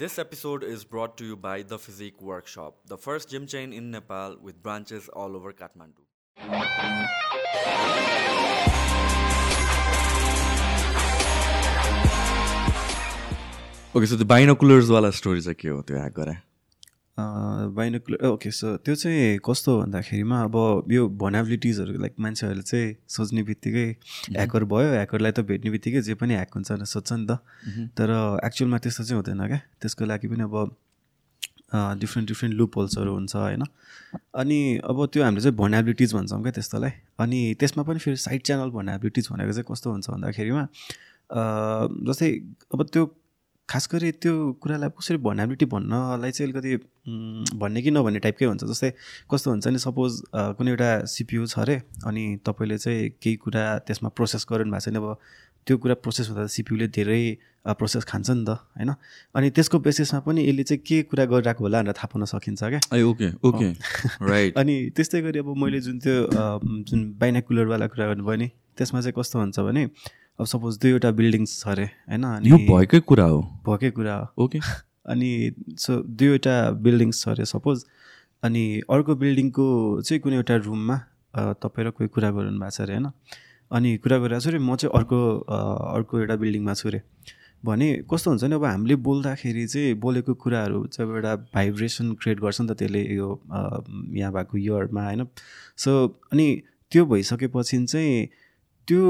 This episode is brought to you by The Physique Workshop, the first gym chain in Nepal with branches all over Kathmandu. Okay so त्यो बाइनोकुलर्सवाला story चाहिँ के हो त्यो hack गरे binocular okay so त्यो चाहिँ कस्तो भन्दाखेरिमा अब यो भनाबिलिटिजहरू लाइक मान्छेहरूले चाहिँ सोच्ने बित्तिकै ह्याकर भयो ह्याकरलाई त भेट्ने बित्तिकै जे पनि ह्याक हुन्छ भनेर सोध्छ नि त। तर एक्चुअलमा त्यस्तो चाहिँ हुँदैन क्या। त्यसको लागि पनि अब डिफ्रेन्ट डिफ्रेन्ट लुप होल्सहरू हुन्छ होइन। अनि अब त्यो हामीले चाहिँ भनाबिलिटिज भन्छौँ क्या त्यस्तोलाई। अनि त्यसमा पनि फेरि साइड च्यानल भनाबिलिटिज भनेको चाहिँ कस्तो हुन्छ भन्दाखेरिमा जस्तै अब त्यो खास गरी त्यो कुरालाई कसरी भनाबिलिटी भन्नलाई चाहिँ अलिकति भन्ने कि नभन्ने टाइपकै हुन्छ। जस्तै कस्तो हुन्छ नि सपोज कुनै एउटा सिपियु छ अरे अनि तपाईँले चाहिँ केही कुरा त्यसमा प्रोसेस गर्नु भएको छैन अब त्यो कुरा प्रोसेस हुँदा सिपियुले धेरै प्रोसेस खान्छ नि त होइन? अनि त्यसको बेसिसमा पनि यसले चाहिँ के कुरा गरिरहेको होला भनेर थाहा पाउन सकिन्छ क्या? ओके ओके राइट अनि त्यस्तै गरी अब मैले जुन त्यो जुन बाइनाकुलरवाला कुरा गर्नुभयो नि त्यसमा चाहिँ कस्तो हुन्छ भने अब सपोज दुईवटा बिल्डिङ्स छ अरे होइन? यो भएकै कुरा हो। भएकै कुरा हो। ओके। अनि सो दुईवटा बिल्डिङ्स छ अरे सपोज अनि अर्को बिल्डिङको चाहिँ कुनै एउटा रुममा तपाईँ र कोही कुरा गर्नु भएको छ अरे होइन? अनि कुरा गरिरहेको छु अरे म चाहिँ अर्को अर्को एउटा बिल्डिङमा छु अरे। भने कस्तो हुन्छ नि अब हामीले बोल्दाखेरि चाहिँ बोलेको कुराहरू चाहिँ अब एउटा भाइब्रेसन क्रिएट गर्छ नि त त्यसले यो यहाँ भएको इयरमा होइन? सो अनि त्यो भइसकेपछि चाहिँ त्यो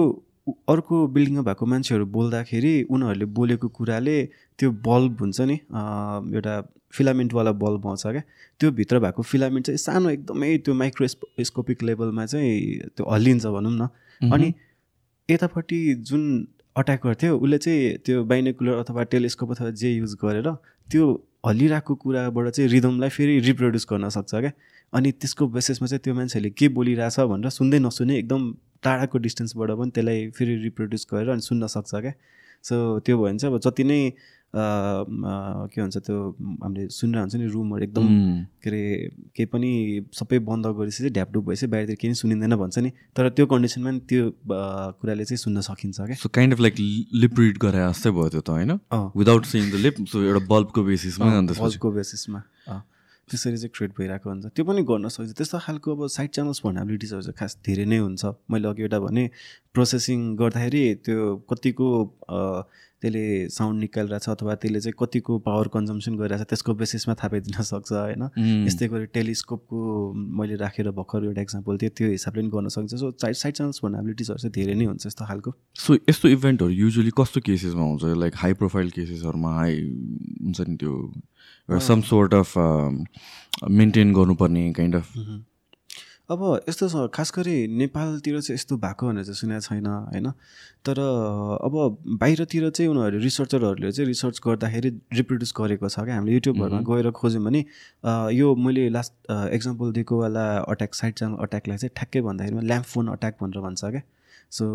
अर्को बिल्डिङमा भएको मान्छेहरू बोल्दाखेरि उनीहरूले बोलेको कुराले त्यो बल्ब हुन्छ नि एउटा फिलामेन्टवाला बल्ब आउँछ क्या। त्यो भित्र भएको फिलामेन्ट चाहिँ सानो एकदमै त्यो माइक्रोस्कोपिक लेभलमा चाहिँ त्यो हल्लिन्छ भनौँ न। अनि यतापट्टि जुन अट्याकर थियो उसले चाहिँ त्यो बाइनेकुलर अथवा टेलिस्कोप अथवा जे युज गरेर त्यो हल्लिरहेको कुराबाट चाहिँ रिदमलाई फेरि रिप्रोड्युस गर्न सक्छ क्या। अनि त्यसको बेसिसमा चाहिँ त्यो मान्छेहरूले के बोलिरहेछ भनेर सुन्दै नसुने एकदम टाढाको डिस्टेन्सबाट पनि त्यसलाई फेरि रिप्रोड्युस गरेर अनि सुन्न सक्छ क्या। सो त्यो भयो भने चाहिँ अब जति नै के भन्छ त्यो हामीले सुनिरहेको हुन्छ नि रुमहरू एकदम के अरे केही पनि सबै बन्द गरेपछि चाहिँ ढ्यापडुप भएपछि बाहिरतिर केही सुनिँदैन भन्छ नि। तर त्यो कन्डिसनमा नि त्यो कुराले चाहिँ सुन्न सकिन्छ क्या। So kind of like lip read गरे जस्तै भयो त्यो त होइन? Without seeing the lip so एउटा बल्बको बेसिसमा बल्बको बेसिसमा त्यसरी चाहिँ क्रिएट भइरहेको हुन्छ। त्यो पनि गर्न सक्छ त्यस्तो खालको अब साइड च्यानल्स भनाबिलिटिजहरू चाहिँ खास धेरै नै हुन्छ। मैले अघि एउटा भने प्रोसेसिङ गर्दाखेरि त्यो कतिको त्यसले साउन्ड निकालिरहेछ अथवा त्यसले चाहिँ कतिको पावर कन्जम्सन गरिरहेछ त्यसको बेसिसमा थाहा पाइदिन सक्छ होइन? यस्तै गरी टेलिस्कोपको मैले राखेर भर्खर एउटा इक्जाम्पल थियो त्यो हिसाबले पनि गर्न सक्छ सो साइड साइड च्यानल्स भनाबिलिटिजहरू चाहिँ धेरै नै हुन्छ यस्तो खालको। सो यस्तो इभेन्टहरू युजली कस्तो केसेसमा हुन्छ? लाइक हाई प्रोफाइल केसेसहरूमा हाई हुन्छ नि त्यो सम सोर्ट अफ मेन्टेन गर्नुपर्ने काइन्ड अफ अब यस्तो छ खास गरी नेपालतिर चाहिँ यस्तो भएको भनेर चाहिँ सुनेको छैन होइन? तर अब बाहिरतिर चाहिँ उनीहरू रिसर्चरहरूले चाहिँ रिसर्च गर्दाखेरि रिप्रोड्युस गरेको छ क्या। हामीले युट्युबहरूमा गएर खोज्यौँ भने यो मैले लास्ट एक्जाम्पल दिएकोवाला अट्याक साइड च्यानल अट्याकलाई चाहिँ ठ्याक्कै भन्दाखेरिमा ल्याम्प फोन अट्याक भनेर भन्छ क्या। सो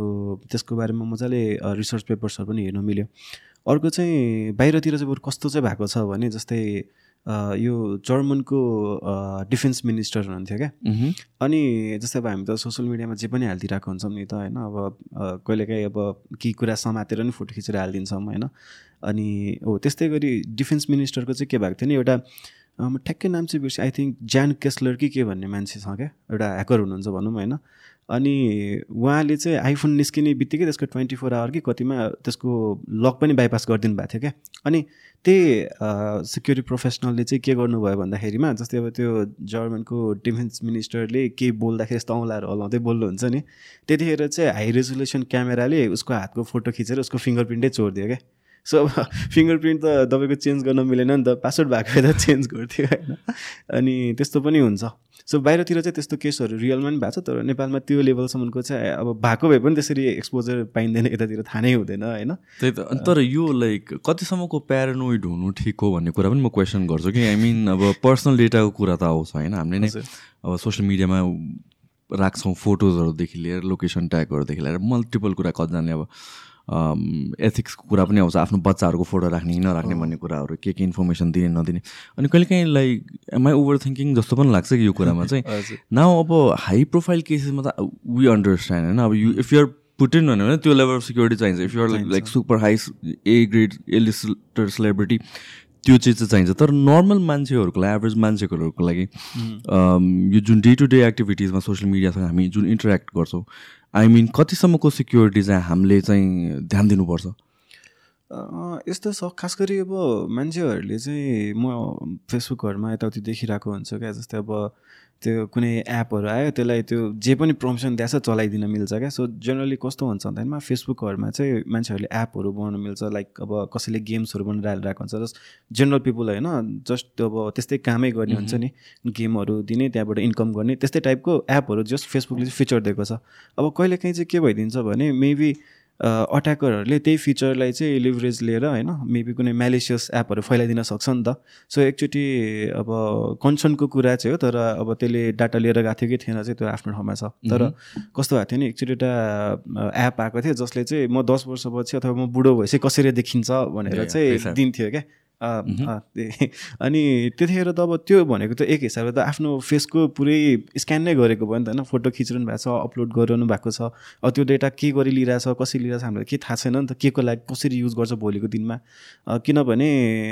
त्यसको बारेमा मजाले रिसर्च पेपर्सहरू पनि हेर्नु मिल्यो। अर्को चाहिँ बाहिरतिर चाहिँ बरु कस्तो चाहिँ भएको छ भने जस्तै यो जर्मनको डिफेन्स मिनिस्टर हुनुहुन्थ्यो क्या। अनि जस्तै अब हामी त सोसियल मिडियामा जे पनि हालिदिइरहेको हुन्छौँ नि त होइन अब कहिलेकाहीँ अब केही कुरा समातेर नि फोटो खिचेर हालिदिन्छौँ होइन। अनि हो त्यस्तै गरी डिफेन्स मिनिस्टरको चाहिँ के भएको थियो नि एउटा ठ्याक्कै नाम चाहिँ बिर्सेँ। आई थिङ्क ज्यान केस्लर कि के भन्ने मान्छे छ क्या एउटा ह्याकर हुनुहुन्छ भनौँ होइन। अनि उहाँले चाहिँ आइफोन निस्किने बित्तिकै त्यसको ट्वेन्टी फोर आवर कि कतिमा त्यसको लक पनि बाइपास गरिदिनु भएको थियो क्या। अनि त्यही सिक्युरिटी प्रोफेसनलले चाहिँ के गर्नुभयो भन्दाखेरिमा जस्तै अब त्यो जर्मनको डिफेन्स मिनिस्टरले केही बोल्दाखेरि यस्तो औँलाहरू हलाउँदै बोल्नुहुन्छ नि त्यतिखेर चाहिँ हाई रेजोल्युसन क्यामेराले उसको हातको फोटो खिचेर उसको फिङ्गर प्रिन्टै चोरिदियो क्या। सो अब फिङ्गर प्रिन्ट त तपाईँको चेन्ज गर्न मिलेन नि त पासवर्ड भएको त चेन्ज गर्थ्यो होइन? अनि त्यस्तो पनि हुन्छ। सो बाहिरतिर चाहिँ त्यस्तो केसहरू रियलमा पनि भएको छ तर नेपालमा त्यो लेभलसम्मको चाहिँ अब भएको भए पनि त्यसरी एक्सपोजर पाइँदैन यतातिर थाहा नै हुँदैन होइन? त्यही त। तर यो लाइक कतिसम्मको प्यारानोइड हुनु ठिक हो भन्ने कुरा पनि म क्वेसन गर्छु कि आई मिन अब पर्सनल डेटाको कुरा त आउँछ होइन? हामीले नै अब सोसियल मिडियामा राख्छौँ फोटोजहरूदेखि लिएर लोकेसन ट्यागहरूदेखि लिएर मल्टिपल कुरा कतिजनाले अब एथिक्सको कुरा पनि आउँछ आफ्नो बच्चाहरूको फोटो राख्ने कि नराख्ने भन्ने कुराहरू के के इन्फर्मेसन दिने नदिने। अनि कहिलेकाहीँ like am I over thinking जस्तो पनि लाग्छ कि यो कुरामा चाहिँ। नाउ अब हाई प्रोफाइल केसेसमा त वी अन्डरस्ट्यान्ड होइन? अब यु इफ युआर पुटिन भन्यो भने त्यो लेभल अफ सिक्युरिटी चाहिन्छ। If you're like like super high A grade A lister celebrity त्यो चिज चाहिँ चाहिन्छ। तर नर्मल मान्छेहरूको लागि एभरेज मान्छेहरूको लागि यो जुन डे टु डे एक्टिभिटिजमा सोसियल मिडियासँग हामी जुन इन्टरेक्ट गर्छौँ आई मिन कतिसम्मको सिक्योरिटी चाहिँ हामीले चाहिँ ध्यान दिनुपर्छ? यस्तो छ खास गरी अब मान्छेहरूले चाहिँ म फेसबुकहरूमा यताउति देखिरहेको हुन्छ क्या जस्तै अब त्यो कुनै एपहरू आयो त्यसलाई त्यो जे पनि प्रमोसन दिएछ चलाइदिन मिल्छ क्या। सो जेनरली कस्तो हुन्छ भन्दाखेरिमा फेसबुकहरूमा चाहिँ मान्छेहरूले एपहरू बनाउनु मिल्छ लाइक अब कसैले गेम्सहरू बनाएर हालिरहेको हुन्छ। जस्ट जेनरल पिपुल होइन जस्ट अब त्यस्तै कामै गर्ने हुन्छ नि। गेमहरू दिने त्यहाँबाट इन्कम गर्ने त्यस्तै टाइपको एपहरू जस्ट फेसबुकले चाहिँ फिचर दिएको छ। अब कहिलेकाहीँ चाहिँ के भइदिन्छ भने मेबी अट्याकरहरूले त्यही फिचरलाई चाहिँ लिभरेज लिएर होइन मेबी कुनै म्यालिसियस एपहरू फैलाइदिन सक्छ नि त सो एकचोटि अब कन्सर्नको कुरा चाहिँ हो तर अब त्यसले डाटा लिएर गएको थियो कि थिएन चाहिँ त्यो आफ्नो ठाउँमा छ तर कस्तो भएको थियो नि एकचोटि एउटा एप आएको थियो जसले चाहिँ म दस वर्षपछि अथवा म बुढो भएपछि कसरी देखिन्छ भनेर चाहिँ. दिन्थ्यो क्या। अनि त्यतिखेर त अब त्यो भनेको त एक हिसाबले त आफ्नो फेसको पुरै स्क्यान नै गरेको भयो नि त होइन। फोटो खिचिरहनु भएको छ अपलोड गरिरहनु भएको छ। अब त्यो डेटा के गरी लिइरहेछ कसरी लिइरहेछ हामीलाई केही थाहा छैन नि त। के को लागि कसरी युज गर्छ भोलिको दिनमा? किनभने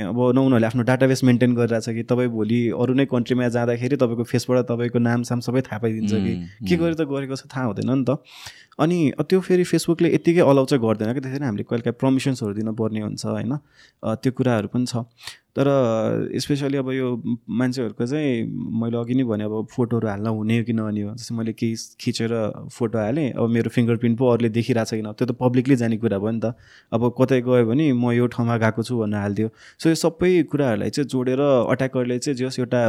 अब न उनीहरूले आफ्नो डाटाबेस मेन्टेन गरिरहेछ कि तपाईँ भोलि अरू नै कन्ट्रीमा जाँदाखेरि तपाईँको फेसबाट तपाईँको नाम साम सबै थाहा पाइदिन्छ कि। के गरी त गरेको छ थाहा हुँदैन नि त। अनि त्यो फेरि फेसबुकले यत्तिकै अलाउ चाहिँ गर्दैन कि त्यसरी हामीले कहिले काहीँ पर्मिसन्सहरू दिनुपर्ने हुन्छ होइन? त्यो कुराहरू पनि छ। तर स्पेसली अब यो मान्छेहरूको चाहिँ मैले अघि नै भने अब फोटोहरू हाल्न हुने कि नहुने हो। जस्तै मैले केही खिचेर फोटो हालेँ अब मेरो फिङ्गर प्रिन्ट पो अरूले देखिरहेको छ कि न त्यो त पब्लिकली जाने कुरा भयो नि त। अब कतै गयो भने म यो ठाउँमा गएको छु भनेर हालिदियो। सो यो सबै कुराहरूलाई चाहिँ जोडेर अट्याकरले चाहिँ जस एउटा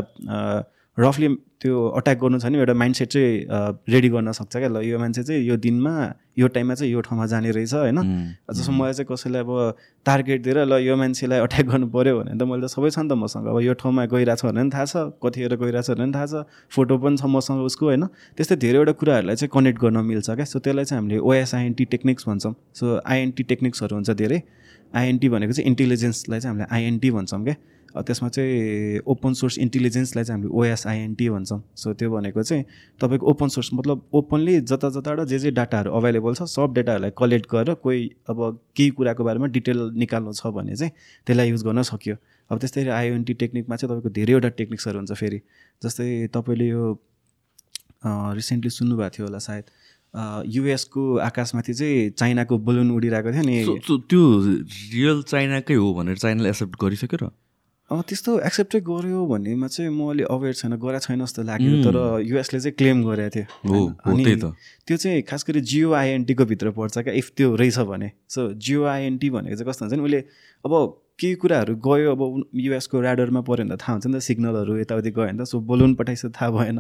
रफली त्यो अट्याक गर्नु छ भने एउटा माइन्ड सेट चाहिँ रेडी गर्न सक्छ क्या। ल यो मान्छे चाहिँ यो दिनमा यो टाइममा चाहिँ यो ठाउँमा जाने रहेछ होइन? जस्तो मलाई चाहिँ कसैलाई अब टार्गेट दिएर ल यो मान्छेलाई अट्याक गर्नु पऱ्यो भने त मैले त सबै छ नि त मसँग। अब यो ठाउँमा गइरहेको छ भने पनि थाहा छ कतिखेर गइरहेको छ भने पनि थाहा छ फोटो पनि छ मसँग उसको होइन? त्यस्तै धेरैवटा कुराहरूलाई चाहिँ कनेक्ट गर्न मिल्छ क्या। सो त्यसलाई चाहिँ हामीले ओएसआइएनटी टेक्निक्स भन्छौँ। सो आइएनटी टेक्निक्सहरू हुन्छ धेरै। आइएनटी भनेको चाहिँ इन्टेलिजेन्सलाई चाहिँ हामीले आइएनटी भन्छौँ क्या। त्यसमा चाहिँ ओपन सोर्स इन्टेलिजेन्सलाई चाहिँ हामीले ओएसआइएनटी भन्छौँ। सो त्यो भनेको चाहिँ तपाईँको ओपन सोर्स मतलब ओपनली जता जताबाट जे जे डाटाहरू अभाइलेबल छ सब डाटाहरूलाई कलेक्ट गरेर कोही अब केही कुराको बारेमा डिटेल निकाल्नु छ भने चाहिँ त्यसलाई युज गर्न सक्यो। अब त्यस्तै आइएनटी टेक्निकमा चाहिँ तपाईँको धेरैवटा टेक्निक्सहरू हुन्छ फेरि। जस्तै तपाईँले यो रिसेन्टली सुन्नुभएको थियो होला सायद युएसको आकाशमाथि चाहिँ चाइनाको बलुन उडिरहेको थियो नि। त्यो रियल चाइनाकै हो भनेर चाइनाले एक्सेप्ट गरिसक्यो र? त्यस्तो एक्सेप्टै गर्यो भन्नेमा चाहिँ म अलि अवेर छैन गरेको छैन जस्तो लाग्यो। तर युएसले चाहिँ क्लेम गरेको थियो। त्यो चाहिँ खास गरी जिओआइएनटीको भित्र पर्छ क्या? इफ त्यो रहेछ भने। सो जिओआइएनटी भनेको चाहिँ कस्तो हुन्छ नि उसले अब केही कुराहरू गयो अब युएसको ऱ्याडरमा पऱ्यो भने त थाहा हुन्छ नि त सिग्नलहरू यताउति गयो भने त सो बलुन पठाइसक्यो थाहा भएन।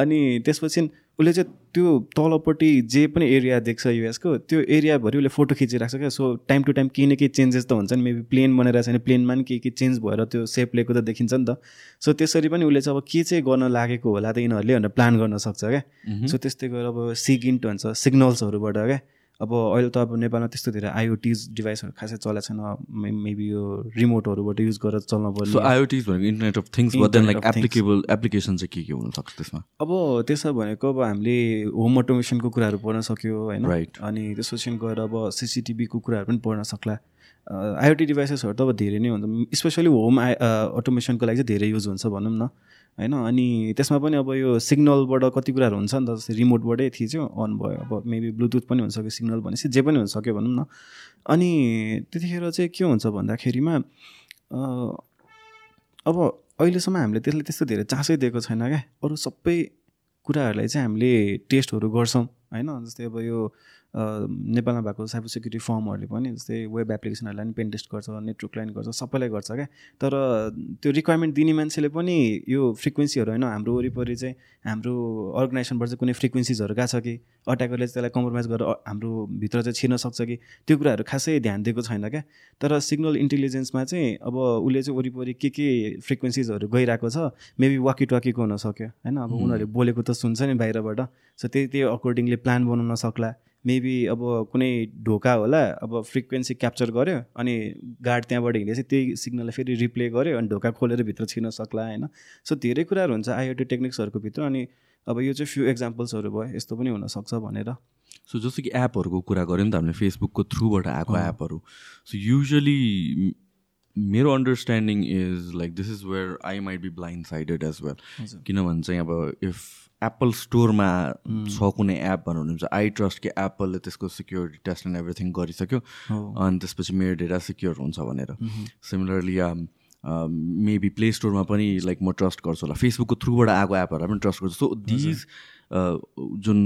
अनि त्यसपछि उसले चाहिँ त्यो तलपट्टि जे पनि एरिया देख्छ युएसको त्यो एरियाभरि उसले फोटो खिचिरहेको छ क्या। सो टाइम टु टाइम केही न केही चेन्जेस त हुन्छ नि। मेबी प्लेन बनाइरहेको छ भने प्लेनमा पनि केही केही चेन्ज भएर त्यो सेप लिएको त देखिन्छ नि त। सो त्यसरी पनि उसले चाहिँ अब के चाहिँ गर्न लागेको होला त यिनीहरूले भनेर प्लान गर्न सक्छ क्या। सो त्यस्तै गरेर अब सिगिन्ट भन्छ सिग्नल्सहरूबाट क्या। अब अहिले त अब नेपालमा त्यस्तो धेरै आइओटिज डिभाइसहरू खासै चलेको छैन। मेबी यो रिमोटहरूबाट युज गरेर चल्न सो पर्ने आइओटिज भनेको internet of things like. Applicable application चाहिँ के के हुनसक्छ त्यसमा? अब त्यसो भनेको अब हामीले होम अटोमेसनको कुराहरू पढ्न सक्यो होइन. अनि त्यसपछि गएर अब सिसिटिभीको कुराहरू पनि पढ्न सक्ला। आइओटी डिभाइसेसहरू त अब धेरै नै हुन्छ। स्पेसली होम आइ अटोमेसनको लागि चाहिँ धेरै युज हुन्छ भनौँ न। होइन अनि त्यसमा पनि अब यो सिग्नलबाट कति कुराहरू हुन्छ नि त जस्तै रिमोटबाटै थिच्यो अन भयो अब मेबी ब्लुटुथ पनि हुनसक्यो सिग्नल भनेपछि जे पनि हुनसक्यो भनौँ न। अनि त्यतिखेर चाहिँ के हुन्छ भन्दाखेरिमा अब अहिलेसम्म हामीले त्यसले त्यस्तो धेरै चासै दिएको छैन क्या। अरू सबै कुराहरूलाई चाहिँ हामीले टेस्टहरू गर्छौँ होइन। जस्तै अब यो नेपालमा भएको साइबर सेक्युरिटी फर्महरूले पनि जस्तै वेब एप्लिकेसनहरूलाई पनि पेन टेस्ट गर्छ नेटवर्क लाइन गर्छ सबैलाई गर्छ क्या। तर त्यो रिक्वायरमेन्ट दिने मान्छेले पनि यो फ्रिक्वेन्सीहरू होइन हाम्रो वरिपरि चाहिँ हाम्रो अर्गनाइजेसनबाट चाहिँ कुनै फ्रिक्वेन्सिजहरू गएको छ कि? अट्याकरले चाहिँ त्यसलाई कम्प्रोमाइज गरेर हाम्रो भित्र चाहिँ छिर्न सक्छ कि? त्यो कुराहरू खासै ध्यान दिएको छैन क्या। तर सिग्नल इन्टेलिजेन्समा चाहिँ अब उसले चाहिँ वरिपरि के के फ्रिक्वेन्सिजहरू गइरहेको छ मेबी वाकी टकीको हुनसक्यो होइन अब उनीहरूले बोलेको त सुन्छ नि बाहिरबाट। सो त्यही त्यही अकर्डिङली प्लान बनाउन सक्ला। मेबी अब कुनै ढोका होला अब फ्रिक्वेन्सी क्याप्चर गर्यो अनि गार्ड त्यहाँबाट हिँडेपछि त्यही सिग्नललाई फेरि रिप्ले गर्यो अनि ढोका खोलेर भित्र छिर्न सक्ला होइन? सो धेरै कुराहरू हुन्छ आइओटी टेक्निक्सहरूको भित्र अनि अब यो चाहिँ फ्यु एक्जाम्पल्सहरू भयो यस्तो पनि हुनसक्छ भनेर। सो जस्तो कि एपहरूको कुरा गऱ्यौँ नि त हामीले फेसबुकको थ्रुबाट आएको एपहरू so usually my understanding is like this is where I might be blind sided as well किनभने चाहिँ अब इफ एप्पल स्टोरमा छ कुनै एप भन्नुहुन्छ आई ट्रस्ट कि एप्पलले त्यसको सिक्योरिटी टेस्ट एन्ड एभ्रिथिङ गरिसक्यो। अनि त्यसपछि मेरो डेटा सिक्योर हुन्छ भनेर। सिमिलरली मेबी प्ले स्टोरमा पनि लाइक म ट्रस्ट गर्छु होला। फेसबुकको थ्रुबाट आएको एपहरूलाई पनि ट्रस्ट गर्छु। सो दिज जुन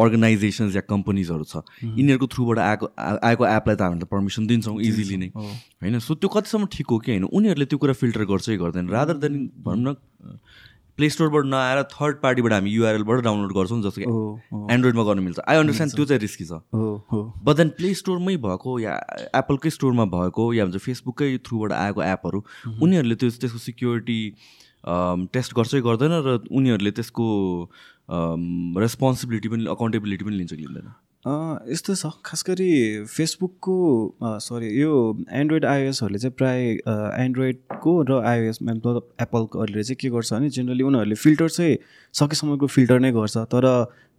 अर्गनाइजेसन्स या कम्पनीजहरू छ यिनीहरूको थ्रुबाट आएको आएको एपलाई त हामीले पर्मिसन दिन्छौँ इजिली नै। होइन? सो त्यो कतिसम्म ठिक हो कि होइन? उनीहरूले त्यो कुरा फिल्टर गर्छ कि गर्दैन रादर देन भनौँ न प्ले स्टोरबाट नआएर थर्ड पार्टीबाट हामी युआरएलबाट डाउनलोड गर्छौँ जस्तो कि एन्ड्रोइडमा गर्नु मिल्छ। आई अन्डरस्ट्यान्ड त्यो चाहिँ रिस्की छ। बट देन प्ले स्टोरमै भएको या एप्पलकै स्टोरमा भएको या भन्छ फेसबुककै थ्रुबाट आएको एपहरू उनीहरूले त्यो त्यसको सिक्योरिटी टेस्ट गर्छै गर्दैन र उनीहरूले त्यसको रेस्पोन्सिबिलिटी पनि अकाउन्टेबिलिटी पनि लिन्छ कि लिँदैन यस्तो छ। खास गरी फेसबुकको सरी यो एन्ड्रोइड आइओएसहरूले चाहिँ प्राय एन्ड्रोइडको र आइओएस मतलब एप्पलकोहरूले चाहिँ के गर्छ भने जेनरली उनीहरूले फिल्टर चाहिँ सकेसम्मको फिल्टर नै गर्छ। तर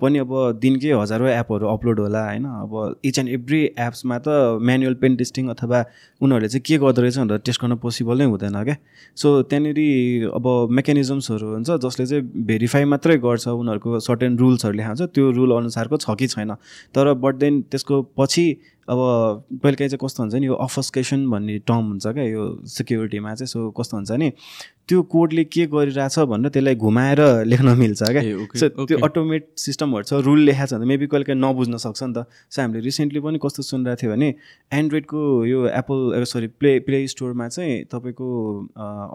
पनि अब दिनकै हजारौँ एपहरू अपलोड होला होइन? अब इच एन्ड एभ्री एप्समा त म्यानुअल पेन टेस्टिङ अथवा उनीहरूले चाहिँ के गर्दो रहेछ भनेर टेस्ट गर्न पोसिबल नै हुँदैन क्या? सो त्यहाँनिर अब मेकानिजम्सहरू हुन्छ जसले चाहिँ भेरिफाई मात्रै गर्छ उनीहरूको सर्टेन रुल्सहरूले हुन्छ? त्यो रुल अनुसारको छ कि छैन? तर बट देन त्यसको पछि अब कहिले काहीँ चाहिँ कस्तो हुन्छ नि यो अफस्केसन भन्ने टर्म हुन्छ क्या यो सिक्युरिटीमा चाहिँ सो कस्तो हुन्छ नि त्यो कोडले के गरिरहेछ भनेर त्यसलाई घुमाएर लेख्न मिल्छ क्या। सो त्यो अटोमेट सिस्टमहरू छ रुल लेखाएको छ भने मेबी कहिले काहीँ नबुझ्न सक्छ नि त। सो हामीले रिसेन्टली पनि कस्तो सुनिरहेको थियो भने एन्ड्रोइडको यो एप्पल सरी प्ले प्ले स्टोरमा चाहिँ तपाईँको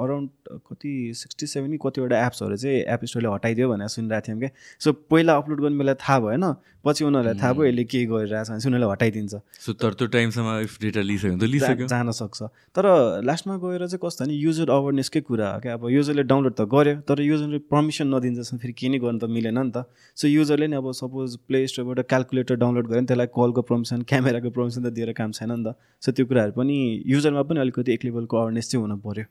अराउन्ड कति सिक्सटी सेभेन कतिवटा एप्सहरू चाहिँ एप स्टोरले हटाइदियो भनेर सुनिरहेको थियौँ क्या। सो पहिला अपलोड गर्ने बेला थाहा भएन पछि उनीहरूलाई थाहा भयो यसले के गरिरहेछ भने उनीहरूले हटाइदिन्छ। सो तर त्यो टाइमसम्म इफ डेटा लिइसक्यो भने त जान सक्छ। तर लास्टमा गएर चाहिँ कस्तो भने युजर अवेरनेसकै कुरा हो क्या। अब युजरले डाउनलोड त गर्यो तर युजरले पर्मिसन नदिन्छ फेरि के नै गर्नु त मिलेन नि त। सो युजरले नि अब सपोज प्ले स्टोरबाट क्यालकुलेटर डाउनलोड गऱ्यो भने त्यसलाई कलको पर्मिसन क्यामेराको पर्मिसन त दिएर काम छैन नि त। सो त्यो कुराहरू पनि युजरमा पनि अलिकति एक लेभलको अवेरनेस चाहिँ हुनु पऱ्यो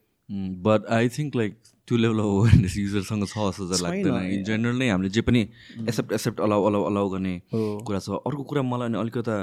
बट आई थिङ्क लाइक त्यो लेभल अफ अवेरनेस युजरसँग छ जस्तो चाहिँ लाग्दैन. इन जेनरल नै हामीले जे पनि accept accept allow allow allow गर्ने कुरा छ. अर्को कुरा मलाई अनि अलिकता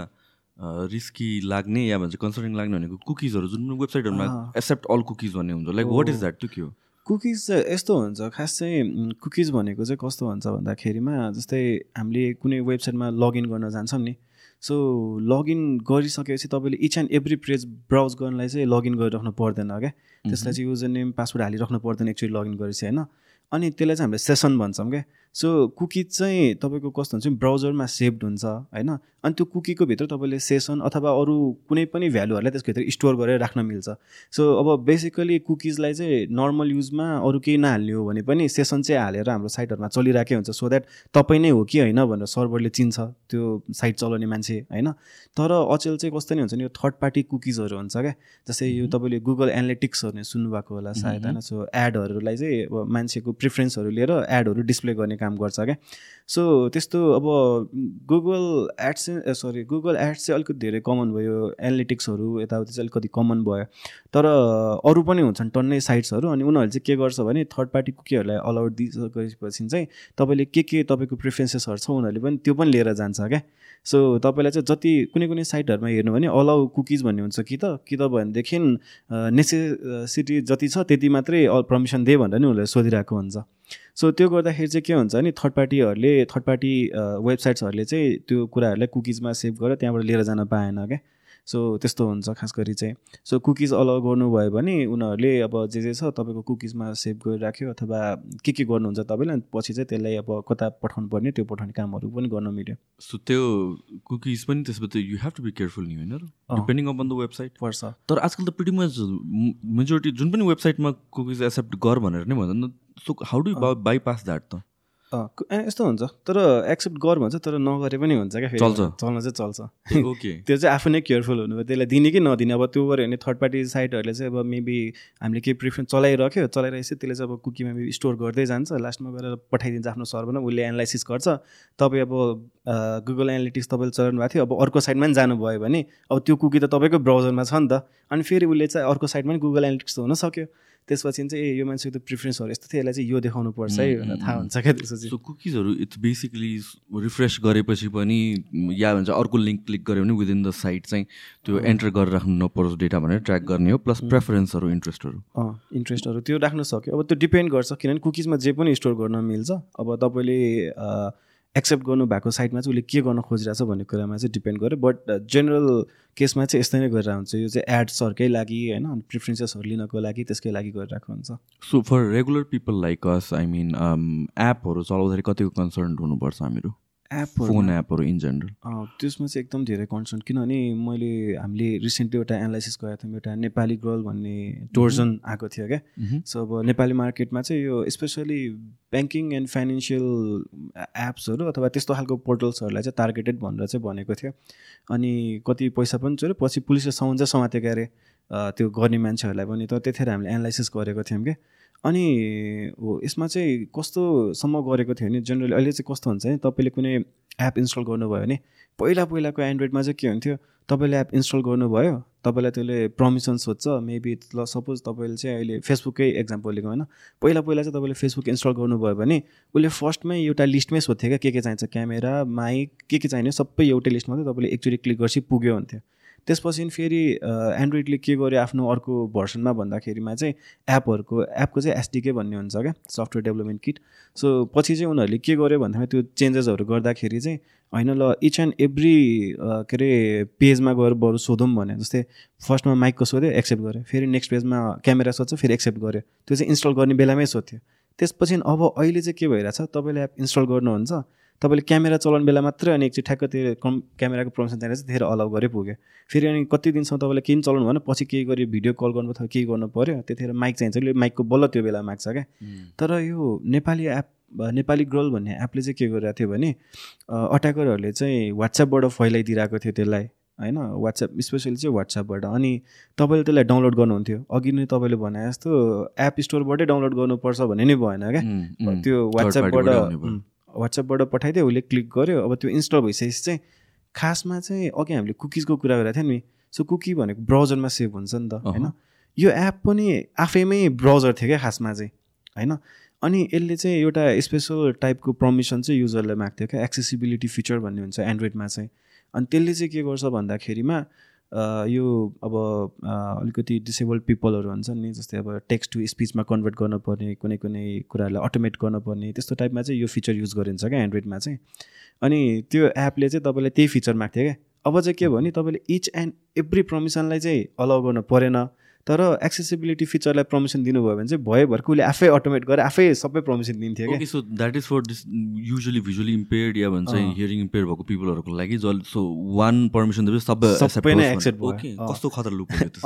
रिस्की लाग्ने या भन्छ कन्सर्निङ लाग्ने भनेको कुकिजहरू जुन वेबसाइटहरूमा एक्सेप्ट अल कुकिज भन्ने हुन्छ। लाइक वाट इज द्याट त्यो के हो? कुकिज चाहिँ यस्तो हुन्छ खास चाहिँ कुकिज भनेको चाहिँ कस्तो हुन्छ भन्दाखेरिमा जस्तै हामीले कुनै वेबसाइटमा लगइन गर्न जान्छौँ नि। सो लगइन गरिसकेपछि तपाईँले each and every page browse गर्नलाई चाहिँ लगइन गरिराख्नु पर्दैन क्या त्यसलाई चाहिँ युजर नेम पासवर्ड हालिराख्नु पर्दैन एक्चुली लगइन गरेपछि होइन? अनि त्यसलाई चाहिँ हामीले सेसन भन्छौँ क्या सो कुकी चाहिँ तपाईँको कस्तो हुन्छ? ब्राउजरमा सेभड हुन्छ होइन? अनि त्यो कुकीको भित्र तपाईँले सेसन अथवा अरू कुनै पनि भ्यालुहरूलाई त्यसको भित्र स्टोर गरेर राख्न मिल्छ। सो अब बेसिकली कुकिजलाई चाहिँ नर्मल युजमा अरू केही नहाल्ने हो भने पनि सेसन चाहिँ हालेर हाम्रो साइटहरूमा चलिरहेकै हुन्छ। सो द्याट तपाईँ नै हो कि होइन भनेर सर्भरले चिन्छ त्यो साइट चलाउने मान्छे होइन? तर अचेल चाहिँ कस्तो नै हुन्छ नि यो थर्ड पार्टी कुकिजहरू हुन्छ क्या। जस्तै यो तपाईँले गुगल एनालिटिक्सहरू सुन्नुभएको होला सायद होइन? सो एडहरूलाई चाहिँ अब मान्छेको प्रिफरेन्सहरू लिएर एडहरू डिस्प्ले गर्ने काम गर्छ क्या? सो त्यस्तो अब Google ads sorry Google ads चाहिँ अलिकति धेरै कमन भयो एनालिटिक्सहरू यताउति चाहिँ अलिकति कमन भयो। तर अरू पनि हुन्छन् टन्नै साइट्सहरू अनि उनीहरूले चाहिँ के गर्छ भने थर्ड पार्टी कुकीहरूलाई अलाउड दिइसकेपछि चाहिँ तपाईँले के के तपाईँको प्रिफरेन्सेसहरू छ उनीहरूले पनि त्यो पनि लिएर जान्छ क्या? सो तपाईँलाई चाहिँ जति कुनै कुनै साइटहरूमा हेर्नु भने अलाउ कुकिज भन्ने हुन्छ कि त कि त भनेदेखि नेसेसिटी जति छ त्यति मात्रै पर्मिसन दे भनेर नि उनीहरूले सोधिरहेको हुन्छ। सो त्यो गर्दाखेरि चाहिँ के हुन्छ भने थर्ड पार्टीहरूले थर्ड पार्टी वेबसाइट्सहरूले चाहिँ त्यो कुराहरूलाई कुकिजमा सेभ गरेर त्यहाँबाट लिएर जान पाएन क्या। सो त्यस्तो हुन्छ खास गरी चाहिँ। सो कुकिज अलाउ गर्नुभयो भने उनीहरूले अब जे जे छ तपाईँको कुकिजमा सेभ गरिराख्यो अथवा के के गर्नुहुन्छ तपाईँले अनि पछि चाहिँ त्यसलाई अब कता पठाउनु पर्ने त्यो पठाउने कामहरू पनि गर्न मिल्यो। सो त्यो कुकिज पनि त्यसपछि you have to be careful नि होइन डिपेन्डिङ अपन द वेबसाइट पर्छ। तर आजकल त पिटी मच मेजोरिटी जुन पनि वेबसाइटमा कुकिज एक्सेप्ट गर भनेर नै भन्छ so how do bypass that त? यस्तो हुन्छ। तर एक्सेप्ट गर भन्छ तर नगरे पनि हुन्छ क्या चल्छ। चल्न चाहिँ चल्छ। ओके त्यो चाहिँ आफू नै केयरफुल हुनु त्यसलाई दिने कि नदिने? अब त्यो गऱ्यो भने थर्ड पार्टी साइटहरूले चाहिँ अब मेबी हामीले केही प्रिफरेन्स चलाइराख्यो चलाइरहेपछि त्यसले चाहिँ अब कुकीमा मेबी स्टोर गर्दै जान्छ। लास्टमा गएर पठाइदिन्छ आफ्नो सर्भरमा उसले एनालाइसिस गर्छ। तपाईँ अब गुगल एनालिटिक्स तपाईँले चलाउनु भएको थियो अब अर्को साइडमा पनि जानुभयो भने अब त्यो कुकी त तपाईँको ब्राउजरमा छ नि त। अनि फेरि उसले चाहिँ अर्को साइडमा पनि गुगल एनालिटिक्स त हुनसक्यो। त्यसपछि चाहिँ ए यो मान्छेको त प्रिफरेन्सहरू यस्तो थियो यसलाई चाहिँ यो देखाउनु पर्छ है भनेर थाहा हुन्छ क्या त्यसपछि। कुकिजहरू इट्स बेसिकली रिफ्रेस गरेपछि पनि या भन्छ अर्को लिङ्क क्लिक गऱ्यो भने विदिन द साइट चाहिँ त्यो एन्टर गरेर राख्नु नपरोस् डेटा भनेर ट्र्याक गर्ने हो प्लस प्रेफरेन्सहरू इन्ट्रेस्टहरू अँ इन्ट्रेस्टहरू त्यो राख्न सक्यो। अब त्यो डिपेन्ड गर्छ किनभने कुकिजमा जे पनि स्टोर गर्न मिल्छ। अब तपाईँले एक्सेप्ट गर्नुभएको साइटमा चाहिँ उसले के गर्न खोजिरहेछ भन्ने कुरामा चाहिँ डिपेन्ड गर्यो। बट जेनरल केसमा चाहिँ यस्तै नै गरेर हुन्छ। यो चाहिँ एड्सहरूकै लागि होइन प्रिफरेन्सेसहरू लिनको लागि त्यसकै लागि गरिरहेको हुन्छ। So for regular people like us I mean एपहरू चलाउँदाखेरि कतिको कन्सर्न हुनुपर्छ हामीहरू? एपहरू फोन एपहरू इन जेनरल त्यसमा चाहिँ एकदम धेरै कन्सर्न किनभने मैले हामीले रिसेन्टली एउटा एनालाइसिस गरेको थियौँ एउटा नेपाली गर्ल भन्ने टोर्जन आएको थियो क्या? सो अब नेपाली मार्केटमा चाहिँ यो स्पेसली ब्याङ्किङ एन्ड फाइनेन्सियल एप्सहरू अथवा त्यस्तो खालको पोर्टल्सहरूलाई चाहिँ टार्गेटेड भनेर चाहिँ भनेको थियो। अनि कति पैसा पनि चोऱ्यो पछि पुलिसले साउन चाहिँ समातेको अरे त्यो गर्ने मान्छेहरूलाई पनि त त्यतिखेर हामीले एनालाइसिस गरेको थियौँ क्या? अनि हो यसमा चाहिँ कस्तोसम्म गरेको थियो भने जेनरली अहिले चाहिँ कस्तो हुन्छ भने तपाईँले कुनै एप इन्स्टल गर्नुभयो भने पहिला पहिलाको एन्ड्रोइडमा चाहिँ के हुन्थ्यो? तपाईँले एप इन्स्टल गर्नुभयो तपाईँलाई त्यसले पर्मिसन सोध्छ मेबी ल सपोज तपाईँले चाहिँ अहिले फेसबुकै एक्जाम्पल लिएको होइन पहिला पहिला चाहिँ तपाईँले फेसबुक इन्स्टल गर्नुभयो भने उसले फर्स्टमै एउटा लिस्टमै सोध्थ्यो क्या के के चाहिन्छ क्यामेरा माइक के के चाहिने सबै एउटै लिस्टमा चाहिँ तपाईँले एकचोटि क्लिक गर्छ पुग्यो हुन्थ्यो। त्यसपछि फेरि एन्ड्रोइडले के गर्यो आफ्नो अर्को भर्सनमा भन्दाखेरिमा चाहिँ एपहरूको एपको चाहिँ एसडिके भन्ने हुन्छ क्या सफ्टवेयर डेभलपमेन्ट किट। सो पछि चाहिँ उनीहरूले के गर्यो भन्दाखेरि त्यो चेन्जेसहरू गर्दाखेरि चाहिँ होइन ल इच एन्ड एभ्री के अरे पेजमा गएर बरु सोधौँ भने जस्तै फर्स्टमा माइकको सोध्यो एक्सेप्ट गर्यो। फेरि नेक्स्ट पेजमा क्यामेरा सोध्छ फेरि एक्सेप्ट गर्यो। त्यो चाहिँ इन्स्टल गर्ने बेलामै सोध्थ्यो त्यसपछि अब अहिले चाहिँ के भइरहेछ तपाईँले एप इन्स्टल गर्नुहुन्छ तपाईँले क्यामेरा चलाउने बेला मात्रै अनि एकचोटि ठ्याक्क त्यो कम क्यामेराको पर्मिसन चाहिएर चाहिँ धेरै अलाउ गरेर पुग्यो। फेरि अनि कति दिनसम्म तपाईँले केही चलाउनु भएन पछि केही गऱ्यो भिडियो कल गर्नु अथवा केही गर्नु पऱ्यो त्यतिखेर माइक चाहिन्छ उसले माइकको बल्ल त्यो बेला माग्छ क्या। तर यो नेपाली एप नेपाली गर्ल भन्ने एपले चाहिँ के गरिरहेको थियो भने अट्याकरहरूले चाहिँ वाट्सएपबाट फैलाइदिरहेको थियो त्यसलाई होइन? वाट्सएप स्पेसली चाहिँ वाट्सएपबाट अनि तपाईँले त्यसलाई डाउनलोड गर्नुहुन्थ्यो। अघि नै तपाईँले भने जस्तो एप स्टोरबाटै डाउनलोड गर्नुपर्छ भन्ने नै भएन क्या। त्यो वाट्सएपबाट वाट्सएपबाट पठाइदियो उसले क्लिक गर्यो। अब त्यो इन्स्टल भइसकेपछि चाहिँ खासमा चाहिँ अघि हामीले कुकिजको कुरा गरेको थियौँ नि। सो कुकी भनेको ब्राउजरमा सेभ हुन्छ नि त होइन? यो एप पनि आफैमै ब्राउजर थियो क्या खासमा चाहिँ होइन? अनि यसले चाहिँ एउटा स्पेसल टाइपको पर्मिसन चाहिँ युजरलाई माग्थ्यो क्या। एक्सेसिबिलिटी फिचर भन्ने हुन्छ एन्ड्रोइडमा चाहिँ। अनि त्यसले चाहिँ के गर्छ भन्दाखेरिमा यो अब अलिकति डिसेबल्ड पिपलहरू हुन्छ नि जस्तै अब टेक्स्ट टु स्पिचमा कन्भर्ट गर्नुपर्ने कुनै कुनै कुराहरूलाई अटोमेट गर्नुपर्ने त्यस्तो टाइपमा चाहिँ यो फिचर युज गरिन्छ क्या एन्ड्रोइडमा चाहिँ। अनि त्यो एपले चाहिँ तपाईँलाई त्यही फिचर माग्थ्यो क्या। अब चाहिँ के भयो भने तपाईँले इच एन्ड एभ्री पर्मिसनलाई चाहिँ अलाउ गर्नु परेन। तर एक्सेसिबिलिटी फिचरलाई पर्मिसन दिनुभयो भने चाहिँ भयो भर्खर उसले आफै अटोमेट गरेर आफै सबै पर्मिसन दिन्थ्यो okay so that is for this usually visually impaired या भन्छ हियरिङ इम्पेयर भएको पिपलहरूको लागि सो वान पर्मिसन दिएपछि सबै सबै नै accept भयो। कस्तो खतरा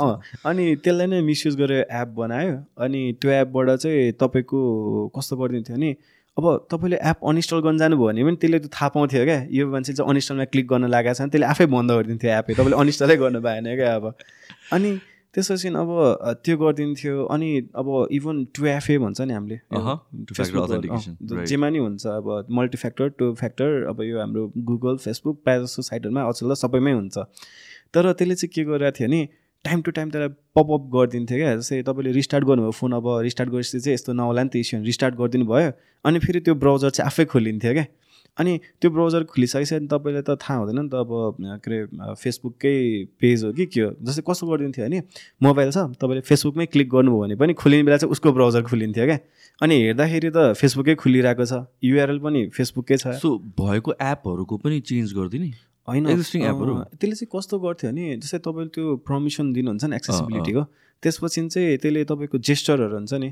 अँ। अनि त्यसलाई नै मिसयुज गरेर एप बनायो। अनि त्यो एपबाट चाहिँ तपाईँको कस्तो गरिदिन्थ्यो भने अब तपाईँले एप अनइन्स्टल गर्न जानुभयो भने पनि त्यसले त थाहा पाउँथ्यो क्या। यो मान्छे चाहिँ अनइन्स्टलमा क्लिक गर्न लागेको छ भने त्यसले आफै बन्द गरिदिन्थ्यो एपै तपाईँले अनइन्स्टलै गर्नु भएन क्या अब। अनि त्यसपछि अब त्यो गरिदिन्थ्यो। अनि अब इभन टु एफए भन्छ नि हामीले. जेमा नि हुन्छ अब मल्टिफ्याक्टर टु फ्याक्टर अब यो हाम्रो गुगल फेसबुक प्रायः जस्तो साइटहरूमा अचेल त सबैमै हुन्छ। तर त्यसले चाहिँ के गरिरहेको थियो भने टाइम टु टाइम त्यसलाई पपअप गरिदिन्थ्यो क्या। जस्तै तपाईँले रिस्टार्ट गर्नुभयो फोन अब रिस्टार्ट गरेपछि चाहिँ यस्तो नहोला नि त इस्यु रिस्टार्ट गरिदिनु भयो। अनि फेरि त्यो ब्राउजर चाहिँ आफै खोलिन्थ्यो क्या। अनि त्यो ब्राउजर खोलिसकेपछि तपाईँलाई त थाहा हुँदैन नि त अब के अरे फेसबुककै पेज हो कि के हो? जस्तै कस्तो गरिदिन्थ्यो भने मोबाइल छ तपाईँले फेसबुकमै क्लिक गर्नुभयो भने पनि खोलिने बेला चाहिँ उसको ब्राउजर खोलिन्थ्यो क्या। अनि हेर्दाखेरि त फेसबुकै खुलिरहेको छ युआरएल पनि फेसबुककै छ। सो भएको एपहरूको पनि चेन्ज गरिदिने होइन Existing एपहरू? त्यसले चाहिँ कस्तो गर्थ्यो भने जस्तै तपाईँले त्यो पर्मिसन दिनुहुन्छ नि एक्सेसिबिलिटीको त्यसपछि चाहिँ त्यसले तपाईँको जेस्चरहरू हुन्छ नि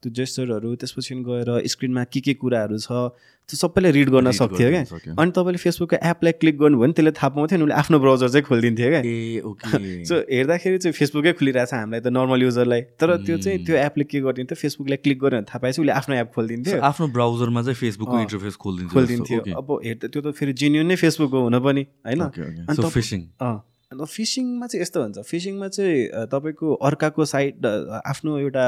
त्यो जेस्चरहरू त्यसपछि गएर स्क्रिनमा के के कुराहरू छ त्यो सबैलाई रिड गर्न सक्थ्यो क्या। अनि तपाईँले फेसबुकको एपलाई क्लिक गर्नुभयो भने त्यसले थाहा पाउँथ्यो नि उसले आफ्नो ब्राउजर चाहिँ खोलिदिन्थ्यो क्या। सो हेर्दाखेरि चाहिँ फेसबुकै खुलिरहेछ हामीलाई त नर्मल युजरलाई तर त्यो चाहिँ त्यो एपले के गरिदिन्थ्यो फेसबुकलाई क्लिक गर्यो भने थाहा पाएपछि उसले आफ्नो एप खोलिदिन्थ्यो। आफ्नो ब्राउजरमा चाहिँ फेसबुकको इन्टरफेस खोलिदिन्छ खोलिदिन्थ्यो। अब हेर्दा त्यो त फेरि जेन्युन नै फेसबुक हो हुन पनि होइन? फिसिङ अन्त फिसिङमा चाहिँ यस्तो हुन्छ। फिसिङमा चाहिँ तपाईँको अर्काको साइट अ, आफ्नो एउटा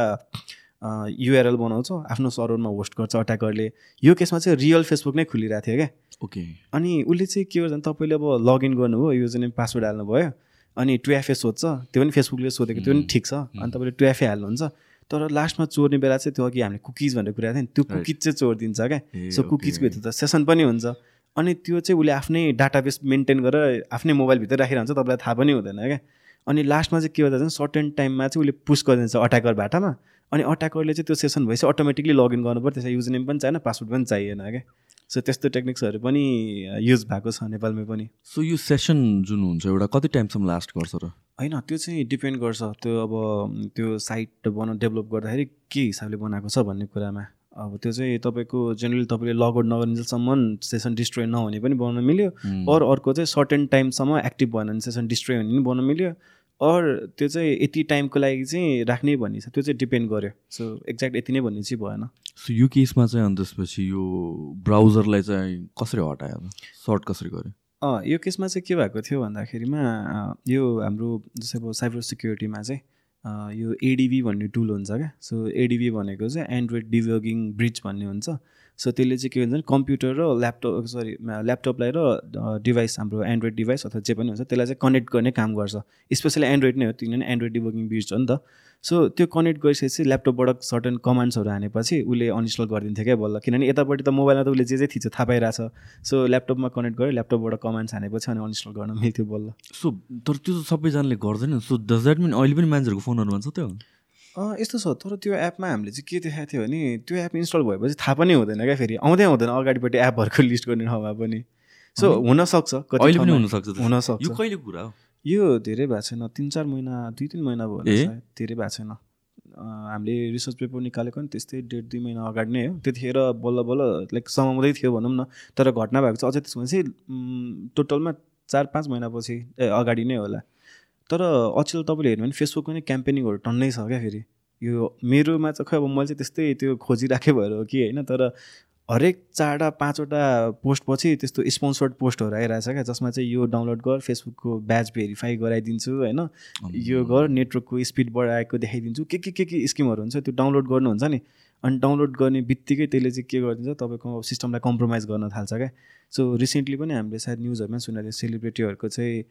युआरएल बनाउँछ आफ्नो सर्भरमा होस्ट गर्छ अट्याकरले। यो केसमा चाहिँ रियल फेसबुक नै खुलिरहेको थियो क्या। ओके। अनि उसले चाहिँ के गर्छ तपाईँले अब लगइन गर्नुभयो युजर नेम पासवर्ड हाल्नुभयो अनि टु एफए सोध्छ। त्यो पनि फेसबुकले सोधेको त्यो पनि ठिक छ। अनि तपाईँले टु एफए हाल्नुहुन्छ। तर लास्टमा चोर्ने बेला चाहिँ त्यो अघि हामीले कुकिज भनेर कुरा थियो नि त्यो. कुकिज चाहिँ चोरिदिन्छ क्या। सो. कुकिजको भित्र त सेसन पनि हुन्छ। अनि त्यो चाहिँ उसले आफ्नै डाटाबेस मेन्टेन गरेर आफ्नै मोबाइलभित्र राखिरहन्छ तपाईँलाई थाहा पनि हुँदैन क्या? अनि लास्टमा चाहिँ के गर्दा चाहिँ सर्टेन टाइममा चाहिँ उसले पुस गरिदिन्छ अट्याकर बाटामा। अनि अट्याकरले चाहिँ त्यो सेसन भएपछि अटोमेटिकली लगइन गर्नु पर्यो त्यसमा युज नेम पनि चाहिएन पासवर्ड पनि चाहिएन क्या? सो त्यस्तो टेक्निक्सहरू पनि युज भएको छ नेपालमै पनि। सो यो सेसन जुन हुन्छ एउटा कति टाइमसम्म लास्ट गर्छ र? होइन त्यो चाहिँ डिपेन्ड गर्छ। त्यो अब त्यो साइट बनाउ डेभलप गर्दाखेरि के हिसाबले बनाएको छ भन्ने कुरामा। अब त्यो चाहिँ तपाईँको जेनरली तपाईँले लगआउट नगरिन्जेलसम्म सेसन डिस्ट्रोय नहुने पनि बनाउन मिल्यो। अरू अर्को चाहिँ सर्टेन टाइमसम्म एक्टिभ भएन भने सेसन डिस्ट्रोय हुने पनि बनाउन मिल्यो। अर त्यो चाहिँ यति टाइमको लागि चाहिँ राख्ने भन्ने छ त्यो चाहिँ डिपेन्ड गर्यो। सो एक्ज्याक्ट यति नै भन्ने चाहिँ भएन। सो यो केसमा चाहिँ अनि त्यसपछि यो ब्राउजरलाई चाहिँ कसरी हटायो? सर्ट कसरी गर्यो? अँ यो केसमा चाहिँ के भएको थियो भन्दाखेरिमा यो हाम्रो जस्तै अब साइबर सिक्युरिटीमा चाहिँ यो एडिबी भन्ने टुल हुन्छ क्या? सो एडिबी भनेको चाहिँ एन्ड्रोइड डिभगिङ ब्रिज भन्ने हुन्छ। सो त्यसले चाहिँ के हुन्छ भने कम्प्युटर र ल्यापटप सरी ल्यापटपलाई र डिभाइस हाम्रो एन्ड्रोइड डिभाइस अथवा जे पनि हुन्छ त्यसलाई चाहिँ कनेक्ट गर्ने काम गर्छ। स्पेसली एन्ड्रोइड नै हो किनभने एन्ड्रोइड डिभगिङ ब्रिज हो नि त। सो त्यो कनेक्ट गरिसकेपछि ल्यापटपबाट सर्टन कमान्ड्सहरू हानेपछि उसले अनइन्स्टल गरिदिन्थ्यो क्या बल्ल। किनभने यतापट्टि त मोबाइलमा त उसले जे जे थिच्यो थाहा पाइरहेछ। सो ल्यापटपमा कनेक्ट गऱ्यो ल्यापटपबाट कमान्ड्स हानेपछि अनि अनइन्स्टल गर्न मिल्थ्यो बल्ल। सो तर त्यो त सबैजनाले गर्दैन। सो डज द्याट मिन अहिले पनि मान्छेहरूको फोनहरूमा छ त्यो? यस्तो छ। तर त्यो एपमा हामीले चाहिँ के देखाएको थियो भने त्यो एप इन्स्टल भएपछि थाहा पनि हुँदैन क्या फेरि। आउँदै आउँदैन अगाडिपट्टि एपहरूको लिस्ट गर्ने ठाउँमा पनि। सो हुनसक्छ। कति अहिले पनि हुनसक्छ। हुनसक्छ। यो कहिले कुरा हो? यो धेरै भएको छैन तिन चार महिना दुई तिन महिना भयो धेरै भएको छैन। हामीले रिसर्च पेपर निकालेको नि त्यस्तै डेढ दुई महिना अगाडि नै हो। त्यतिखेर बल्ल बल्ल लाइक समाउँदै थियो भनौँ न तर घटना भएको चाहिँ अझै त्यसमा चाहिँ उम्, टोटलमा चार पाँच महिनापछि ए अगाडि नै होला। तर अचेल तपाईँले हेर्नु भने फेसबुकको नै क्याम्पेनिङहरू टन्नै छ क्या फेरि। यो मेरोमा चाहिँ खै अब मैले चाहिँ त्यस्तै त्यो खोजिराखेँ भएर हो कि होइन तर हरेक चारवटा पाँचवटा पोस्टपछि त्यस्तो स्पोन्सर्ड पोस्टहरू आइरहेछ क्या जसमा चाहिँ यो डाउनलोड गर फेसबुकको ब्याच भेरिफाई गराइदिन्छु होइन? यो गर नेटवर्कको स्पिड बढाएको देखाइदिन्छु। के के के के स्किमहरू हुन्छ? त्यो डाउनलोड गर्नुहुन्छ नि? अनि डाउनलोड गर्ने बित्तिकै त्यसले चाहिँ के गरिदिन्छ? तपाईँको सिस्टमलाई कम्प्रोमाइज गर्न थाल्छ क्या। सो रिसेन्टली पनि हामीले सायद न्युजहरूमा सुनेको थियो सेलिब्रिटीहरूको चाहिँ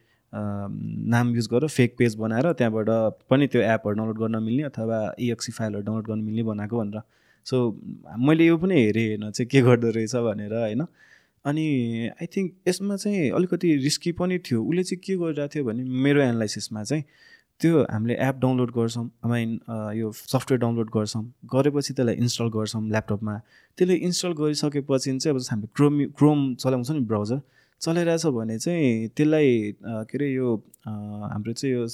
नाम युज गरेर फेक पेज बनाएर त्यहाँबाट पनि त्यो एपहरू डाउनलोड गर्न मिल्ने अथवा इएक्सी फाइलहरू डाउनलोड गर्न मिल्ने बनाएको भनेर। सो मैले यो पनि हेरेँ हेर्न चाहिँ के गर्दो रहेछ भनेर होइन? अनि आई थिङ्क यसमा चाहिँ अलिकति रिस्की पनि थियो। उसले चाहिँ के गरिरहेको थियो भने मेरो एनालाइसिसमा चाहिँ त्यो हामीले एप डाउनलोड गर्छौँ आइमिन यो सफ्टवेयर डाउनलोड गर्छौँ गरेपछि त्यसलाई इन्स्टल गर्छौँ ल्यापटपमा त्यसले इन्स्टल गरिसकेपछि चाहिँ अब हामीले क्रोम क्रोम चलाउँछ नि ब्राउजर चलाइरहेछ भने चाहिँ त्यसलाई के अरे यो हाम्रो चाहिँ यो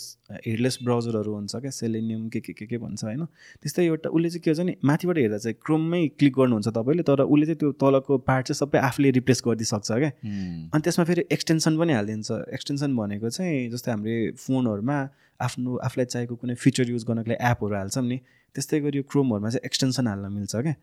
हेडलेस ब्राउजरहरू हुन्छ क्या सेलेनियम के के के के भन्छ होइन? त्यस्तै एउटा उसले चाहिँ के हुन्छ नि माथिबाट हेर्दा चाहिँ क्रोममै क्लिक गर्नुहुन्छ तपाईँले तर उसले चाहिँ त्यो तलको पार्ट चाहिँ सबै आफूले रिप्लेस गरिदिइसक्छ क्या। अनि त्यसमा फेरि एक्सटेन्सन पनि हालिदिन्छ। एक्सटेन्सन भनेको चाहिँ जस्तै हामीले फोनहरूमा आफ्नो आफूलाई चाहिएको कुनै फिचर युज गर्नको लागि एपहरू हाल्छौँ नि त्यस्तै गरी यो क्रोमहरूमा चाहिँ एक्सटेन्सन हाल्न मिल्छ क्या।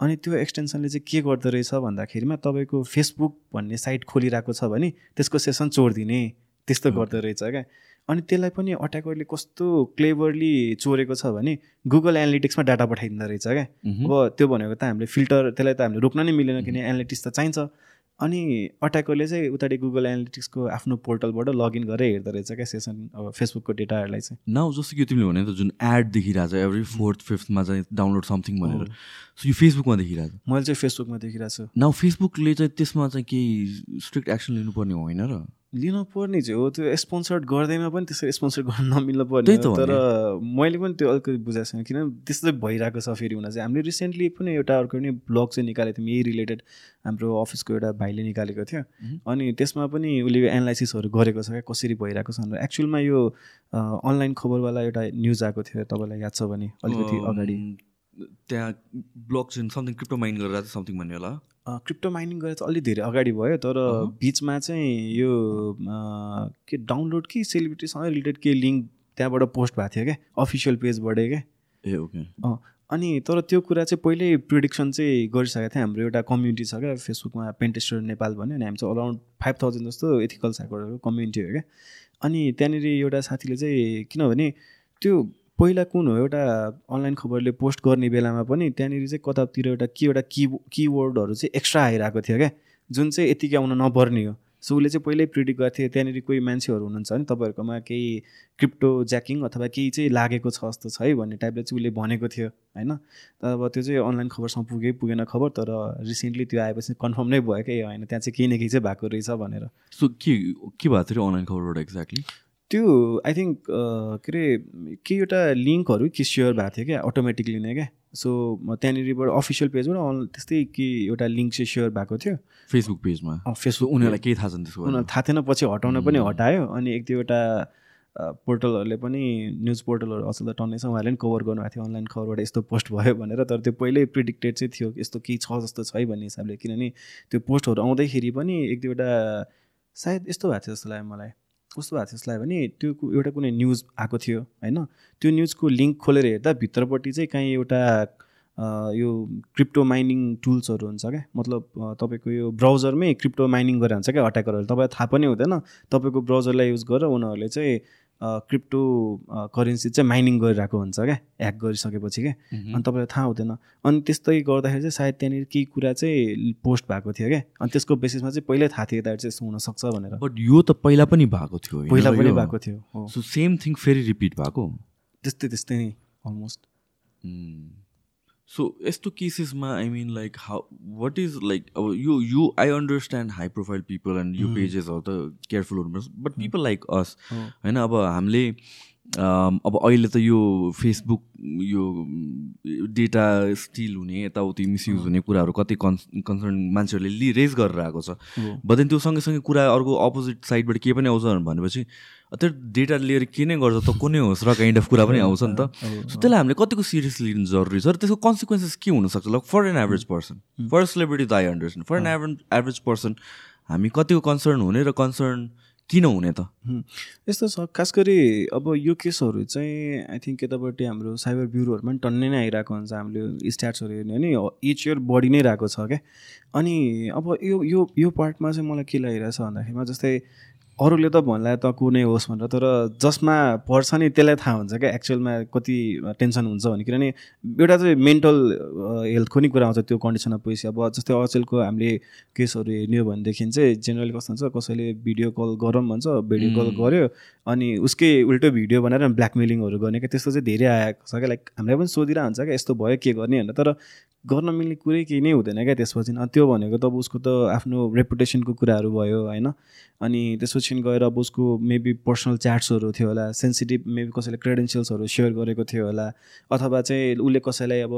अनि त्यो एक्सटेन्सनले चाहिँ के गर्दो रहेछ भन्दाखेरिमा तपाईँको फेसबुक भन्ने साइट खोलिरहेको छ भने त्यसको सेसन चोरिदिने त्यस्तो गर्दो रहेछ क्या। अनि त्यसलाई पनि अट्याकरले कस्तो क्लेभरली चोरेको छ भने गुगल एनालिटिक्समा डाटा पठाइदिँदो रहेछ क्या। अब त्यो भनेको त हामीले फिल्टर त्यसलाई त हामीले रोक्न नै मिलेन किन? एनालिटिक्स त चाहिन्छ। अनि अट्याकरले चाहिँ उताडि गुगल एनालिटिक्सको आफ्नो पोर्टलबाट लगइन गरेर हेर्दो रहेछ क्या सेसन अब फेसबुकको डेटाहरूलाई चाहिँ। नाउ जस्तो कि तिमीले भने त जुन एड देखिरहेको छ एभ्री फोर्थ फिफ्थमा चाहिँ डाउनलोड समथिङ भनेर। सो यो फेसबुकमा देखिरहेको छ मैले चाहिँ फेसबुकमा देखिरहेको छु नाउ फेसबुकले चाहिँ त्यसमा चाहिँ केही स्ट्रिक्ट एक्सन लिनुपर्ने होइन र? लिनु पर्ने चाहिँ हो त्यो स्पोन्सर्ड गर्दैमा पनि त्यसरी स्पोन्सर गर्न नमिल्नु पर्ने। तर मैले पनि त्यो अलिकति बुझाएको छैन किनभने त्यस्तो भइरहेको छ फेरि हुन चाहिँ। हामीले रिसेन्टली पनि एउटा अर्को नि ब्लग चाहिँ निकालेको थियौँ यही रिलेटेड हाम्रो अफिसको एउटा भाइले निकालेको थियो। अनि त्यसमा पनि उसले एनालाइसिसहरू गरेको छ क्या कसरी भइरहेको छ भनेर। एक्चुअलमा यो अनलाइन खबरवाला एउटा न्युज आएको थियो तपाईँलाई याद छ भने अलिकति अगाडि। त्यहाँ ब्लक समथिङ क्रिप्टो माइन गरेर समथिङ भन्ने होला। क्रिप्टो माइनिङ गरेर चाहिँ अलिक धेरै अगाडि भयो तर बिचमा चाहिँ यो के डाउनलोड कि सेलिब्रिटीसँग रिलेटेड के लिङ्क त्यहाँबाट पोस्ट भएको थियो क्या अफिसियल पेजबाटै क्या। Ah okay. अनि तर त्यो कुरा चाहिँ पहिल्यै प्रिडिक्सन चाहिँ गरिसकेको थियो हाम्रो एउटा कम्युनिटी छ क्या फेसबुकमा पेन्टेस्टर नेपाल भन्यो अनि हामी चाहिँ अराउन्ड फाइभ थाउजन्ड जस्तो एथिकल साइकोहरूको कम्युनिटी हो क्या। अनि त्यहाँनिर एउटा साथीले चाहिँ किनभने त्यो पहिला कुन हो? एउटा अनलाइन खबरले पोस्ट गर्ने बेलामा पनि त्यहाँनिर चाहिँ कतातिर एउटा के एउटा की किवर्डहरू चाहिँ एक्स्ट्रा आइरहेको थियो क्या। जुन चाहिँ यतिकै आउन नपर्ने हो। सो उसले चाहिँ पहिल्यै प्रिडिक्ट गर्थ्यो त्यहाँनिर कोही मान्छेहरू हुनुहुन्छ भने तपाईँहरूकोमा केही क्रिप्टो ज्याकिङ अथवा केही चाहिँ लागेको छ जस्तो छ है भन्ने टाइपले चाहिँ उसले भनेको थियो होइन? तर अब त्यो चाहिँ अनलाइन खबरसँग पुगेँ पुगेन खबर तर रिसेन्टली त्यो आएपछि कन्फर्म नै भयो कि होइन त्यहाँ चाहिँ केही न केही चाहिँ भएको रहेछ भनेर। सो के के भएको थियो अनलाइन खबरबाट एक्ज्याक्टली? त्यो आई थिङ्क के अरे के एउटा लिङ्कहरू के सेयर भएको थियो क्या अटोमेटिकली नै क्या। सो त्यहाँनिरबाट अफिसियल पेजबाट अन त्यस्तै के एउटा लिङ्क चाहिँ सेयर भएको थियो। फेसबुक पेजमा फेसबुक उनीहरूलाई केही थाहा छैन त्यसको उनीहरूलाई थाहा थिएन पछि हटाउन पनि हटायो अनि एक दुईवटा पोर्टलहरूले पनि न्युज पोर्टलहरू असल त टन्नै छ उहाँहरूले पनि कभर गर्नुभएको थियो अनलाइन खबरबाट यस्तो पोस्ट भयो भनेर। तर त्यो पहिल्यै प्रिडिक्टेड चाहिँ थियो यस्तो केही छ जस्तो छ है भन्ने हिसाबले। किनभने त्यो पोस्टहरू आउँदैखेरि पनि एक दुईवटा सायद यस्तो भएको थियो जस्तो लाग्यो मलाई। कस्तो भएको थियो लाग्यो भने त्यो एउटा कुनै न्युज आएको थियो होइन? त्यो न्युजको लिङ्क खोलेर हेर्दा भित्रपट्टि चाहिँ काहीँ एउटा यो क्रिप्टो माइनिङ टुल्सहरू हुन्छ क्या? मतलब तपाईँको यो ब्राउजरमै क्रिप्टो माइनिङ गरेर हुन्छ क्या अट्याकरहरूले? तपाईँलाई थाहा पनि हुँदैन। तपाईँको ब्राउजरलाई युज गरेर उनीहरूले चाहिँ क्रिप्टो करेन्सी चाहिँ माइनिङ गरिरहेको हुन्छ क्या ह्याक गरिसकेपछि क्या। अनि तपाईँलाई थाहा हुँदैन। अनि त्यस्तै गर्दाखेरि चाहिँ सायद त्यहाँनिर केही कुरा चाहिँ पोस्ट भएको थियो क्या। अनि त्यसको बेसिसमा चाहिँ पहिल्यै थाहा थियो यताबाट चाहिँ हुनसक्छ भनेर। बट यो त पहिला पनि भएको थियो पहिला पनि भएको थियो सो सेम थिङ फेरि रिपिट भएको? त्यस्तै त्यस्तै नै अलमोस्ट सो यस्तो केसेसमा I mean like how what is like अब यो यो I understand high profile people and यो पेजेसहरू त केयरफुल हुनुपर्छ बट पिपल लाइक अस होइन अब हामीले अब अहिले त यो फेसबुक यो डेटा स्टिल हुने यताउति मिसयुज हुने कुराहरू कति कन्स कन्सर्न मान्छेहरूले लि रेज गरेर आएको छ बट त्यो सँगै कुरा अर्को अपोजिट साइडबाट के पनि आउँछ भनेपछि त्यो डेटा लिएर के नै गर्छ त कुनै होस् र काइन्ड अफ कुरा पनि आउँछ नि त। सो त्यसलाई हामीले कतिको सिरियसली लिनु जरुरी छ र त्यसको कन्सिक्वेन्सेस के हुनसक्छ? Like for an average person for celebrity the I understand for an average average person हामी कतिको कन्सर्न हुने र कन्सर्न किन हुने त? यस्तो छ खास गरी अब यो केसहरू चाहिँ आई थिङ्क यतापट्टि हाम्रो साइबर ब्युरोहरूमा पनि टन्नै नै आइरहेको हुन्छ हामीले स्ट्याट्सहरू हेर्ने भने इच इयर बढी नै रहेको छ क्या? अनि अब यो यो यो पार्टमा चाहिँ मलाई के लागिरहेछ भन्दाखेरिमा जस्तै अरूले त भन्ला त कुनै होस् भनेर तर जसमा पर्छ नि त्यसलाई थाहा हुन्छ क्या। एक्चुअलमा कति टेन्सन हुन्छ भने किनभने एउटा चाहिँ मेन्टल हेल्थको नि कुरा आउँछ त्यो कन्डिसनमा पुगेपछि अब जस्तै अचेलको हामीले केसहरू हेर्ने हो भनेदेखि चाहिँ जेनरली कस्तो हुन्छ कसैले भिडियो कल गरौँ भन्छ भिडियो कल गऱ्यो अनि उसकै उल्टो भिडियो बनाएर ब्ल्याकमेलिङहरू गर्ने क्या। त्यस्तो चाहिँ धेरै आएको छ क्या। लाइक हामीलाई पनि सोधिरहेको हुन्छ क्या यस्तो भयो के गर्ने भनेर। तर गर्न मिल्ने कुरै केही नै हुँदैन क्या त्यसपछि त्यो भनेको त अब उसको त आफ्नो रेपुटेसनको कुराहरू भयो होइन? अनि त्यसपछि गएर अब उसको मेबी पर्सनल च्याट्सहरू थियो होला सेन्सिटिभ मेबी कसैले क्रेडेन्सियल्सहरू सेयर गरेको थियो होला अथवा चाहिँ उसले कसैलाई अब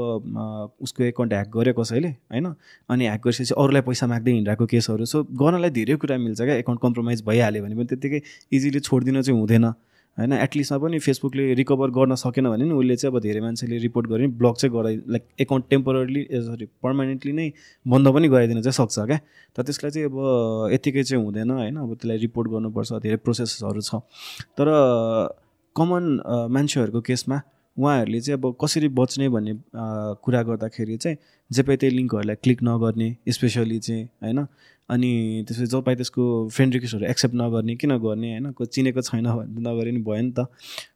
उसको एकाउन्ट ह्याक गर्यो कसैले होइन? अनि ह्याक गरिसकेपछि अरूलाई पैसा माग्दै हिँडिरहेको केसहरू। सो गर्नलाई धेरै कुरा मिल्छ क्या एकाउन्ट कम्प्रोमाइज भइहाल्यो भने पनि त्यत्तिकै इजिली छोडिदिन चाहिँ हुँदैन। होइन एटलिस्टमा पनि फेसबुकले रिकभर गर्न सकेन भने नि उसले चाहिँ अब धेरै मान्छेले रिपोर्ट गरे ब्लक चाहिँ गराइ like account temporarily sorry permanently नै बन्द पनि गराइदिन चाहिँ सक्छ क्या? तर त्यसलाई चाहिँ अब यत्तिकै चाहिँ हुँदैन होइन? अब त्यसलाई रिपोर्ट गर्नुपर्छ धेरै प्रोसेसहरू छ। तर कमन मान्छेहरूको केसमा उहाँहरूले चाहिँ अब कसरी बच्ने भन्ने कुरा गर्दाखेरि चाहिँ जे त्यही लिङ्कहरूलाई क्लिक नगर्ने स्पेसली चाहिँ होइन? अनि त्यसपछि जो पाइ त्यसको फ्रेन्ड रिक्वेस्टहरू एक्सेप्ट नगर्ने किन गर्ने होइन? को चिनेको छैन नगरे नि भयो नि त।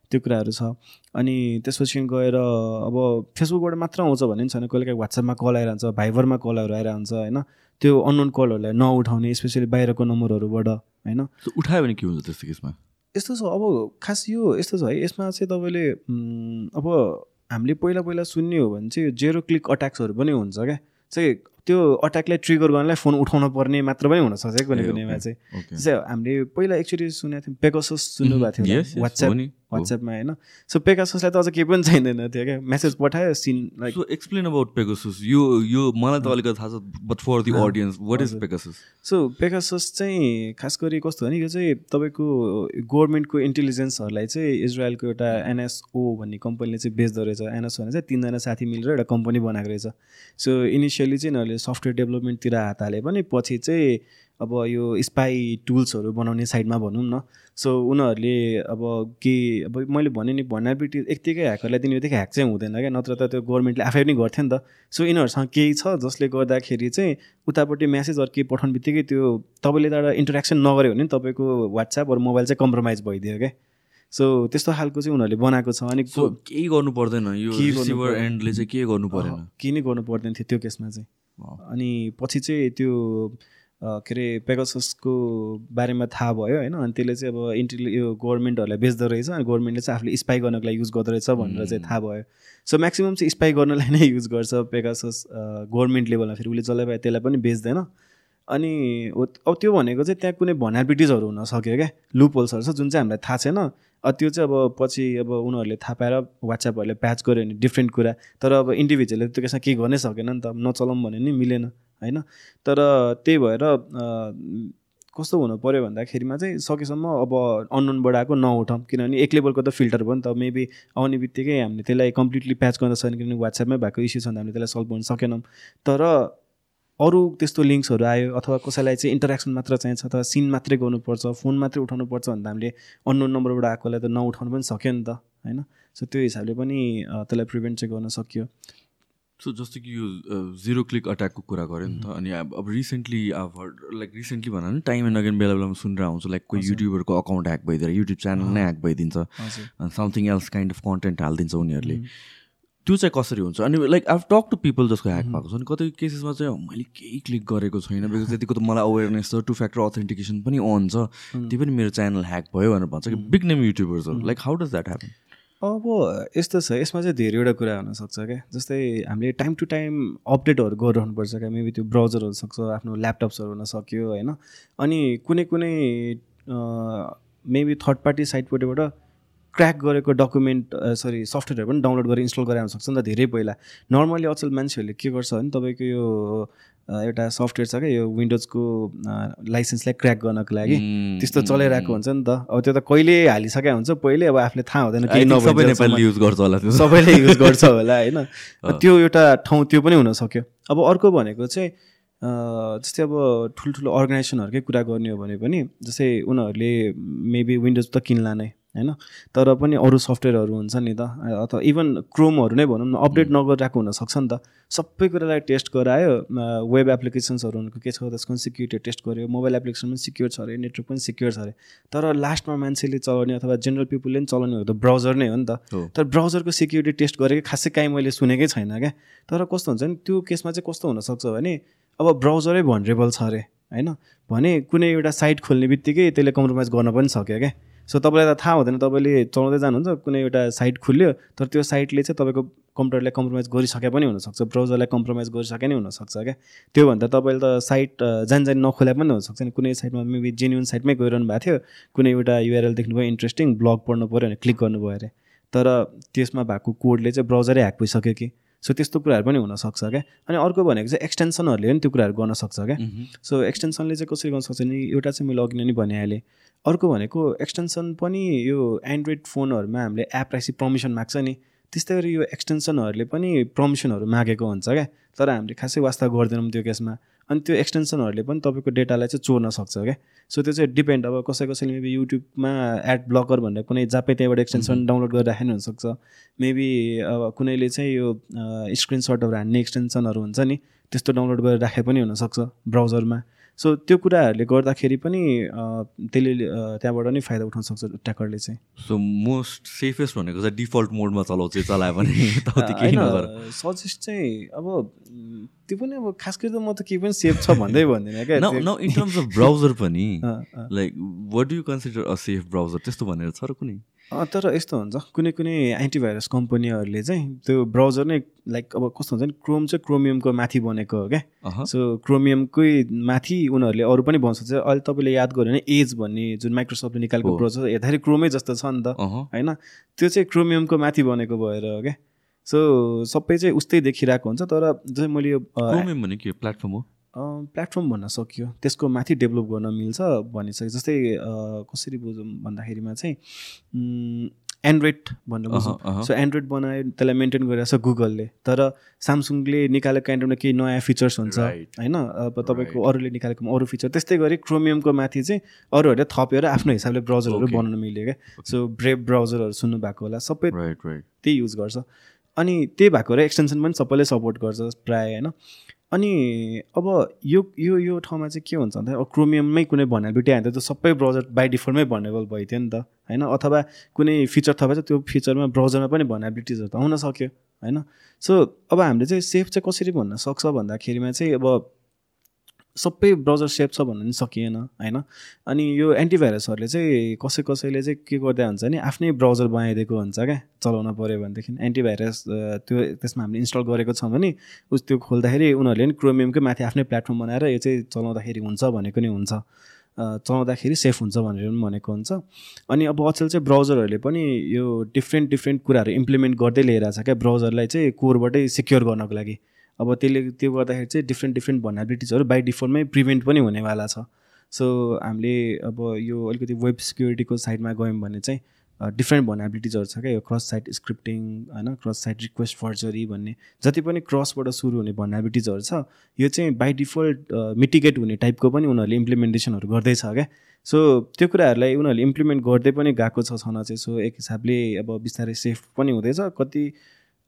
त्यो कुराहरू छ। अनि त्यसपछि गएर अब फेसबुकबाट मात्र आउँछ भन्ने पनि छैन। कहिले काहीँ वाट्सएपमा कल आइरहन्छ भाइबरमा कलहरू आइरहन्छ होइन? त्यो अननोन कलहरूलाई नउठाउने स्पेसली बाहिरको नम्बरहरूबाट होइन? उठायो भने के हुन्छ त्यस्तो केसमा? यस्तो छ। अब खास यो यस्तो छ है। यसमा चाहिँ तपाईँले अब हामीले पहिला पहिला सुन्ने हो भने चाहिँ जेरो क्लिक अट्याक्सहरू पनि हुन्छ क्या। चाहिँ त्यो अट्याकलाई ट्रिगर गर्नलाई फोन उठाउनु पर्ने मात्र पनि हुनसक्छ कुनै कुनैमा चाहिँ। हामीले पहिला एक्चुली सुनेको थियौँ पेकोसस सुन्नुभएको थियो वाट्सएप वाट्सएपमा होइन? सो पेगाससलाई त अझ केही पनि चाहिँदैन थियो क्या। मेसेज पठायो seen like so explain about Pegasus यो यो मलाई त अलिकति थाहा छ but for the audience what is Pegasus so Pegasus चाहिँ खास गरी कस्तो भने यो चाहिँ तपाईँको गभर्मेन्टको इन्टेलिजेन्सहरूलाई चाहिँ इजरायलको एउटा एनएसओ भन्ने कम्पनीले चाहिँ बेच्दो रहेछ एनएसओ भने चाहिँ तिनजना साथी मिलेर एउटा कम्पनी बनाएको रहेछ। सो इनिसियली चाहिँ यिनीहरूले सफ्टवेयर डेभलपमेन्टतिर हात हाले पनि पछि चाहिँ अब यो स्पाई टुल्सहरू बनाउने साइडमा भनौँ न। सो उनीहरूले अब के अब मैले भने नि भन्ने बित्तिकै यत्तिकै ह्याकरलाई दिने बित्तिकै ह्याक चाहिँ हुँदैन क्या नत्र त त्यो गभर्मेन्टले आफै पनि गर्थ्यो नि त। सो यिनीहरूसँग केही छ जसले गर्दाखेरि चाहिँ उतापट्टि म्यासेज केही पठाउने बित्तिकै त्यो तपाईँले त इन्टरेक्सन नगऱ्यो भने तपाईँको वाट्सएप अरू मोबाइल चाहिँ कम्प्रोमाइज भइदियो क्या। सो त्यस्तो खालको चाहिँ उनीहरूले बनाएको छ अनि केही गर्नु पर्दैन। यो रिसिभर एन्डले चाहिँ के गर्नु परेन। केही नै गर्नु पर्दैन थियो त्यो केसमा चाहिँ। अनि पछि चाहिँ त्यो के अरे पेगाससको बारेमा थाहा भयो होइन? अनि त्यसले चाहिँ अब इन्टेलि यो गभर्मेन्टहरूलाई बेच्दो रहेछ अनि गभर्मेन्टले चाहिँ आफूले स्पाई गर्नको लागि युज गर्दो रहेछ भनेर चाहिँ थाहा भयो। सो म्याक्सिमम् चाहिँ स्पाई गर्नलाई नै युज गर्छ पेगासस गभर्मेन्ट लेभलमा। फेरि उसले जसलाई त्यसलाई पनि बेच्दैन। अनि अब त्यो भनेको चाहिँ त्यहाँ कुनै भनाबिटिजहरू हुन सक्यो क्या? लुप होल्सहरू छ जुन चाहिँ हामीलाई थाहा छैन। त्यो चाहिँ अब पछि अब उनीहरूले थाहा पाएर वाट्सएपहरूले प्याच गर्यो भने डिफ्रेन्ट कुरा। तर अब इन्डिभिजुअलले त्यो केसमा केही गर्नै सकेन नि त। नचलाउँ भने नि मिलेन। होइन? तर त्यही भएर कस्तो हुनु पऱ्यो भन्दाखेरिमा चाहिँ सकेसम्म अब अननोनबाट आएको नउठाउँ। किनभने एक लेभलको त फिल्टर भयो नि त। मेबी आउने बित्तिकै हामीले त्यसलाई कम्प्लिटली प्याच गर्न सक्दैन किनभने वाट्सएपमै भएको इस्यु छ हामीले त्यसलाई सल्भ गर्न सकेनौँ। तर अरू त्यस्तो लिङ्क्सहरू आयो अथवा कसैलाई चाहिँ इन्टरेक्सन मात्र चाहिन्छ अथवा सिन मात्रै गर्नुपर्छ फोन मात्रै उठाउनु पर्छ भन्दा हामीले अननोन नम्बरबाट आएकोलाई त नउठाउनु पनि सक्यो नि त होइन? सो त्यो हिसाबले पनि त्यसलाई प्रिभेन्ट चाहिँ गर्न सक्यो। सो जस्तो कि यो जिरो क्लिक अट्याकको कुरा गऱ्यो नि त. अनि अब रिसेन्टली अब लाइक रिसेन्टली भन न टाइम एन्ड अगेन बेला बेलामा सुनेर आउँछ. लाइक कोही युट्युबरको अकाउन्ट ह्याक भइदिएर युट्युब च्यानल नै ह्याक भइदिन्छ। हजुर। Something else kind of content हालिदिन्छ उनीहरूले। त्यो चाहिँ कसरी हुन्छ? अनि like I talk to people जसको ह्याक भएको छ। अनि कतै केसेसमा चाहिँ मैले केही क्लिक गरेको छैन। बिकज त्यतिको त मलाई अवेरनेस छ टु फ्याक्टर अथेन्टिकेसन पनि अन छ। त्यो पनि मेरो च्यानल ह्याक भयो भनेर भन्छ कि big name युट्युबर्सहरू like how does that happen अब यस्तो छ यसमा चाहिँ धेरैवटा कुरा हुनसक्छ क्या। जस्तै हामीले टाइम टु टाइम अपडेटहरू गरिरहनुपर्छ क्या। मेबी त्यो ब्राउजर हुनसक्छ आफ्नो ल्यापटप्सहरू हुन सक्यो होइन। अनि कुनै कुनै मेबी थर्ड पार्टी साइटपट्टिबाट क्र्याक गरेको डकुमेन्ट सरी सफ्टवेयरहरू पनि डाउनलोड गरेर इन्स्टल गरेर सक्छ नि त धेरै पहिला। नर्मली अचल मान्छेहरूले के गर्छ भने तपाईँको यो एउटा सफ्टवेयर छ क्या यो विन्डोजको लाइसेन्सलाई क्र्याक गर्नको लागि त्यस्तो चलाइरहेको हुन्छ नि त। अब त्यो त कहिले हालिसकेको हुन्छ पहिले अब आफूले थाहा हुँदैन केही सबै नभइन्जेलसम्म। नेपालीले युज गर्छ होला सबैले युज गर्छ होला होइन। त्यो एउटा ठाउँ त्यो पनि हुनसक्यो अब अर्को भनेको चाहिँ जस्तै अब ठुल्ठुलो अर्गनाइजेसनहरूकै कुरा गर्ने हो भने पनि जस्तै उनीहरूले मेबी विन्डोज त किन्ला नै। होइन? तर पनि अरू सफ्टवेयरहरू हुन्छ नि त। अथवा इभन क्रोमहरू नै भनौँ न अपडेट नगरिरहेको हुनसक्छ नि त। सबै कुरालाई टेस्ट गरायो वेब एप्लिकेसन्सहरू के छ त्यसको सिक्युरिटी टेस्ट गर्यो मोबाइल एप्लिकेसन पनि सिक्योर छ अरे नेटवर्क पनि सिक्योर छ अरे। तर लास्टमा मान्छेले चलाउने अथवा जेनरल पिपुलले पनि चलाउने हो त ब्राउजर नै हो नि त। तर ब्राउजरको सिक्युरिटी टेस्ट गरेको खासै काहीँ मैले सुनेकै छैन क्या। तर कस्तो हुन्छ नि त्यो केसमा चाहिँ कस्तो हुनसक्छ भने अब ब्राउजरै भनरेबल छ अरे होइन? भने कुनै एउटा साइट खोल्ने बित्तिकै त्यसले कम्प्रोमाइज गर्न पनि सक्यो क्या। सो तपाईँलाई त थाहा हुँदैन तपाईँले चलाउँदै जानुहुन्छ कुनै एउटा साइट खुल्यो तर त्यो साइटले चाहिँ तपाईँको कम्प्युटरलाई कम्प्रोमाइज गरिसके पनि हुनसक्छ ब्राउजरलाई कम्प्रोमाइज गरिसके नै हुनसक्छ क्या? त्योभन्दा तपाईँले त साइट जान जान नखोला पनि हुनसक्छ नि? कुनै साइटमा मेबी जेन्युन साइटमै गइरहनु भएको थियो कुनै एउटा युआरएल देख्नुभयो इन्ट्रेस्टिङ ब्लग पढ्नु पऱ्यो भने क्लिक गर्नुभयो अरे। तर त्यसमा भएको कोडले चाहिँ ब्राउजरै ह्याक भइसक्यो कि? सो त्यस्तो कुराहरू पनि हुनसक्छ क्या। अनि अर्को भनेको चाहिँ एक्सटेन्सनहरूले पनि त्यो कुराहरू गर्न सक्छ क्या सो एक्सटेन्सनले चाहिँ कसरी गर्न सक्छ भने एउटा चाहिँ मैले अघि नै भनिहालेँ। अर्को भनेको एक्सटेन्सन पनि यो एन्ड्रोइड फोनहरूमा हामीले एप राखी पर्मिसन माग्छ नि। त्यस्तै गरी यो एक्सटेन्सनहरूले पनि पर्मिसनहरू मागेको हुन्छ क्या। तर हामीले खासै वास्ता गर्दैनौँ त्यो केसमा। अनि त्यो एक्सटेन्सनहरूले पनि तपाईँको डेटालाई चाहिँ चोर्न सक्छ क्या सो त्यो चाहिँ डिपेन्ड अब कसै कसैले मेबी युट्युबमा एड ब्लकर भनेर कुनै जापै त्यहाँबाट एक्सटेन्सन डाउनलोड गरेर राखेर हुनसक्छ। मेबी अब कुनैले चाहिँ यो स्क्रिनसटहरू हान्ने एक्सटेन्सनहरू हुन्छ नि त्यस्तो डाउनलोड गरेर राखे पनि हुनसक्छ ब्राउजरमा सो त्यो कुराहरूले गर्दाखेरि पनि त्यसले त्यहाँबाट नै फाइदा उठाउन सक्छ ट्याकरले चाहिँ। सो मोस्ट सेफेस्ट भनेको चाहिँ डिफल्ट मोडमा चलाउँछ चलायो भने सजेस्ट चाहिँ अब त्यो पनि अब खास गरी त म त केही पनि सेफ छ भन्दै भन्दिनँ क्या न त्यो- न इन टर्म्स अफ ब्राउजर पनि। Like what do you consider a safe browser त्यस्तो भनेर छ र कुनै? तर यस्तो हुन्छ। कुनै कुनै एन्टिभाइरस कम्पनीहरूले चाहिँ त्यो ब्राउजर नै लाइक अब कस्तो हुन्छ नि क्रोम चाहिँ क्रोमियमको माथि बनेको हो क्या। सो क्रोमियमकै माथि उनीहरूले अरू पनि भन्छ चाहिँ अहिले तपाईँले याद गर्यो भने एज भन्ने जुन माइक्रोसफ्टले निकालेको। ब्राउजर हेर्दाखेरि क्रोमै जस्तो छ नि त। होइन? त्यो चाहिँ क्रोमियमको माथि बनेको भएर हो क्या। सो सबै चाहिँ उस्तै देखिरहेको हुन्छ। तर जस्तै मैले यो भने के प्लेटफर्म हो? प्लेटफर्म भन्न सकियो। त्यसको माथि डेभलप गर्न मिल्छ भनिसक्यो। जस्तै कसरी बुझौँ भन्दाखेरिमा चाहिँ एन्ड्रोइड भनेर अहँ। सो एन्ड्रोइड बनायो त्यसलाई मेन्टेन गरिरहेको छ गुगलले तर सामसुङले निकालेको एन्ड्रोइडमा केही नयाँ फिचर्स हुन्छ. होइन? अब तपाईँको अरूले निकालेको अरू फिचर त्यस्तै गरी क्रोमियमको माथि चाहिँ अरूहरूले थपेर आफ्नो हिसाबले ब्राउजरहरू. बनाउन मिल्यो क्या। सो ब्रेभ ब्राउजरहरू सुन्नु भएको होला। सबै त्यही युज गर्छ। अनि त्यही भएको र एक्सटेन्सन पनि सबैले सपोर्ट गर्छ प्रायः होइन? अनि अब यो यो यो ठाउँमा चाहिँ के हुन्छ भन्दा क्रोमियममै कुनै भनाइबिटी हाल्दा त सबै ब्राउजर बाई डिफल्टमै भनेबल भइथ्यो नि त होइन? अथवा कुनै फिचर थपेर त्यो फिचरमा ब्राउजरमा पनि भनाइबिलिटिजहरू त आउन सक्यो होइन? सो अब हामीले चाहिँ सेफ चाहिँ कसरी भन्न सक्छ भन्दाखेरिमा चाहिँ अब सबै ब्राउजर सेफ छ भन्नु पनि सकिएन होइन? अनि यो एन्टिभाइरसहरूले चाहिँ कसै कसैले चाहिँ के गर्दै हुन्छ नि आफ्नै ब्राउजर बनाइदिएको हुन्छ क्या चलाउन पऱ्यो भनेदेखि। एन्टिभाइरस त्यो त्यसमा हामीले इन्स्टल गरेको छौँ भने उस त्यो खोल्दाखेरि उनीहरूले पनि क्रोमियमकै माथि आफ्नै प्लेटफर्म बनाएर यो चाहिँ चलाउँदाखेरि हुन्छ भनेको नै हुन्छ। चलाउँदाखेरि सेफ हुन्छ भनेर पनि भनेको हुन्छ। अनि अब अचेल चाहिँ ब्राउजरहरूले पनि यो डिफ्रेन्ट डिफ्रेन्ट कुराहरू इम्प्लिमेन्ट गर्दै ल्याइरहेको छ क्या ब्राउजरलाई चाहिँ कोरबाटै सिक्योर गर्नको लागि। अब त्यसले त्यो गर्दाखेरि चाहिँ डिफ्रेन्ट डिफ्रेन्ट भनाबिलिटिजहरू बाई डिफल्टमै प्रिभेन्ट पनि हुनेवाला छ। सो हामीले अब यो अलिकति वेब सिक्युरिटीको साइडमा गयौँ भने चाहिँ डिफ्रेन्ट भनाबिलिटिजहरू छ क्या? यो क्रस साइट स्क्रिप्टिङ होइन? क्रस साइट रिक्वेस्ट फर्जरी भन्ने जति पनि क्रसबाट सुरु हुने भनाबिलिटिजहरू छ यो चाहिँ बाई डिफल्ट मिटिगेट हुने टाइपको पनि उनीहरूले इम्प्लिमेन्टेसनहरू गर्दैछ क्या? सो त्यो कुराहरूलाई उनीहरूले इम्प्लिमेन्ट गर्दै पनि गएको छ छन चाहिँ सो एक हिसाबले अब बिस्तारै सेफ पनि हुँदैछ। कति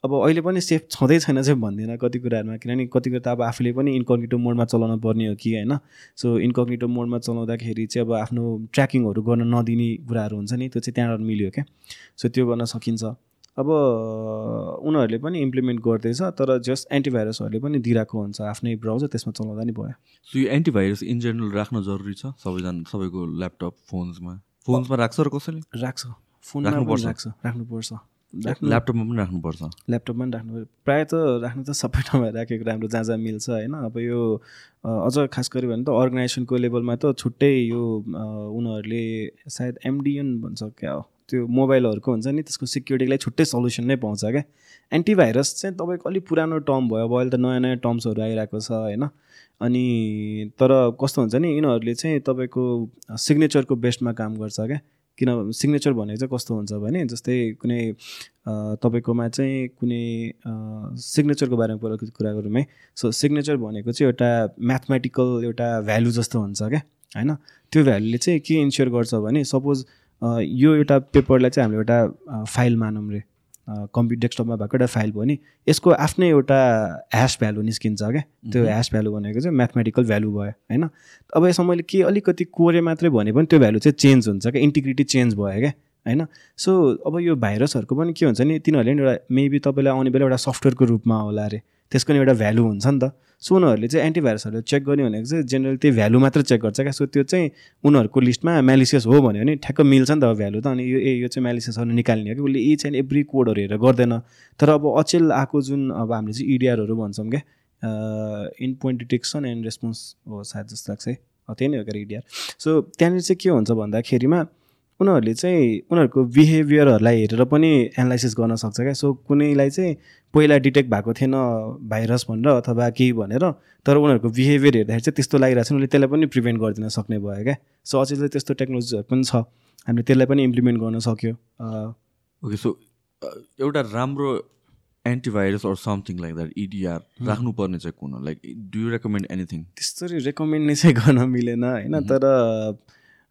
अब अहिले पनि सेफ छँदै छैन चाहिँ भन्दिनँ कति कुराहरूमा किनभने कति कुरा त अब आफूले पनि इन्कग्निटो मोडमा चलाउनु पर्ने हो कि होइन? सो इन्कग्निटो मोडमा चलाउँदाखेरि चाहिँ अब आफ्नो ट्र्याकिङहरू गर्न नदिने कुराहरू हुन्छ नि त्यो चाहिँ त्यहाँबाट मिल्यो क्या। सो त्यो गर्न सकिन्छ। अब उनीहरूले पनि इम्प्लिमेन्ट गर्दैछ तर जस्ट एन्टिभाइरसहरूले पनि दिइरहेको हुन्छ आफ्नै ब्राउजर त्यसमा चलाउँदा नि भयो। सो यो एन्टिभाइरस इन जेनरल राख्न जरुरी छ सबैजना सबैको ल्यापटप फोन्समा फोन्समा राख्छ र कसैले? राख्छ। फोनमा राख्छ राख्नुपर्छ। ल्यापटपमा पनि राख्नुपर्छ। ल्यापटपमा पनि राख्नु प्रायः त राख्नु त सबै ठाउँमा राखेको राम्रो जहाँ जहाँ मिल्छ होइन। अब यो अझ खास गऱ्यो भने त अर्गनाइजेसनको लेभलमा त छुट्टै यो उनीहरूले सायद एमडिएन भन्छ क्या हो। त्यो मोबाइलहरूको हुन्छ नि त्यसको सिक्युरिटीलाई छुट्टै सल्युसन नै पाउँछ क्या। एन्टिभाइरस चाहिँ तपाईँको अलिक पुरानो टर्म भयो। अब अहिले त नयाँ नयाँ टर्म्सहरू आइरहेको छ होइन। अनि तर कस्तो हुन्छ नि यिनीहरूले चाहिँ तपाईँको सिग्नेचरको बेस्टमा काम गर्छ क्या। किन सिग्नेचर भनेको चाहिँ कस्तो हुन्छ भने जस्तै कुनै तपाईँकोमा चाहिँ कुनै सिग्नेचरको बारेमा पहिला कुरा गरौँ है। सो सिग्नेचर भनेको चाहिँ एउटा म्याथमेटिकल एउटा भ्यालु जस्तो हुन्छ क्या होइन? त्यो भ्यालुले चाहिँ के इन्स्योर गर्छ भने सपोज यो एउटा पेपरलाई चाहिँ हामीले एउटा फाइल मानौँ रे। कम्प्युटर डेस्कटपमा भएको एउटा फाइल भयो नि यसको आफ्नै एउटा ह्यास भ्यालु निस्किन्छ क्या। त्यो ह्यास भ्यालु भनेको चाहिँ म्याथमेटिकल भ्यालु भयो होइन? अब यसमा मैले के अलिकति कोरे मात्रै भने पनि त्यो भ्यालु चाहिँ चेन्ज हुन्छ क्या इन्टिग्रिटी चेन्ज भयो क्या होइन? सो अब यो भाइरसहरूको पनि के हुन्छ नि तिनीहरूले पनि एउटा मेबी तपाईँलाई आउने बेला एउटा सफ्टवेयरको रूपमा होला अरे त्यसको नि एउटा भ्यालु हुन्छ नि त। सो उनीहरूले चाहिँ एन्टिभाइरसहरू चेक गर्ने भनेको चाहिँ जेनरल त्यही भ्यालु मात्र चेक गर्छ क्या। सो त्यो चाहिँ उनीहरूको लिस्टमा म्यालिसियस हो भन्यो भने ठ्याक्क मिल्छ नि त भ्यालु त। अनि यो ए यो चाहिँ म्यालिसियसहरू निकाल्ने हो कि? उसले इच एन्ड एभ्री कोडहरू हेरेर गर्दैन। तर अब अचेल आएको जुन अब हामीले चाहिँ इडिआरहरू भन्छौँ क्या endpoint detection and response हो सायद जस्तो लाग्छ है। त्यही नै हो क्या इडिआर सो त्यहाँनिर चाहिँ के हुन्छ भन्दाखेरिमा उनीहरूले चाहिँ उनीहरूको बिहेभियरहरूलाई हेरेर पनि एनालाइसिस गर्न सक्छ क्या। सो कुनैलाई चाहिँ पहिला डिटेक्ट भएको थिएन भाइरस भनेर अथवा केही भनेर तर उनीहरूको बिहेभियर हेर्दाखेरि चाहिँ त्यस्तो लागिरहेको छ। उनीहरूले त्यसलाई पनि प्रिभेन्ट गरिदिन सक्ने भयो क्या। सो अझै चाहिँ त्यस्तो टेक्नोलोजीहरू पनि छ। हामीले त्यसलाई पनि इम्प्लिमेन्ट गर्न सक्यो। ओके सो एउटा राम्रो antivirus or something like that EDR राख्नुपर्ने चाहिँ कुन like do you recommend anything त्यस्तरी रेकमेन्ड नै चाहिँ गर्न मिलेन होइन? तर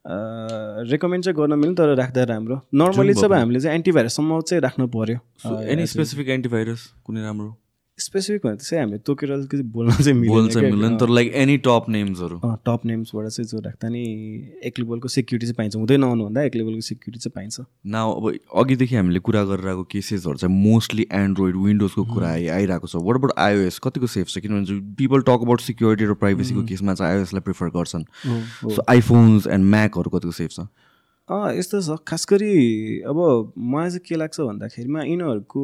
रेकमेन्ड चाहिँ गर्न मिल्यो तर राख्दा राम्रो। नर्मली चाहिँ हामीले चाहिँ एन्टिभाइरससम्म चाहिँ राख्नु पऱ्यो एनी स्पेसिफिक एन्टिभाइरस कुनै राम्रो? स्पेसिफिक भने चाहिँ हामीले तोकेर अलिकति बोल्न चाहिँ बोल्न चाहिँ मिल्दैन तर लाइक एनी टप नेम्सहरू टप नेम्सबाट चाहिँ जो राख्दा नि एक लेभलको सेक्युरिटी चाहिँ पाइन्छ हुँदै नआउनुभन्दा एक लेभलको सेक्युरिटी चाहिँ पाइन्छ न अब अघिदेखि हामीले कुरा गरेर आएको केसेसहरू चाहिँ मोस्टली एन्ड्रोइड विन्डोजको कुरा आइरहेको छ वाट अबाउट आइओएस कतिको सेफ छ किनभने पिपल टक अबाउट सिक्युरिटी र प्राइभेसीको केसमा चाहिँ आइओएसलाई प्रिफर गर्छन् सो आइफोन्स एन्ड म्याकहरू कतिको सेफ छ यस्तो छ। खास गरी अब मलाई चाहिँ के लाग्छ भन्दाखेरिमा यिनीहरूको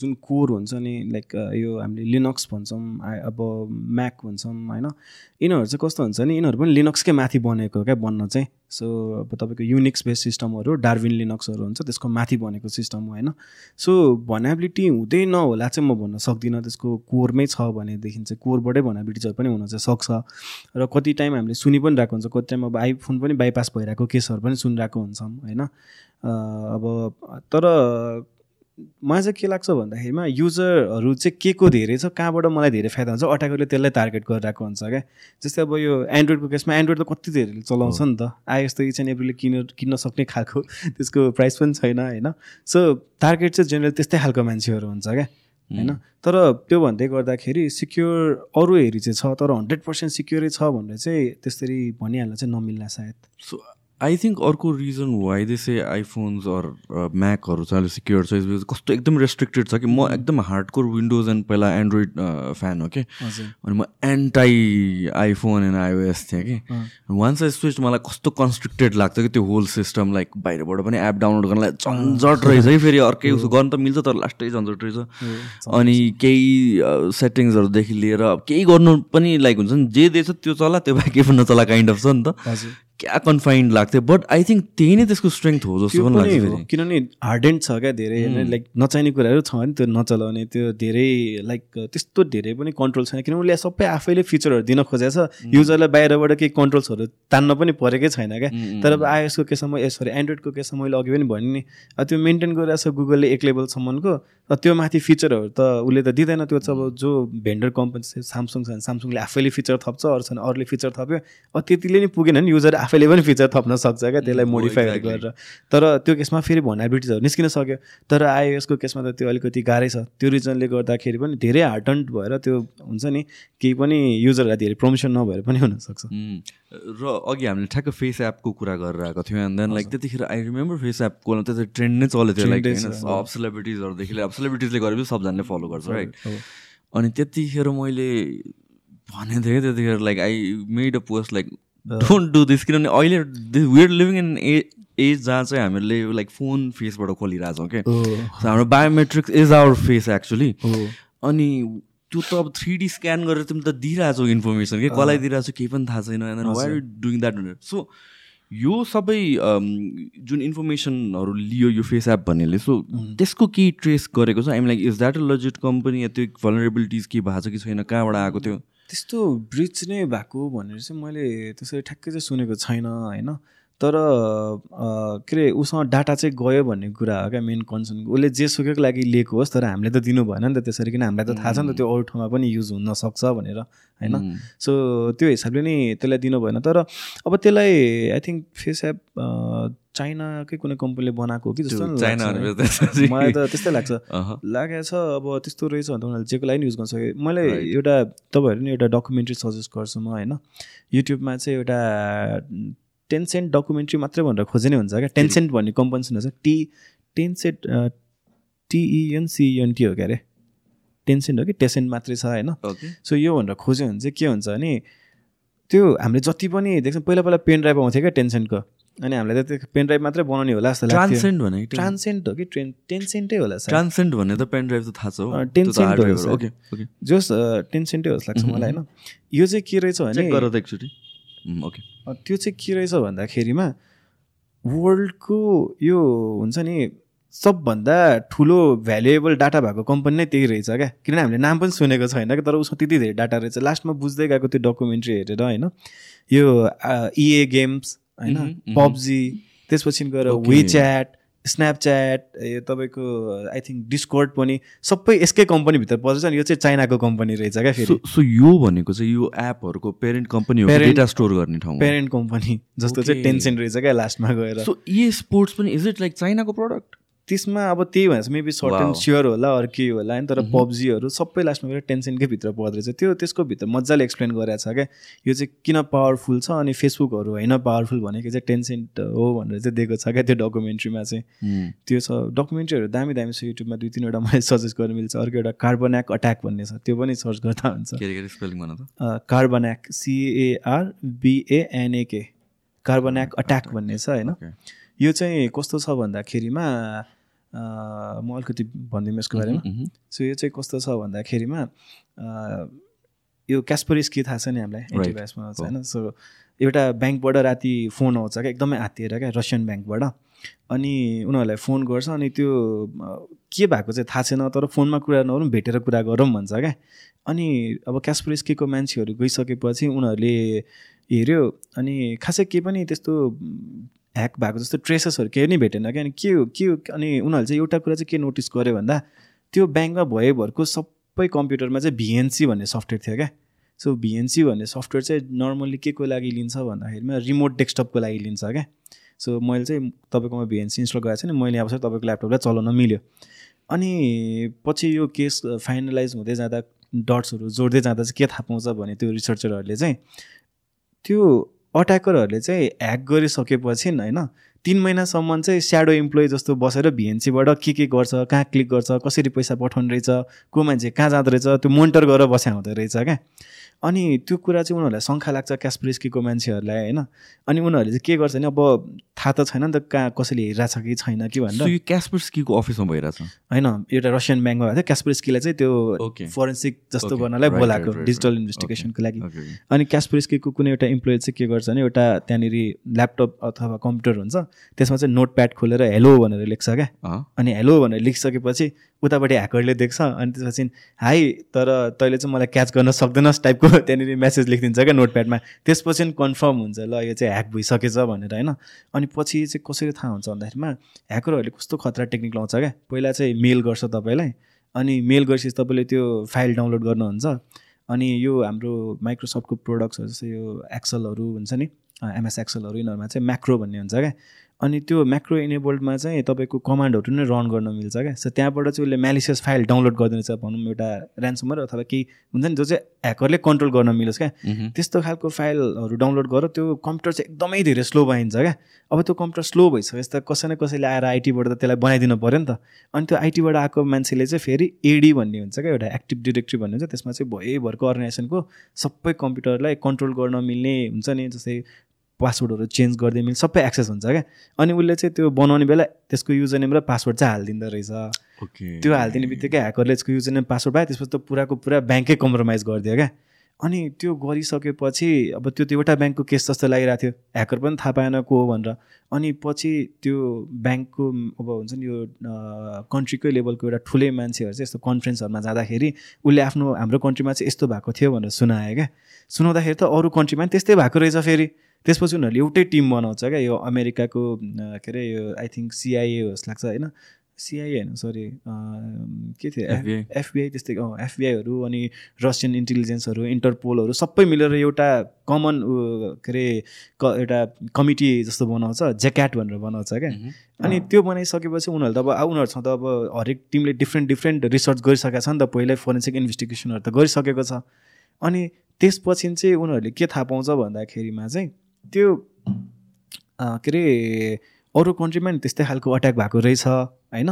जुन कोर हुन्छ नि लाइक यो हामीले लिनक्स भन्छौँ अब म्याक भन्छौँ होइन? यिनीहरू चाहिँ कस्तो हुन्छ नि यिनीहरू पनि लिनक्सकै माथि बनेको क्या बन्न चाहिँ। सो अब तपाईँको युनिक्स बेस सिस्टमहरू डार्विन लिनक्सहरू हुन्छ त्यसको माथि बनेको सिस्टम हो होइन? सो भनाबिलिटी हुँदै नहोला चाहिँ म भन्न सक्दिनँ। त्यसको कोरमै छ भनेदेखि चाहिँ कोरबाटै भनाबिलिटिजहरू पनि हुन चाहिँ सक्छ। र कति टाइम हामीले सुनि पनि रहेको हुन्छ कति टाइम अब आइफोन पनि बाइपास भइरहेको केसहरू पनि सुनिरहेको हुन्छौँ होइन? अब तर मलाई चाहिँ के लाग्छ भन्दाखेरिमा युजरहरू चाहिँ के को धेरै छ कहाँबाट मलाई धेरै फाइदा हुन्छ अट्याकरले त्यसलाई टार्गेट गरिरहेको हुन्छ क्या। जस्तै अब यो एन्ड्रोइडको केसमा एन्ड्रोइड त कति धेरैले चलाउँछ नि त। आइएस त इच एन्ड एभ्रीले किन किन्न सक्ने खालको त्यसको प्राइस पनि छैन होइन। सो टार्गेट चाहिँ जेनरल त्यस्तै खालको मान्छेहरू हुन्छ क्या होइन। तर त्यो भन्दै गर्दाखेरि सिक्योर अरू हेरी चाहिँ छ तर हन्ड्रेड पर्सेन्ट सिक्योरै छ भनेर चाहिँ त्यसरी भनिहाल्न चाहिँ नमिल्ला सायद। सो आई थिङ्क अर्को reason why they say iPhones or म्याकहरू चाहिँ अलिक सिक्योर छ कस्तो एकदम रेस्ट्रिक्टेड छ कि म एकदम हार्डकोर विन्डोज एन्ड पहिला एन्ड्रोइड फ्यान हो कि? अनि म एन्टाई आइफोन एन्ड आइओएस थिएँ कि? वान्स आई स्विच मलाई कस्तो कन्स्ट्रिक्टेड लाग्छ कि त्यो होल सिस्टम लाइक बाहिरबाट पनि एप डाउनलोड गर्नलाई झन्झट रहेछ है फेरि अर्कै उसो गर्नु त मिल्छ तर लास्टै झन्झट रहेछ। अनि केही सेटिङ्सहरूदेखि लिएर अब केही गर्नु पनि लाइक हुन्छ नि जे दिएछ त्यो चला त्यो बाहेक केही पनि नचला काइन्ड अफ छ नि त। क्या कन्फाइन्ड लाग्थ्यो? बट आई थिङ्क त्यही नै त्यसको स्ट्रेङ्थ हो जस्तो पनि फेरि। किनभने हार्डेन्ड छ क्या धेरै होइन? लाइक नचाहिने कुराहरू छ भने त्यो नचलाउने त्यो धेरै लाइक त्यस्तो धेरै पनि कन्ट्रोल छैन। किनभने उसले सबै आफैले फिचरहरू दिन खोजेको छ युजरलाई बाहिरबाट केही कन्ट्रोल्सहरू तान्न पनि परेकै छैन क्या। तर अब आइएसको केसमा ए सरी एन्ड्रोइडको केसमा मैले अघि पनि भने नि त्यो मेन्टेन गरिरहेको छ गुगलले एक लेभलसम्मको त्यो माथि फिचरहरू त उसले त दिँदैन। त्यो चाहिँ अब जो भेन्डर कम्पनी छ सामसुङ छ भने सामसुङले आफैले फिचर थप्छ अरू छ भने अरूले फिचर थप्यो। अब त्यतिले नै पुगेन नि युजर आफैले पनि फिचर थप्न सक्छ क्या त्यसलाई मोडिफाईहरू exactly. गरेर। तर त्यो केसमा फेरि भनाबिलिटिजहरू निस्किन सक्यो। तर आइओएसको केसमा त त्यो अलिकति गाह्रै छ। त्यो रिजनले गर्दाखेरि पनि धेरै हार्टन्ड भएर त्यो हुन्छ नि केही पनि युजरलाई धेरै प्रमोसन नभएर पनि हुनसक्छ। उम्, र अघि हामीले ठ्याक्क फेस एपको कुरा गरेर आएको थियौँ एन्ड देन लाइक त्यतिखेर आई रिमेम्बर फेस एपको त्यो ट्रेन्ड नै चलेको थियो लाइक सब सेलिब्रिटिजहरूदेखि अब सेलिब्रिटिजले गरेपछि सबजनाले फलो गर्छ राइट हो। अनि त्यतिखेर मैले भनेको थिएँ त्यतिखेर like I made a post like don't do this किनभने अहिले we're living in a age जहाँ चाहिँ हामीले लाइक फोन फेसबाट खोलिरहेछौँ क्या So हाम्रो biometrics is our face actually. अनि त्यो त अब थ्री डी स्क्यान गरेर तिमी त दिइरहेछौ इन्फर्मेसन कि कसलाई दिइरहेको केही पनि थाहा छैन। And why are doing that so यो सबै अम, जुन इन्फर्मेसनहरू लियो यो फेस एप भन्नेले सो त्यसको केही ट्रेस गरेको छ? I'm like is that a legit company या त्यो भलरेबिलिटिज केही भएको छ कि छैन? कहाँबाट आएको थियो त्यस्तो ब्रिज नै भएको भनेर चाहिँ मैले त्यसरी ठ्याक्कै चाहिँ सुनेको छैन होइन। तर के अरे उसँग डाटा चाहिँ गयो भन्ने कुरा हो क्या मेन कन्सर्न। उसले जे सुकेको लागि लिएको होस् तर हामीले त दिनु भएन नि त त्यसरी किन? हामीलाई त थाहा छ नि त त्यो अरू ठाउँमा पनि युज हुनसक्छ भनेर होइन. सो त्यो हिसाबले नै त्यसलाई दिनु भएन। तर अब त्यसलाई आई थिङ्क फेस एप चाइनाकै कुनै कम्पनीले बनाएको हो कि जस्तो मलाई त त्यस्तै लाग्छ। लागेको छ अब त्यस्तो रहेछ भने त उनीहरूले जेको लागि युज गर्न सक्यो मैले. एउटा तपाईँहरू नि एउटा डकुमेन्ट्री सजेस्ट गर्छु म होइन? युट्युबमा चाहिँ एउटा टेन्सेन्ट डकुमेन्ट्री मात्रै भनेर खोजे नै हुन्छ क्या। टेन्सेन्ट भन्ने कम्पनी सुन्नुहोस् टी टेन्सेन्ट टिइएनसिएनटी हो क्या अरे? टेन्सेन्ट हो कि? टेसेन्ट मात्रै छ होइन. सो यो भनेर खोज्यो भने चाहिँ के हुन्छ भने त्यो हामीले जति पनि देख्छौँ पहिला पहिला पेन ड्राइभ आउँथ्यो क्या टेन्सेन्टको अनि हामीलाई त त्यो पेन ड्राइभ मात्रै बनाउने होला जस्तो लाग्थ्यो। ट्रान्सेन्ड भने ट्रान्सेन्ट हो कि? ट्रेन टेन्सेन्टै होला सायद। ट्रान्सेन्ड भन्ने त पेन ड्राइभ त थाहा छ हो। सायद। ओके ओके जोस् टेन्सेन्टै होस् लाग्छ मलाई होइन? यो चाहिँ के रहेछ भने त एकचोटि। ओके त्यो चाहिँ के रहेछ भन्दाखेरिमा वर्ल्डको यो हुन्छ नि सबभन्दा ठुलो भ्यालुएबल डाटा भएको कम्पनी नै त्यही रहेछ क्या। किनभने हामीले नाम पनि सुनेको छैन कि तर उसमा त्यति धेरै डाटा रहेछ। लास्टमा बुझ्दै गएको त्यो डकुमेन्ट्री हेरेर होइन? यो इए गेम्स होइन। पब्जी त्यसपछि गएर. विच्याट स्न्यापच्याट यो तपाईँको आई थिङ्क डिस्कोर्ड पनि सबै यसकै कम्पनीभित्र पर्छ नि यो चाहिँ चाइनाको कम्पनी रहेछ क्या फेरि सो यो भनेको चाहिँ यो एपहरूको पेरेन्ट कम्पनी डेटा स्टोर गर्ने ठाउँ? पेरेन्ट कम्पनी जस्तो चाहिँ. टेन्सन रहेछ क्या लास्टमा गएर सो ई स्पोर्ट्स पनि इज इट लाइक चाइनाको प्रडक्ट त्यसमा अब त्यही भन्छ मेबी सर्ट एन्ड. स्योर होला अरू के होला नि तर पब्जीहरू सबै लास्टमा गएर टेन्सनकै भित्र पर्दो रहेछ त्यो त्यसको भित्र मजाले एक्सप्लेन गरेको छ क्या। यो चाहिँ किन पावरफुल छ अनि फेसबुकहरू होइन पावरफुल भनेको चाहिँ टेन्सेन्ट हो भनेर चाहिँ दिएको छ क्या त्यो डकुमेन्ट्रीमा चाहिँ। त्यो छ। डकुमेन्ट्रीहरू दामी दामी छ युट्युबमा दुई तिनवटा मैले सजेस्ट गर्न मिल्छ। अर्को एउटा कार्बोन्याक अट्याक भन्ने छ। त्यो पनि सर्च गर्दा हुन्छ। कार्बोन्याक सिएआर बिएनएके कार्बोन्याक अट्याक भन्ने छ होइन. यो चाहिँ कस्तो छ भन्दाखेरिमा म अलिकति भनिदिउँ यसको बारेमा। सो यो चाहिँ कस्तो छ भन्दाखेरिमा यो क्यास्परिस्की थाहा छ नि हामीलाई. एन्टिभाइरसमा आउँछ होइन? सो एउटा ब्याङ्कबाट राति फोन आउँछ क्या एकदमै हातिएर क्या रसियन ब्याङ्कबाट। अनि उनीहरूलाई फोन गर्छ अनि त्यो के भएको चाहिँ थाहा छैन तर फोनमा कुरा नगरौँ भेटेर कुरा गरौँ भन्छ क्या। अनि अब क्यास्परिस्कीको मान्छेहरू गइसकेपछि उनीहरूले हेऱ्यो अनि खासै केही पनि त्यस्तो ह्याक भएको जस्तो ट्रेसेसहरू केही नै भेटेन क्या। अनि के हो के अनि उनीहरूले चाहिँ एउटा कुरा चाहिँ के नोटिस गर्यो भन्दा त्यो ब्याङ्कमा भएभरको सबै कम्प्युटरमा चाहिँ भिएनसी भन्ने सफ्टवेयर थियो क्या। सो भिएनसी भन्ने सफ्टवेयर चाहिँ नर्मल्ली के को लागि लिन्छ भन्दाखेरिमा रिमोट डेस्कटपको लागि लिन्छ क्या। सो मैले चाहिँ तपाईँकोमा भिएनसी इन्स्टल गरेको नि मैले अब तपाईँको ल्यापटपलाई चलाउन मिल्यो। अनि पछि यो केस फाइनलाइज हुँदै जाँदा डट्सहरू जोड्दै जाँदा चाहिँ के थाहा पाउँछ भने त्यो रिसर्चरहरूले चाहिँ त्यो अट्याकरहरूले चाहिँ ह्याक गरिसकेपछि होइन तिन महिनासम्म चाहिँ स्याडो इम्प्लोइ जस्तो बसेर भिएनसीबाट के के गर्छ कहाँ क्लिक गर्छ कसरी पैसा पठाउने रहेछ को मान्छे कहाँ जाँदो रहेछ त्यो मोनिटर गरेर बस्या हुँदो रहेछ क्या। अनि त्यो कुरा चाहिँ उनीहरूलाई शङ्खा लाग्छ क्यासप्रिस्कीको मान्छेहरूलाई होइन अनि उनीहरूले चाहिँ के गर्छ भने अब थाहा त छैन नि त कहाँ कसैले हेरिरहेको छ कि छैन कि भनेर यो क्यासपर्सकीको अफिसमा भइरहेछ होइन एउटा रसियन ब्याङ्कमा भएको थियो क्यासप्रिस्कीलाई चाहिँ त्यो. फोरेन्सिक जस्तो. गर्नलाई बोलाएको डिजिटल. इन्भेस्टिगेसनको लागि. अनि क्यासप्रिस्कीको कुनै एउटा इम्प्लोइ चाहिँ के गर्छ भने एउटा त्यहाँनिर ल्यापटप अथवा कम्प्युटर हुन्छ त्यसमा चाहिँ नोट प्याड खोलेर हेलो भनेर लेख्छ क्या? अनि हेलो भनेर लेखिसकेपछि उतापट्टि ह्याकरले देख्छ अनि त्यसपछि हाई तर तैँले चाहिँ मलाई क्याच गर्न सक्दैनस् टाइपको त्यहाँनिर मेसेज लेखिदिन्छ क्या नोटप्याडमा। त्यसपछि कन्फर्म हुन्छ ल यो चाहिँ ह्याक भइसकेछ भनेर होइन। अनि पछि चाहिँ कसरी थाहा हुन्छ भन्दाखेरिमा ह्याकरहरूले कस्तो खतरा टेक्निक लाउँछ क्या? पहिला चाहिँ मेल गर्छ तपाईँलाई अनि मेल गरेपछि तपाईँले त्यो फाइल डाउनलोड गर्नुहुन्छ। अनि यो हाम्रो माइक्रोसफ्टको प्रोडक्ट्सहरू जस्तै यो एक्सलहरू हुन्छ नि एमएस एक्सलहरू यिनीहरूमा चाहिँ म्याक्रो भन्ने हुन्छ क्या? अनि त्यो म्याक्रो इनेबल्डमा चाहिँ तपाईँको कमान्डहरू नै रन गर्न मिल्छ क्या। सो त्यहाँबाट चाहिँ उसले म्यालिसियस फाइल डाउनलोड गरिदिनेछ भनौँ एउटा ऱ्यान्समर अथवा केही हुन्छ नि जो चाहिँ ह्याकरले कन्ट्रोल गर्न मिलोस् क्या। त्यस्तो खालको फाइलहरू डाउनलोड गर त्यो कम्प्युटर चाहिँ एकदमै धेरै स्लो भइन्छ क्या। अब त्यो कम्प्युटर स्लो भइसकेपछि त कसै न कसैले आएर आइटीबाट त त्यसलाई बनाइदिनु पऱ्यो नि त। अनि त्यो आइटीबाट आएको मान्छेले चाहिँ फेरि एडी भन्ने हुन्छ क्या एउटा एक्टिभ डिरेक्टरी भन्ने हुन्छ। त्यसमा चाहिँ भयभरको अर्गनाइजेसनको सबै कम्प्युटरलाई कन्ट्रोल गर्न मिल्ने हुन्छ नि जस्तै पासवर्डहरू चेन्ज गरिदिए मिल्ने सबै एक्सेस हुन्छ क्या। अनि उसले चाहिँ त्यो बनाउने बेला त्यसको युजर नेम र पासवर्ड चाहिँ हालिदिँदो रहेछ. त्यो हालिदिने बित्तिकै ह्याकरले त्यसको युजर नेम पासवर्ड पायो त्यसपछि त पुराको पुरा ब्याङ्कै कम्प्रोमाइज गरिदियो क्या। अनि त्यो गरिसकेपछि अब त्यो त्यो एउटा ब्याङ्कको केस जस्तो लागिरहेको थियो। ह्याकर पनि थाहा पाएन को हो भनेर। अनि पछि त्यो ब्याङ्कको अब हुन्छ नि यो कन्ट्रीकै लेभलको एउटा ठुलै मान्छेहरू चाहिँ यस्तो कन्फरेन्सहरूमा जाँदाखेरि उसले आफ्नो हाम्रो कन्ट्रीमा चाहिँ यस्तो भएको थियो भनेर सुनायो क्या। सुनाउँदाखेरि त अरू कन्ट्रीमा पनि त्यस्तै भएको रहेछ फेरि। त्यसपछि उनीहरूले एउटै टिम बनाउँछ क्या यो अमेरिकाको के अरे यो आई थिङ्क सिआइए होस् लाग्छ होइन? सिआइए होइन सरी के थियो? FBI. एफबिआई त्यस्तै अँ एफबिआईहरू अनि रसियन इन्टेलिजेन्सहरू इन्टरपोलहरू सबै मिलेर एउटा कमन के अरे क एउटा कमिटी जस्तो बनाउँछ ज्याक्याट भनेर बनाउँछ क्या। अनि त्यो बनाइसकेपछि उनीहरू त अब उनीहरूसँग त अब हरेक टिमले डिफ्रेन्ट डिफ्रेन्ट रिसर्च गरिसकेको छ नि त पहिल्यै फोरेन्सिक इन्भेस्टिगेसनहरू त गरिसकेको छ। अनि त्यसपछि चाहिँ उनीहरूले के थाहा पाउँछ भन्दाखेरिमा चाहिँ त्यो के अरे अरू कन्ट्रीमा नि त्यस्तै खालको अट्याक भएको रहेछ होइन?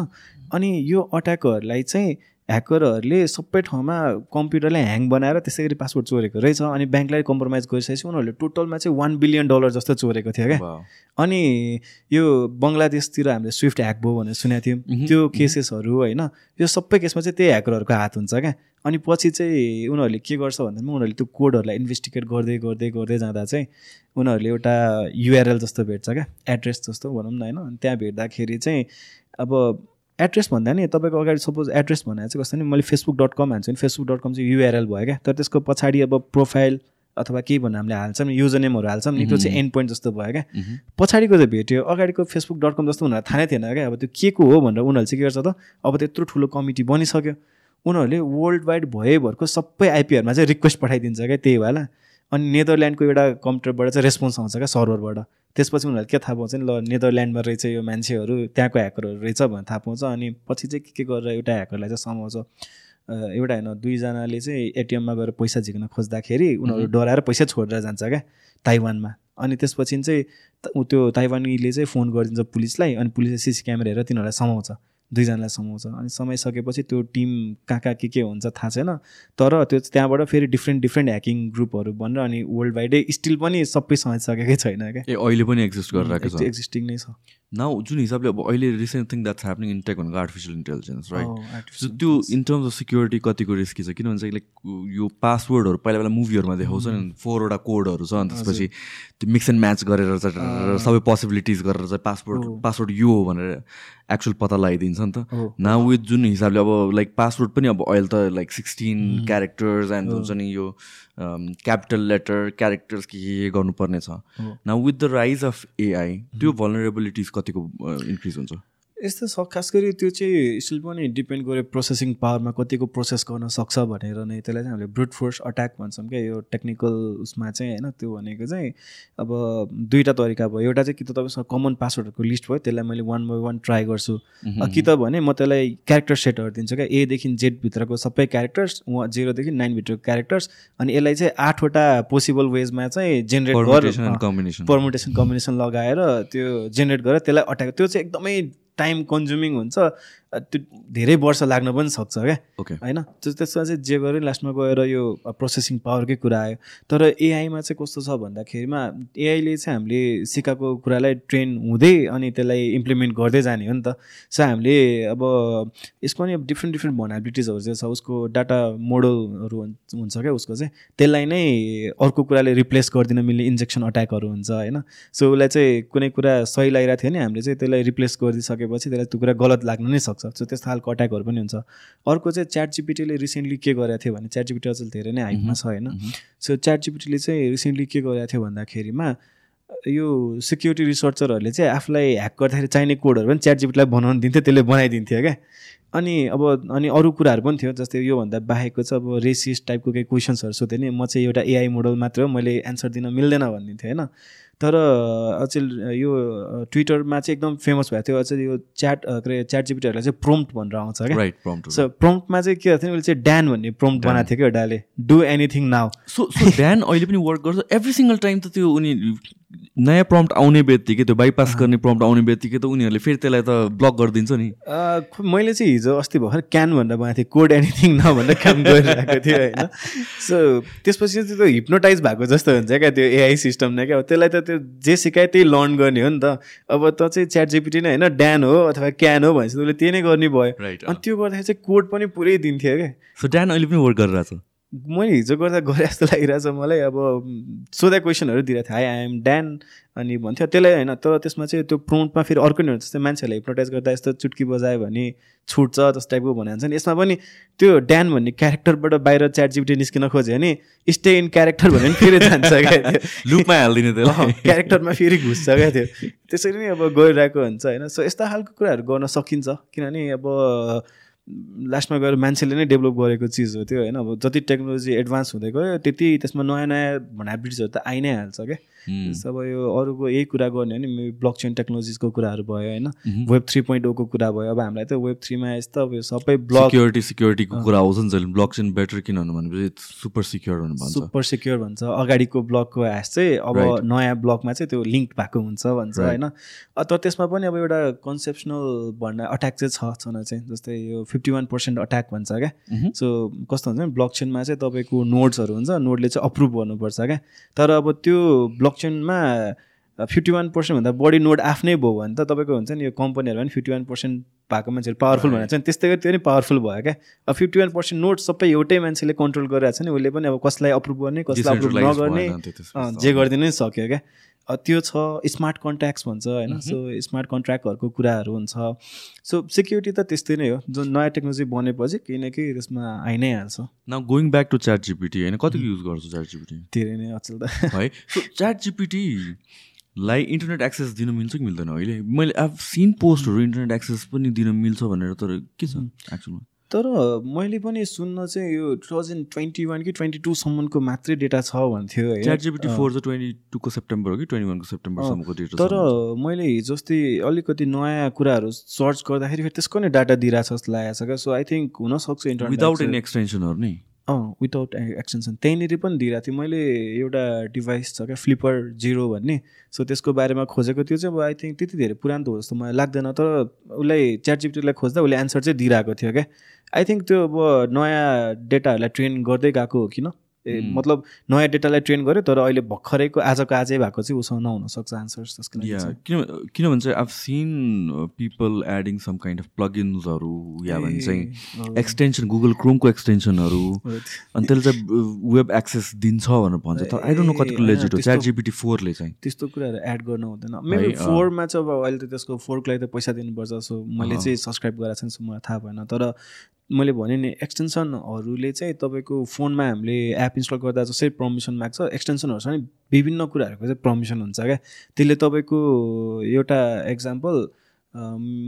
अनि यो अट्याकहरूलाई चाहिँ ह्याकरहरूले सबै ठाउँमा कम्प्युटरलाई ह्याङ बनाएर त्यसै गरी पासवर्ड चोरेको रहेछ अनि ब्याङ्कलाई कम्प्रोमाइज गरिसकेपछि उनीहरूले टोटलमा चाहिँ वान बिलियन डलर जस्तो चोरेको थियो क्या. अनि यो बङ्गलादेशतिर हामीले स्विफ्ट ह्याक भयो भनेर सुनेको थियौँ त्यो। केसेसहरू होइन यो सबै केसमा चाहिँ त्यही ह्याकरहरूको हात हुन्छ क्या अनि पछि चाहिँ उनीहरूले के गर्छ भन्दामा उनीहरूले त्यो कोडहरूलाई इन्भेस्टिगेट गर्दै गर्दै गर्दै जाँदा चाहिँ उनीहरूले एउटा युआरएल जस्तो भेट्छ क्या एड्रेस जस्तो भनौँ न होइन अनि त्यहाँ भेट्दाखेरि चाहिँ अब एड्रेस भन्दा नि तपाईँको अगाडि सपोज एड्रेस भनेर चाहिँ कस्तो नि? मैले फेसबुक डट कम हाल्छु नि। फेसबुक डट कम चाहिँ युआरएल भयो क्या। तर त्यसको पछाडि अब प्रोफाइल अथवा केही भन्नु हामीले हाल्छौँ नि युजर नेमहरू हाल्छौँ नि त्यो चाहिँ एन्ड पोइन्ट जस्तो भयो क्या। पछाडिको चाहिँ भेट्यो। अगाडिको फेसबुक डट कम जस्तो उनीहरूलाई थाहा नै थिएन क्या। अब त्यो के को हो भनेर उनीहरूले चाहिँ के गर्छ त? अब त्यत्रो ठुलो कमिटी बनिसक्यो। उनीहरूले वर्ल्ड वाइड भएभरको सबै आइपीहरूमा चाहिँ रिक्वेस्ट पठाइदिन्छ क्या त्यही भएर अनि नेदरल्यान्डको एउटा कम्प्युटरबाट चाहिँ रेस्पोन्स आउँछ क्या सर्भरबाट। त्यसपछि उनीहरूले के थाहा पाउँछ नि ल नेदरल्यान्डमा रहेछ यो मान्छेहरू त्यहाँको ह्याकरहरू रहेछ भनेर थाहा पाउँछ। अनि पछि चाहिँ के के गरेर एउटा ह्याकरलाई चाहिँ समाउँछ? एउटा होइन दुईजनाले चाहिँ एटिएममा गएर पैसा झिक्न खोज्दाखेरि उनीहरू डराएर पैसा छोडेर जान्छ क्या ताइवानमा। अनि त्यसपछि चाहिँ त्यो ताइवानीले चाहिँ फोन गरिदिन्छ पुलिसलाई अनि पुलिसले सिसी क्यामेरा हेरेर तिनीहरूलाई समाउँछ। दुईजनालाई समाउँछ। अनि समाइसकेपछि त्यो टिम कहाँ कहाँ के के हुन्छ थाहा छैन। तर त्यो त्यहाँबाट फेरि डिफ्रेन्ट डिफ्रेन्ट ह्याकिङ ग्रुपहरू बनेर अनि वर्ल्ड वाइडै स्टिल पनि सबै समाइसकेकै छैन क्या। ए अहिले पनि एक्जिस्ट गरिरहेको छ। एक्जिस्टिङ नै छ। नाउ जुन हिसाबले अब अहिले recent thing that's happening in tech भनेको artificial intelligence right Oh, so त्यो इन टर्म्स अफ सिक्योरिटी कतिको रिस्की छ किनभने चाहिँ लाइक यो पासवर्डहरू पहिला पहिला मुभीहरूमा देखाउँछ नि फोरवटा कोडहरू छ अनि त्यसपछि त्यो मिक्स एन्ड म्याच गरेर चाहिँ सबै पोसिबिलिटिज गरेर चाहिँ पासवर्ड पासवर्ड यो हो भनेर एक्चुअल पत्ता लगाइदिन्छ नि त। नाउ विथ जुन हिसाबले अब लाइक पासवर्ड पनि अब अहिले त लाइक सिक्सटिन क्यारेक्टर्स एन्ड हुन्छ नि यो क्यापिटल लेटर क्यारेक्टर्स के के गर्नुपर्ने छ। Now with the rise of AI त्यो भलनरेबिलिटिज कतिको इन्क्रिज हुन्छ? यस्तो छ खास गरी त्यो चाहिँ स्टिल पनि डिपेन्ड गऱ्यो प्रोसेसिङ पावरमा कतिको प्रोसेस गर्न सक्छ भनेर नै त्यसलाई चाहिँ हामीले ब्रुट फोर्स अट्याक भन्छौँ क्या। यो टेक्निकल उसमा चाहिँ होइन त्यो भनेको चाहिँ अब दुईवटा तरिका भयो। एउटा चाहिँ कि त तपाईँसँग कमन पासवर्डहरूको लिस्ट भयो त्यसलाई मैले वान बाई वान ट्राई गर्छु। कि त भने म त्यसलाई क्यारेक्टर सेटहरू दिन्छु क्या। एदेखि जेडभित्रको सबै क्यारेक्टर्स उहाँ जेरोदेखि नाइनभित्रको क्यारेक्टर्स अनि यसलाई चाहिँ आठवटा पोसिबल वेजमा चाहिँ जेनेरेट गरेर पर्मुटेसन कम्बिनेसन लगाएर त्यो जेनेरेट गरेर त्यसलाई अट्याक त्यो चाहिँ एकदमै टाइम कन्ज्युमिङ हुन्छ त्यो धेरै वर्ष लाग्न पनि सक्छ क्या। होइन? त्यो त्यसमा चाहिँ जे गऱ्यो लास्टमा गएर यो प्रोसेसिङ पावरकै कुरा आयो। तर एआईमा चाहिँ कस्तो छ भन्दाखेरिमा एआईले चाहिँ हामीले सिकाएको कुरालाई ट्रेन हुँदै अनि त्यसलाई इम्प्लिमेन्ट गर्दै जाने हो नि त। सो हामीले अब यसको नि अब डिफ्रेन्ट डिफ्रेन्ट भनाबिलिटिजहरू चाहिँ छ। उसको डाटा मोडलहरू हुन्छ क्या उसको चाहिँ। त्यसलाई नै अर्को कुराले रिप्लेस गरिदिन मिल्ने इन्जेक्सन अट्याकहरू हुन्छ होइन? सो उसलाई चाहिँ कुनै कुरा सही लागिरहेको थियो भने हामीले चाहिँ त्यसलाई रिप्लेस गरिदिइसकेपछि त्यसलाई त्यो कुरा गलत लाग्न नै सक्छ। सो त्यस्तो खालको अट्याकहरू पनि हुन्छ। अर्को चाहिँ च्याट जिपिटीले रिसेन्टली के गरेको थियो भने च्याट जिपिटी अचेल धेरै नै हाइटमा छ होइन? सो च्याट जिपिटीले चाहिँ रिसेन्टली के गरेको थियो भन्दाखेरिमा यो सिक्युरिटी रिसर्चरहरूले चाहिँ आफूलाई ह्याक गर्दाखेरि चाहिने कोडहरू पनि च्याट जिपिटीलाई बनाउनु दिन्थ्यो त्यसले बनाइदिन्थ्यो क्या? अनि अब अनि अरू कुराहरू पनि थियो जस्तै योभन्दा बाहेकको चाहिँ अब रेसिस टाइपको केही क्वेसन्सहरू सोध्यो नि म चाहिँ एउटा एआई मोडल मात्र हो मैले एन्सर दिन मिल्दैन भनिदिन्थेँ होइन? तर अचेल यो ट्विटरमा चाहिँ एकदम फेमस भएको थियो। अचेल यो च्याट के अरे च्याट जिपिटीहरूलाई चाहिँ प्रोम्प्ट भनेर आउँछ क्या। राइट प्रम्प्ट सो प्रोम्प्टमा चाहिँ के थियो उसले चाहिँ ड्यान भन्ने प्रोम्प्ट बनाएको थियो क्या एउटाले do anything now so so DAN अहिले पनि वर्क गर्छ। एभ्री सिङ्गल टाइम त त्यो उनी नयाँ प्रम्प्ट आउने बित्तिकै त्यो बाइपास गर्ने प्रम्प्ट आउने बित्तिकै त उनीहरूले फेरि त्यसलाई त ब्लक गरिदिन्छ नि। मैले चाहिँ हिजो अस्ति भर्खर क्यान भनेर बनाएको थिएँ कोड एनिथिङ न भनेर काम गरिरहेको थिएँ होइन? सो त्यसपछि चाहिँ त्यो हिप्नोटाइज भएको जस्तो हुन्छ क्या त्यो एआई सिस्टम नै क्या। त्यसलाई त त्यो जे सिकायो त्यही लर्न गर्ने हो नि त। अब त चाहिँ च्याट जिपिटी नै होइन ड्यान हो अथवा क्यान हो भनेपछि उसले त्यही नै गर्ने भयो। राइट अनि त्यो गर्दाखेरि चाहिँ कोड पनि पुरै दिन्थ्यो क्या। सो ड्यान अहिले पनि वर्क गरिरहेको छ मैले हिजो गर्दा गरे जस्तो लागिरहेछ मलाई। अब सोधा क्वेसनहरू दिइरहेको थियो हाई आई एम ड्यान अनि भन्थ्यो। त्यसलाई होइन तर त्यसमा चाहिँ त्यो प्रोम्प्टमा फेरि अर्को नै हुन्छ। जस्तै मान्छेहरूलाई हिप्नोटाइज गर्दा यस्तो चुट्की बजायो भने छुट्छ जस्तो टाइपको भने हुन्छ नि। यसमा पनि त्यो ड्यान भन्ने क्यारेक्टरबाट बाहिर च्याट जिपिटी निस्किन खोज्यो भने स्टे इन क्यारेक्टर भने पनि फेरि जान्छ क्या लुपमा हालिदिने त्यसलाई क्यारेक्टरमा फेरि घुस्छ क्या त्यो। त्यसरी नै अब गइरहेको हुन्छ होइन। सो यस्ता खालको कुराहरू गर्न सकिन्छ। किनभने अब लास्टमा गएर मान्छेले नै डेभलप गरेको चिज हो त्यो होइन? अब जति टेक्नोलोजी एडभान्स हुँदै गयो त्यति त्यसमा नयाँ नयाँ भनाबिलिटिजहरू त आइ नै हाल्छ क्या? अब यो अरूको यही कुरा गर्ने हो भने ब्लक चेन टेक्नोलोजिसको कुराहरू भयो होइन? वेब थ्री पोइन्ट ओको कुरा भयो। अब हामीलाई त वेब थ्रीमा यस्तो अब यो सबै ब्लक सिक्योरिटी सिक्योरिटीको कुरा आउँछ नि जहिले ब्लक चेन बेटर किन भनेपछि सुपर सिक्योर भनेर भन्छ। सुपर सिक्योर भन्छ। अगाडिको ब्लकको ह्यास चाहिँ अब. नयाँ ब्लकमा चाहिँ त्यो लिङ्क भएको हुन्छ भन्छ होइन? तर त्यसमा पनि अब एउटा कन्सेप्सनल भन्ने अट्याक चाहिँ छ छन चाहिँ। जस्तै यो फिफ्टी वान पर्सेन्ट अट्याक भन्छ क्या। सो कस्तो हुन्छ भने ब्लक चेनमा चाहिँ तपाईँको नोट्सहरू हुन्छ। नोटले चाहिँ अप्रुभ गर्नुपर्छ क्या। तर अब त्यो ब्लक चेनमा फिफ्टी वान पर्सेन्टभन्दा बढी नोट आफ्नै भयो भने त तपाईँको हुन्छ नि यो कम्पनीहरू पनि फिफ्टी वान पर्सेन्ट भएको मान्छेहरू पावरफुल भनेर चाहिँ त्यस्तै गरी त्यो पनि पावरफुल भयो क्या। अब फिफ्टी वान पर्सेन्ट नोट सबै एउटै मान्छेले कन्ट्रोल गरिरहेको छ नि। उसले पनि अब कसलाई अप्रुभ गर्ने कसलाई अप्रुभ नगर्ने। जे गरिदिनु नै सक्यो क्या। त्यो छ स्मार्ट कन्ट्याक्ट्स भन्छ होइन? सो स्मार्ट कन्ट्र्याक्टहरूको कुराहरू हुन्छ। सो सिक्युरिटी त त्यस्तै नै हो। जुन नयाँ टेक्नोलोजी बनेपछि केही न केही त्यसमा आइ नै हाल्छ now going back to ChatGPT होइन? कतिको युज गर्छु च्याट जिपिटी धेरै नै अचल त। है? सो च्याट जिपिटीलाई इन्टरनेट एक्सेस दिन मिल्छ कि मिल्दैन अहिले? मैले अब सिन पोस्टहरू इन्टरनेट एक्सेस पनि दिन मिल्छ भनेर तर के छ एक्चुअलमा तर मैले पनि सुन्न चाहिँ यो टु थाउजन्ड ट्वेन्टी वान कि ट्वेन्टी टूसम्मको मात्रै डेटा छ भन्थ्यो फोर चाहिँ ट्वेन्टी टूको सेप्टेम्बर हो कि ट्वेन्टी वानको सेप्टेम्बरसम्मको डेटा तर मैले हिजो अस्ति अलिकति नयाँ कुराहरू सर्च गर्दाखेरि फेरि त्यसको नै डाटा दिइरहेको छ जस्तो लागेको छ क्या। सो आई थिङ्क हुनसक्छ इन्टरनेट विदाउट एनी एक्सटेन्सनहरू नै? अँ विदाउट एक्सटेन्सन त्यहीँनिर पनि दिइरहेको थियो मैले एउटा डिभाइस छ क्या फ्लिपर जिरो भन्ने। सो त्यसको बारेमा खोजेको त्यो चाहिँ अब आई थिङ्क त्यति धेरै पुरानो त हो जस्तो मलाई लाग्दैन तर उसलाई च्याट जिपिटीलाई खोज्दा उसले एन्सर चाहिँ दिइरहेको थियो क्या। आई थिङ्क त्यो अब नयाँ डेटाहरूलाई ट्रेन गर्दै गएको हो किन. मतलब नयाँ डेटालाई ट्रेन गर्यो तर अहिले भर्खरैको आजको आजै भएको चाहिँ उसँग नहुनसक्छ आन्सर्स त्यसको लागि किन किनभने चाहिँ I've seen people adding some kind of प्लगइन्सहरू या भने चाहिँ एक्सटेन्सन गुगल क्रोमको एक्सटेन्सनहरू। अनि त्यसले चाहिँ वेब एक्सेस दिन्छ भनेर भन्छ तर आई डोन्ट नो कतिको लेजिट हो च्याट जिपिटी फोरले चाहिँ त्यस्तो कुराहरू एड गर्न हुँदैन अँ। फोरमा चाहिँ अब अहिले त त्यसको फोरको लागि त पैसा दिनुपर्छ सो मैले। चाहिँ सब्सक्राइब गरेको छैन सो मलाई थाहा भएन तर मैले भने नि एक्सटेन्सनहरूले चाहिँ तपाईँको फोनमा हामीले एप इन्स्टल गर्दा जसरी पर्मिसन माग्छ एक्सटेन्सनहरू छ नि विभिन्न कुराहरूको चाहिँ पर्मिसन हुन्छ क्या। त्यसले तपाईँको एउटा एक्जाम्पल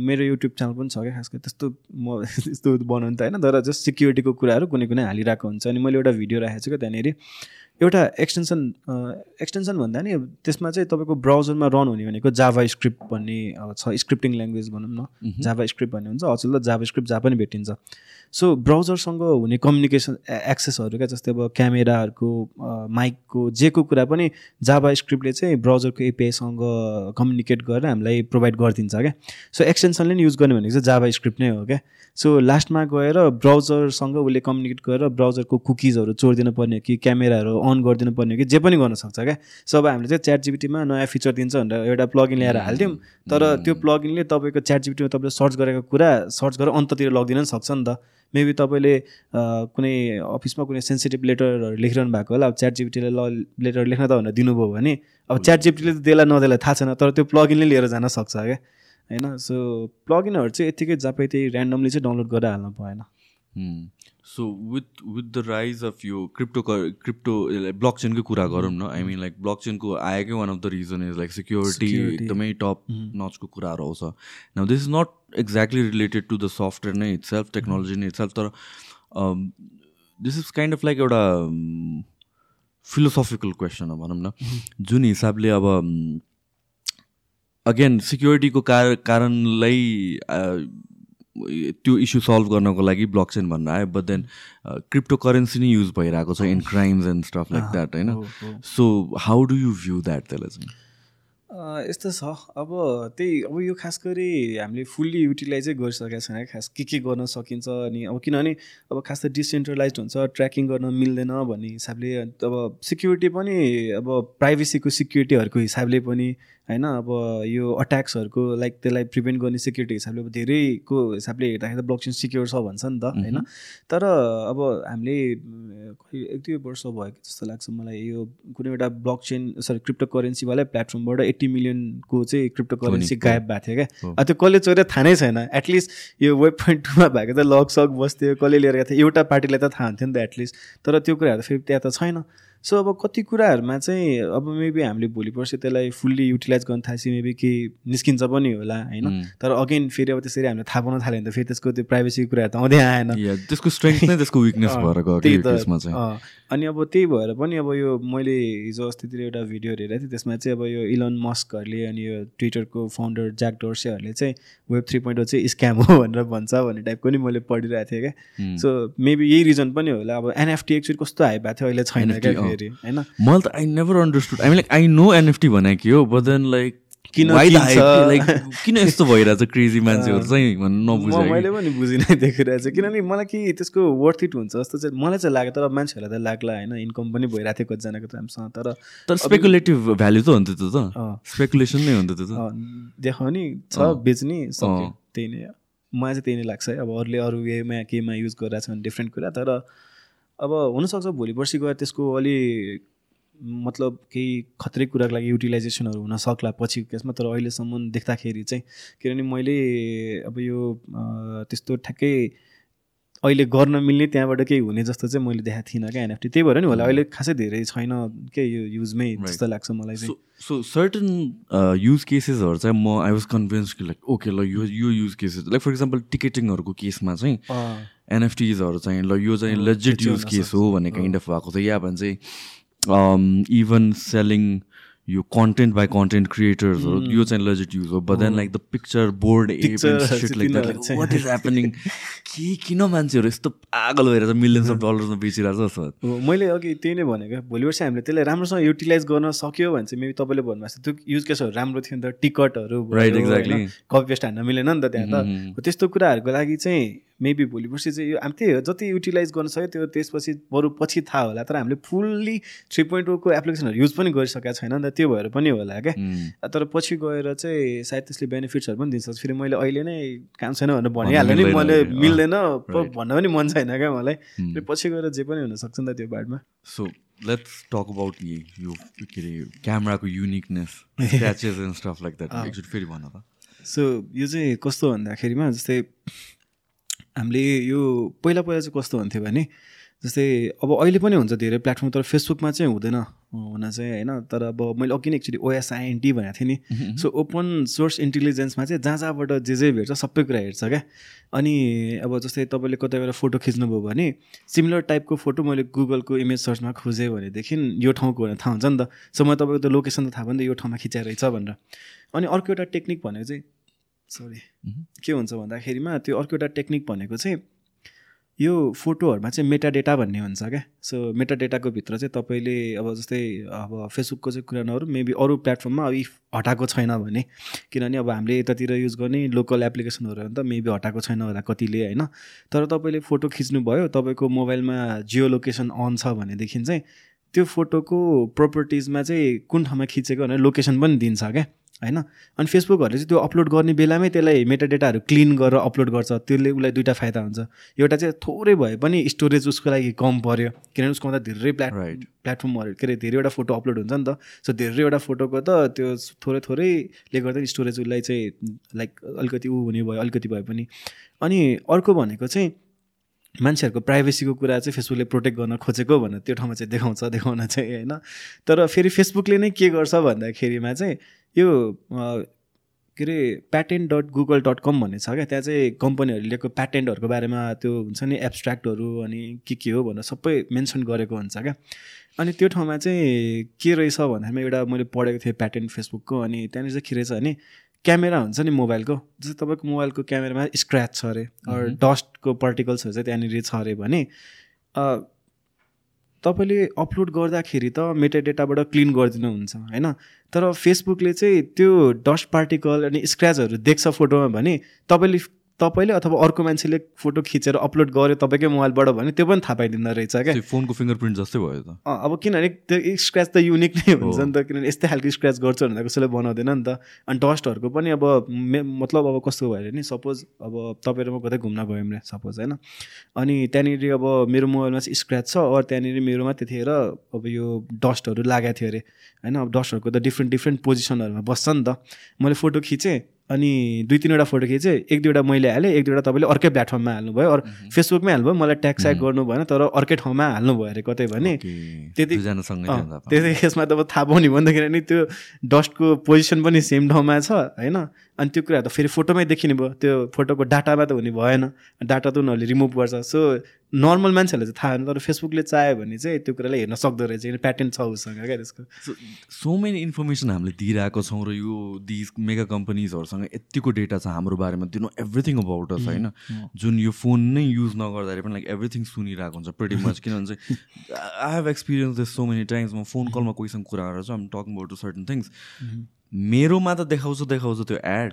मेरो युट्युब च्यानल पनि छ क्या खास गरी त्यस्तो म त्यस्तो बनाउनु त होइन तर जस्ट सिक्युरिटीको कुराहरू कुनै कुनै हालिरहेको हुन्छ अनि मैले एउटा भिडियो राखेको छु क्या त्यहाँनिर। एउटा एक्सटेन्सन एक्सटेन्सन भन्दा नि त्यसमा चाहिँ तपाईँको ब्राउजरमा रन हुने भनेको जाभा स्क्रिप्ट भन्ने छ स्क्रिप्टिङ ल्याङ्ग्वेज भनौँ न। जाभा स्क्रिप्ट भन्ने हुन्छ। अचेल त जाभा स्क्रिप्ट जहाँ पनि भेटिन्छ। सो ब्राउजरसँग हुने कम्युनिकेसन एक्सेसहरू क्या जस्तै अब क्यामेराहरूको माइकको जेको कुरा पनि जाभा स्क्रिप्टले चाहिँ ब्राउजरको एपिआईसँग कम्युनिकेट गरेर हामीलाई प्रोभाइड गरिदिन्छ क्या। सो एक्सटेन्सनले नि युज गर्ने भनेको चाहिँ जाभा स्क्रिप्ट नै हो क्या। सो लास्टमा गएर ब्राउजरसँग उसले कम्युनिकेट गरेर ब्राउजरको कुकिजहरू चोरिदिनु पर्ने हो कि क्यामेराहरू अन गरिदिनु पर्ने हो कि जे पनि गर्न सक्छ क्या। सो अब हामीले चाहिँ च्याट जिबिटीमा नयाँ फिचर दिन्छ भनेर एउटा प्लगइन ल्याएर हाल्थ्यौँ तर त्यो प्लगइनले तपाईँको च्याट जिबिटीमा तपाईँले सर्च गरेको कुरा सर्च गरेर अन्ततिर लगिदिन पनि सक्छ नि त। मेबी तपाईँले कुनै अफिसमा कुनै सेन्सिटिभ लेटरहरू लेखिरहनु भएको होला। अब च्याट जिबिटीले ल लेटर लेख्न त भनेर दिनुभयो भने अब च्याट जिबिटीले त त्यसलाई नदेलाई थाहा छैन तर त्यो प्लगइनले लिएर जान सक्छ क्या? होइन? सो प्लगइनहरू चाहिँ यत्तिकै जहाँ त्यही ऱ्यान्डमली चाहिँ डाउनलोड गरेर हाल्नु भएन so with with the rise of यो क्रिप्टो क्रिप्टो ब्लक चेनकै कुरा गरौँ न आई मिन लाइक ब्लक चेनको आएकै one of the reason is like security. एकदमै टप नचको कुराहरू आउँछ now this is not exactly related to the software नै इट सेल्फ टेक्नोलोजी नै इट सेल्फ तर this is kind of like एउटा फिलोसफिकल क्वेसन हो भनौँ न जुन हिसाबले अब अगेन सिक्योरिटीको कार कारणलाई त्यो इस्यु सल्भ गर्नको लागि ब्लक चेन भन्न आयो बट देन क्रिप्टो करेन्सी नै युज भइरहेको छ in crimes and stuff like that होइन। So how do you view that त्यसलाई चाहिँ यस्तो छ। अब त्यही अब यो खास गरी हामीले फुल्ली युटिलाइजै गरिसकेका छैन खास के के गर्न सकिन्छ अनि अब किनभने अब खास त डिसेन्ट्रलाइज हुन्छ ट्र्याकिङ गर्न मिल्दैन भन्ने हिसाबले अब सिक्युरिटी पनि अब प्राइभेसीको सिक्युरिटीहरूको हिसाबले पनि होइन अब यो अट्याक्सहरूको लाइक त्यसलाई प्रिभेन्ट गर्ने सिक्युरिटी हिसाबले अब धेरैको हिसाबले हेर्दाखेरि त ब्लकचेन सिक्योर छ भन्छ नि त होइन? तर अब हामीले एक दुई वर्ष भयो कि जस्तो लाग्छ मलाई यो कुनै एउटा ब्लक चेन सरी क्रिप्टो करेन्सीवालै प्लेटफर्मबाट एट्टी मिलियनको चाहिँ क्रिप्टो करेन्सी। गायब भएको थियो क्या। त्यो कसले चोर्यो थाहा नै छैन एटलिस्ट यो वेब पोइन्ट टूमा भएको त लक सक बस्थ्यो कसले लिएर गएको थियो एउटा पार्टीलाई त थाहा हुन्थ्यो नि त एटलिस्ट तर त्यो कुराहरू फेरि त्यहाँ त छैन। सो अब कति कुराहरूमा चाहिँ अब मेबी हामीले भोलि पर्सि त्यसलाई फुल्ली युटिलाइज गर्न थालेपछि मेबी के निस्किन्छ पनि होला होइन. तर अगेन फेरि अब त्यसरी हामीले थाहा पाउन थाल्यो भने त फेरि त्यसको त्यो प्राइभेसीको कुराहरू त आउँदै आएन। त्यसको स्ट्रेङ्थ नै त्यसको विकनेस भएर त्यही त, अनि अब त्यही भएर पनि अब यो मैले हिजो अस्तितिर एउटा भिडियो हेरेको थिएँ त्यसमा चाहिँ अब यो इलन मस्कहरूले अनि यो ट्विटरको फाउन्डर ज्याक डोर्सेहरूले चाहिँ वेब थ्री पोइन्ट चाहिँ स्क्याम हो भनेर भन्छ भन्ने टाइपको नि मैले पढिरहेको थिएँ क्या. सो मेबी यही रिजन पनि होला। अब एनएफटी एक्चुअली कस्तो हाई भएको थियो अहिले छैन क्या। फेरि होइन मैले त I never understood I like I know NFT भने के हो बट देन लाइक किन? Like, किन यस्तो भइरहेछ क्रेजी मान्छेहरू चाहिँ नबुझेँ मैले पनि बुझिनै देखिरहेको छु किनभने मलाई कि त्यसको वर्थ इट हुन्छ जस्तो चाहिँ मलाई चाहिँ लाग्यो तर मान्छेहरूलाई त लाग्ला होइन इन्कम पनि भइरहेको थियो कतिजनाको त राम्रोसँग तर तर स्पेकुलेटिभ भ्याल्यु त हो नि त त्यो त। स्पेकुलेसन नै हो नि त त्यो त देखाउने छ। बेच्ने। त्यही नै हो। मलाई चाहिँ त्यही नै लाग्छ है अब अरूले अरू वेमा केमा युज गरिरहेको छ भने डिफ्रेन्ट कुरा तर अब हुनसक्छ भोलि पर्सि गएर त्यसको अलि मतलब केही खत्रै कुराको लागि युटिलाइजेसनहरू हुन सक्ला पछिको केसमा तर अहिलेसम्म देख्दाखेरि चाहिँ किनभने मैले अब यो त्यस्तो ठ्याक्कै अहिले गर्न मिल्ने त्यहाँबाट केही हुने जस्तो चाहिँ मैले देखाएको थिइनँ क्या एनएफटी त्यही भएर नि होला अहिले खासै धेरै छैन के यो युजमै जस्तो लाग्छ मलाई चाहिँ। सो सर्टन युज केसेसहरू चाहिँ म आई वाज कन्भिन्स कि लाइक ओके ल यो यो use cases like for example टिकेटिङहरूको केसमा चाहिँ एनएफटिजहरू चाहिँ ल यो चाहिँ लेजिट युज केस। हो भन्ने काइन्ड अफ भएको छ। या भने चाहिँ इभन सेलिङ यो कन्टेन्ट बाई कन्टेन्ट क्रिएटर्सहरू यो चाहिँ लेजिट युज हो। But then like the picture board what is happening के किन मान्छेहरू यस्तो पागल भएर चाहिँ मिलियन्स अफ डलर्समा बेचिरहेको छ हो, मैले अघि त्यही नै भनेको भोलि वर्ष हामीले त्यसलाई राम्रोसँग युटिलाइज गर्न सक्यो भने चाहिँ मेबी तपाईँले भन्नुभएको जस्तो त्यो युज केसहरू राम्रो थियो नि त टिकटहरू. कपी पेस्ट हान्न मिलेन नि त त्यहाँ. त। त्यस्तो कुराहरूको लागि चाहिँ मेबी भोलि पर्सि चाहिँ यो हामी त्यही हो जति युटिलाइज गर्न सक्यो त्यो त्यसपछि बरु पछि थाहा होला। तर हामीले फुल्ली थ्री पोइन्ट ओको एप्लिकेसनहरू युज पनि गरिसकेका छैन नि त त्यो भएर पनि होला क्या. तर पछि गएर चाहिँ सायद त्यसले बेनिफिट्सहरू पनि दिन्छ। फेरि मैले अहिले नै काम छैन भनेर भनिहाल्यो नि मैले मिल्दैन. भन्न पनि मन छैन क्या मलाई. फेरि पछि गएर जे पनि हुनसक्छ नि त त्यो बाटमा। सो लेट्स टक अबाउट यो के अरे क्यामराको uniqueness and stuff like that एकचोटि फेरि भन त। सो यो चाहिँ कस्तो भन्दाखेरिमा जस्तै हामीले यो पहिला पहिला चाहिँ कस्तो हुन्थ्यो भने जस्तै अब अहिले पनि हुन्छ धेरै प्लेटफर्म तर फेसबुकमा चाहिँ हुँदैन हुन चाहिँ होइन? तर अब मैले अघि नै एक्चुली ओएसआइएनटी भनेको थिएँ नि। सो ओपन सोर्स इन्टेलिजेन्समा चाहिँ जहाँ जहाँबाट जे जे भेट्छ सबै कुरा हेर्छ क्या। अनि अब जस्तै तपाईँले कतै गएर फोटो खिच्नुभयो भने सिमिलर टाइपको फोटो मैले गुगलको इमेज सर्चमा खोजेँ भनेदेखि यो ठाउँको भनेर थाहा हुन्छ नि त। सो म तपाईँको त लोकेसन त थाहा भयो नि त यो ठाउँमा खिचाएर रहेछ भनेर। अनि अर्को एउटा टेक्निक भनेको चाहिँ सरी के हुन्छ भन्दाखेरिमा त्यो अर्को एउटा टेक्निक भनेको चाहिँ यो फोटोहरूमा चाहिँ मेटा डेटा भन्ने हुन्छ क्या। सो मेटा डेटाको भित्र चाहिँ तपाईँले अब जस्तै अब फेसबुकको चाहिँ कुरा नहरू मेबी अरू प्लेटफर्ममा अब इफ हटाएको छैन भने किनभने अब हामीले यतातिर युज गर्ने लोकल एप्लिकेसनहरू त मेबी हटाएको छैन होला कतिले होइन? तर तपाईँले फोटो खिच्नुभयो तपाईँको मोबाइलमा जियो लोकेसन अन छ भनेदेखि चाहिँ त्यो फोटोको प्रोपर्टिजमा चाहिँ कुन ठाउँमा खिचेको भनेर लोकेसन पनि दिन्छ क्या। होइन? अनि फेसबुकहरूले चाहिँ त्यो अपलोड गर्ने बेलामै त्यसलाई मेटाडेटाहरू क्लिन गरेर अपलोड गर्छ। त्यसले उसलाई दुइटा फाइदा हुन्छ। एउटा चाहिँ थोरै भए पनि स्टोरेज उसको लागि कम पऱ्यो किनभने उसको त धेरै प्लेट प्लेटफर्महरू के अरे धेरैवटा फोटो अपलोड हुन्छ नि त। सो धेरैवटा फोटोको त त्यो थोरै थोरैले गर्दा स्टोरेज उसलाई चाहिँ लाइक अलिकति ऊ हुने भयो अलिकति भए पनि। अनि अर्को भनेको चाहिँ मान्छेहरूको प्राइभेसीको कुरा चाहिँ फेसबुकले प्रोटेक्ट गर्न खोजेको भनेर त्यो ठाउँमा चाहिँ देखाउँछ देखाउन चाहिँ होइन? तर फेरि फेसबुकले नै के गर्छ भन्दाखेरिमा चाहिँ यो के अरे patent dot Google dot com भन्ने छ क्या? त्यहाँ चाहिँ कम्पनीहरूले लिएको प्याटेन्टहरूको बारेमा त्यो हुन्छ नि एब्सट्र्याक्टहरू अनि के के हो भनेर सबै मेन्सन गरेको हुन्छ क्या? अनि त्यो ठाउँमा चाहिँ के रहेछ भन्दाखेरिमा एउटा मैले पढेको थिएँ प्याटेन्ट फेसबुकको अनि त्यहाँनिर चाहिँ के रहेछ भने क्यामेरा हुन्छ नि मोबाइलको। जस्तै तपाईँको मोबाइलको क्यामेरामा स्क्र्याच छ अरे अरू डस्टको पार्टिकल्सहरू चाहिँ त्यहाँनिर छ अरे भने तपाईँले अपलोड गर्दाखेरि त मेटा डेटाबाट क्लिन गरिदिनुहुन्छ होइन? तर फेसबुकले चाहिँ त्यो डस्ट पार्टिकल अनि स्क्र्याचहरू देख्छ फोटोमा भने तपाईँले तपाईँले अथवा अर्को मान्छेले फोटो खिचेर अपलोड गर्यो तपाईँकै मोबाइलबाट भने त्यो पनि थाहा पाइदिँदो रहेछ क्या। फोनको फिङ्गर प्रिन्ट जस्तै भयो त। अब किनभने त्यो स्क्र्याच त युनिक नै हुन्छ नि त किनभने यस्तै खालको स्क्र्याच गर्छ भनेर कसैले बनाउँदैन नि त। अनि डस्टहरूको पनि अब मे मतलब अब कस्तो भयो नि सपोज अब तपाईँ र म कतै घुम्न गयौँ रे सपोज होइन। अनि त्यहाँनिर अब मेरो मोबाइलमा चाहिँ स्क्र्याच छ अरू त्यहाँनिर मेरोमा त्यतिखेर अब यो डस्टहरू लागेको थियो अरे। होइन अब डस्टहरूको त डिफ्रेन्ट डिफ्रेन्ट पोजिसनहरूमा बस्छ नि त। मैले फोटो खिचेँ अनि दुई तिनवटा फोटो खिचेँ एक दुईवटा मैले हालेँ एक दुईवटा तपाईँले अर्कै प्लेटफर्ममा हाल्नुभयो अरू फेसबुकमै हाल्नुभयो मलाई ट्याग स्याग गर्नु भएन तर अर्कै ठाउँमा हाल्नुभयो अरे कतै भने। त्यति त्यति यसमा त अब थाहा पाउने भन्दाखेरि नि त्यो डस्टको पोजिसन पनि सेम ठाउँमा छ होइन? अनि त्यो कुरा त फेरि फोटोमै देखिने भयो। त्यो फोटोको डाटामा त हुने भएन। डाटा त उनीहरूले रिमुभ गर्छ। सो नर्मल मान्छेहरूले चाहिँ थाहा होइन तर फेसबुकले चाह्यो भने चाहिँ त्यो कुरालाई हेर्न सक्दो रहेछ। किन प्याटर्न छ उसँग क्या त्यसको। सो मेनी इन्फर्मेसन हामीले दिइरहेको छौँ र यो दिज मेगा कम्पनीजहरूसँग यतिको डेटा छ हाम्रो बारेमा। दिनु एभ्रिथिङ अबाउट अस होइन? जुन यो फोन नै युज नगर्दाखेरि पनि लाइक एभ्रिथिङ सुनिरहेको हुन्छ प्रिटी मच किनभने चाहिँ I have experience this so many times म फोन कलमा कोहीसँग कुरा गरेर चाहिँ आम talking about to certain things मेरोमा त देखाउँछ देखाउँछ त्यो एड